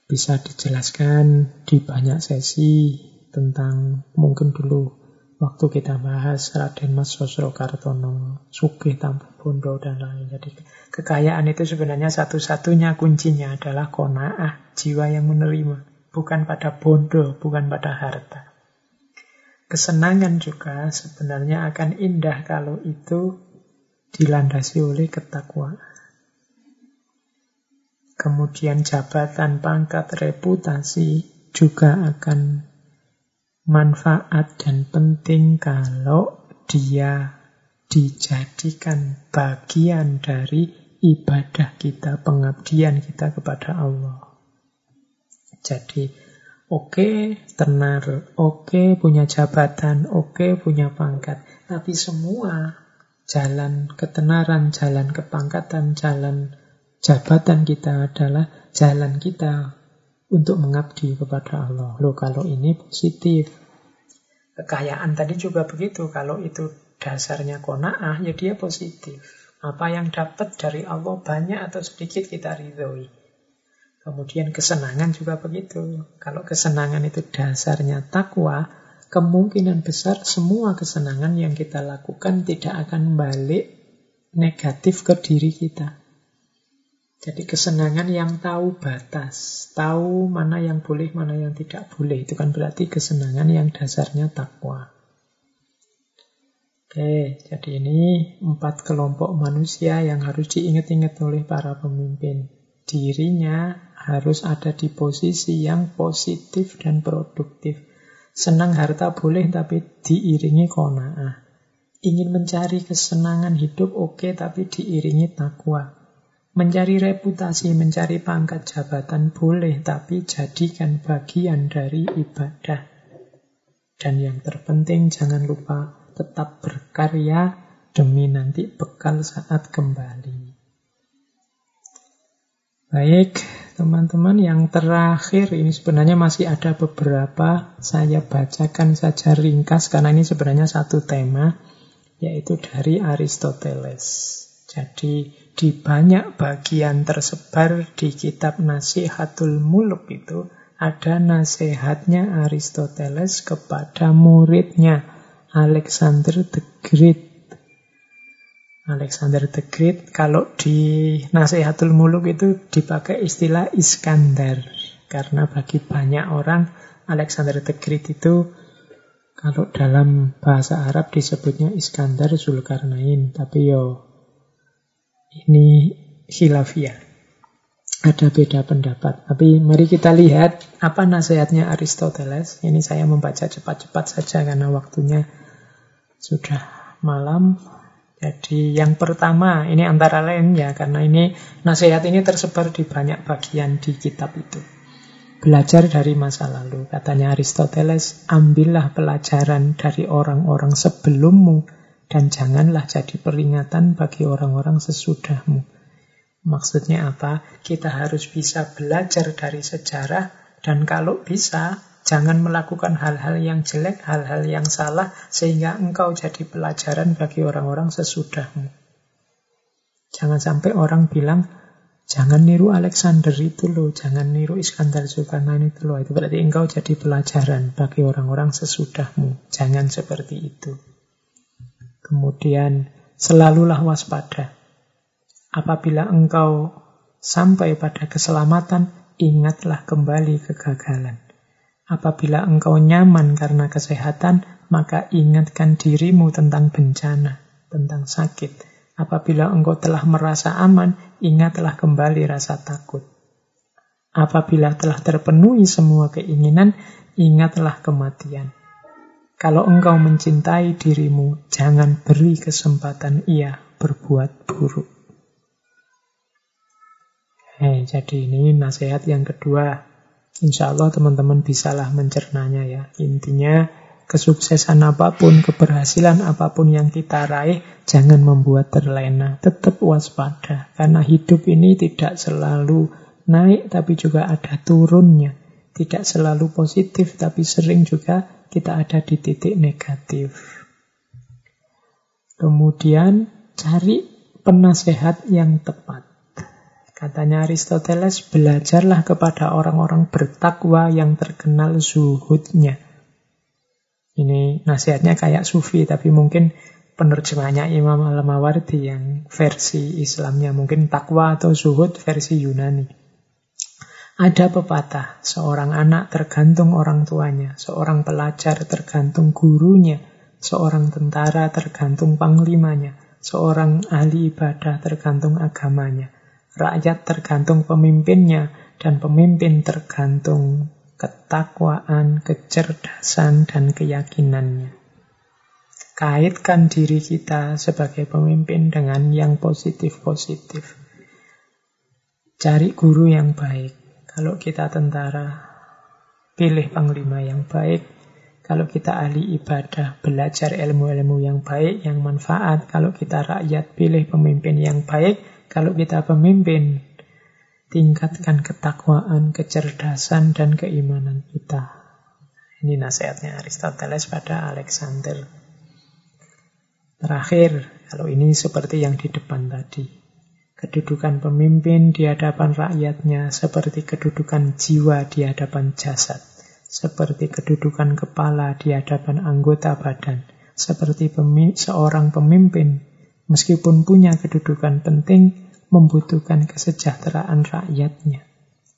bisa dijelaskan di banyak sesi tentang mungkin dulu waktu kita bahas Raden Mas Sosro Kartono, Sugih Tampu Bondo dan lain. Jadi kekayaan itu sebenarnya satu-satunya kuncinya adalah kona'ah, jiwa yang menerima. Bukan pada bondo, bukan pada harta. Kesenangan juga sebenarnya akan indah kalau itu dilandasi oleh ketakwaan kemudian jabatan, pangkat, reputasi juga akan manfaat dan penting kalau dia dijadikan bagian dari ibadah kita, pengabdian kita kepada Allah. Jadi, oke okay, tenar, oke okay, punya jabatan, oke okay, punya pangkat, tapi semua jalan ketenaran, jalan kepangkatan, jalan jabatan kita adalah jalan kita untuk mengabdi kepada Allah. Loh, kalau ini positif. Kekayaan tadi juga begitu. Kalau itu dasarnya kona'ah, ya dia positif. Apa yang dapat dari Allah banyak atau sedikit kita ridhoi. Kemudian kesenangan juga begitu. Kalau kesenangan itu dasarnya takwa, kemungkinan besar semua kesenangan yang kita lakukan tidak akan balik negatif ke diri kita. Jadi kesenangan yang tahu batas, tahu mana yang boleh, mana yang tidak boleh. Itu kan berarti kesenangan yang dasarnya takwa. Oke, jadi ini empat kelompok manusia yang harus diingat-ingat oleh para pemimpin. Dirinya harus ada di posisi yang positif dan produktif. Senang harta boleh, tapi diiringi kona'ah. Ingin mencari kesenangan hidup oke, okay, tapi diiringi takwa. Mencari reputasi, mencari pangkat jabatan boleh, tapi jadikan bagian dari ibadah. Dan yang terpenting jangan lupa tetap berkarya demi nanti bekal saat kembali. Baik, teman-teman yang terakhir ini sebenarnya masih ada beberapa saya bacakan saja ringkas karena ini sebenarnya satu tema yaitu dari Aristoteles. Jadi di banyak bagian tersebar di kitab Nasihatul Muluk itu ada nasihatnya Aristoteles kepada muridnya Alexander the Great. Alexander the Great kalau di Nasihatul Muluk itu dipakai istilah Iskandar karena bagi banyak orang Alexander the Great itu kalau dalam bahasa Arab disebutnya Iskandar Zulkarnain tapi yo ini khilafiyah. Ada beda pendapat. Tapi mari kita lihat apa nasihatnya Aristoteles. Ini saya membaca cepat-cepat saja karena waktunya sudah malam. Jadi yang pertama ini antara lain ya karena ini nasihat ini tersebar di banyak bagian di kitab itu. Belajar dari masa lalu. Katanya Aristoteles, ambillah pelajaran dari orang-orang sebelummu dan janganlah jadi peringatan bagi orang-orang sesudahmu. Maksudnya apa? Kita harus bisa belajar dari sejarah dan kalau bisa jangan melakukan hal-hal yang jelek, hal-hal yang salah sehingga engkau jadi pelajaran bagi orang-orang sesudahmu. Jangan sampai orang bilang jangan niru Alexander itu loh, jangan niru Iskandar Zulkarnain itu loh. Itu berarti engkau jadi pelajaran bagi orang-orang sesudahmu. Jangan seperti itu. Kemudian selalulah waspada. Apabila engkau sampai pada keselamatan, ingatlah kembali kegagalan. Apabila engkau nyaman karena kesehatan, maka ingatkan dirimu tentang bencana, tentang sakit. Apabila engkau telah merasa aman, ingatlah kembali rasa takut. Apabila telah terpenuhi semua keinginan, ingatlah kematian. Kalau engkau mencintai dirimu, jangan beri kesempatan ia berbuat buruk. Hei, jadi ini nasihat yang kedua. Insya Allah teman-teman bisalah mencernanya ya. Intinya kesuksesan apa pun, keberhasilan apa pun yang kita raih, jangan membuat terlena. Tetap waspada. Karena hidup ini tidak selalu naik, tapi juga ada turunnya. Tidak selalu positif, tapi sering juga kita ada di titik negatif. Kemudian cari penasehat yang tepat. Katanya Aristoteles, belajarlah kepada orang-orang bertakwa yang terkenal zuhudnya. Ini nasihatnya kayak sufi, tapi mungkin penerjemahnya Imam Al-Mawardi yang versi Islamnya. Mungkin takwa atau zuhud versi Yunani. Ada pepatah, seorang anak tergantung orang tuanya, seorang pelajar tergantung gurunya, seorang tentara tergantung panglimanya, seorang ahli ibadah tergantung agamanya, rakyat tergantung pemimpinnya, dan pemimpin tergantung ketakwaan, kecerdasan, dan keyakinannya. Kaitkan diri kita sebagai pemimpin dengan yang positif-positif. Cari guru yang baik, kalau kita tentara, pilih panglima yang baik. Kalau kita ahli ibadah, belajar ilmu-ilmu yang baik, yang manfaat. Kalau kita rakyat, pilih pemimpin yang baik. Kalau kita pemimpin, tingkatkan ketakwaan, kecerdasan, dan keimanan kita. Ini nasihatnya Aristoteles pada Alexander. Terakhir, kalau ini seperti yang di depan tadi. Kedudukan pemimpin di hadapan rakyatnya seperti kedudukan jiwa di hadapan jasad, seperti kedudukan kepala di hadapan anggota badan, seperti pemi seorang pemimpin meskipun punya kedudukan penting, membutuhkan kesejahteraan rakyatnya.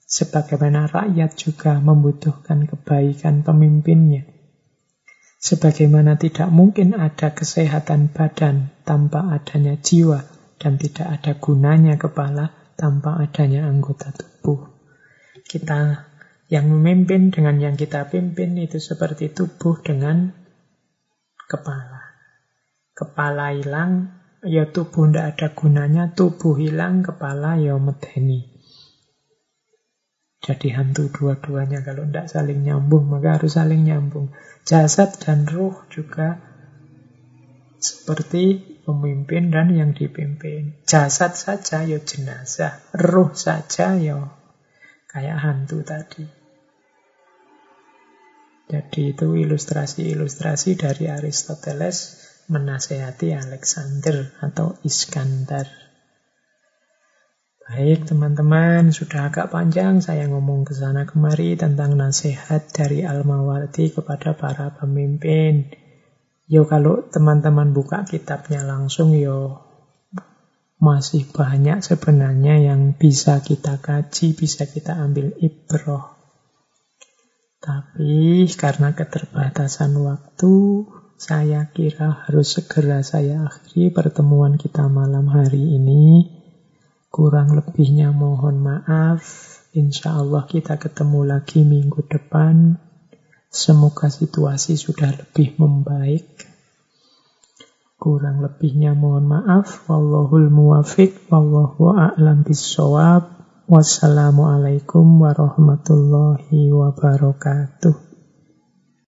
Sebagaimana rakyat juga membutuhkan kebaikan pemimpinnya. Sebagaimana tidak mungkin ada kesehatan badan tanpa adanya jiwa dan tidak ada gunanya kepala tanpa adanya anggota tubuh. Kita yang memimpin dengan yang kita pimpin itu seperti tubuh dengan kepala. Kepala hilang, ya tubuh tidak ada gunanya, tubuh hilang, kepala ya medeni. Jadi hantu dua-duanya kalau tidak saling nyambung, maka harus saling nyambung. Jasad dan ruh juga seperti pemimpin dan yang dipimpin. Jasad saja ya jenazah, ruh saja ya kayak hantu tadi. Jadi itu ilustrasi-ilustrasi dari Aristoteles menasehati Alexander atau Iskandar. Baik teman-teman, sudah agak panjang saya ngomong ke sana kemari tentang nasihat dari Al-Mawardi kepada para pemimpin. Yo kalau teman-teman buka kitabnya langsung yo masih banyak sebenarnya yang bisa kita kaji, bisa kita ambil ibroh. Tapi karena keterbatasan waktu, saya kira harus segera saya akhiri pertemuan kita malam hari ini. Kurang lebihnya mohon maaf. Insya Allah kita ketemu lagi minggu depan. Semoga situasi sudah lebih membaik. Kurang lebihnya mohon maaf. Wallahul muwafiq. Wallahu a'lam bisawab. Wassalamualaikum warahmatullahi wabarakatuh.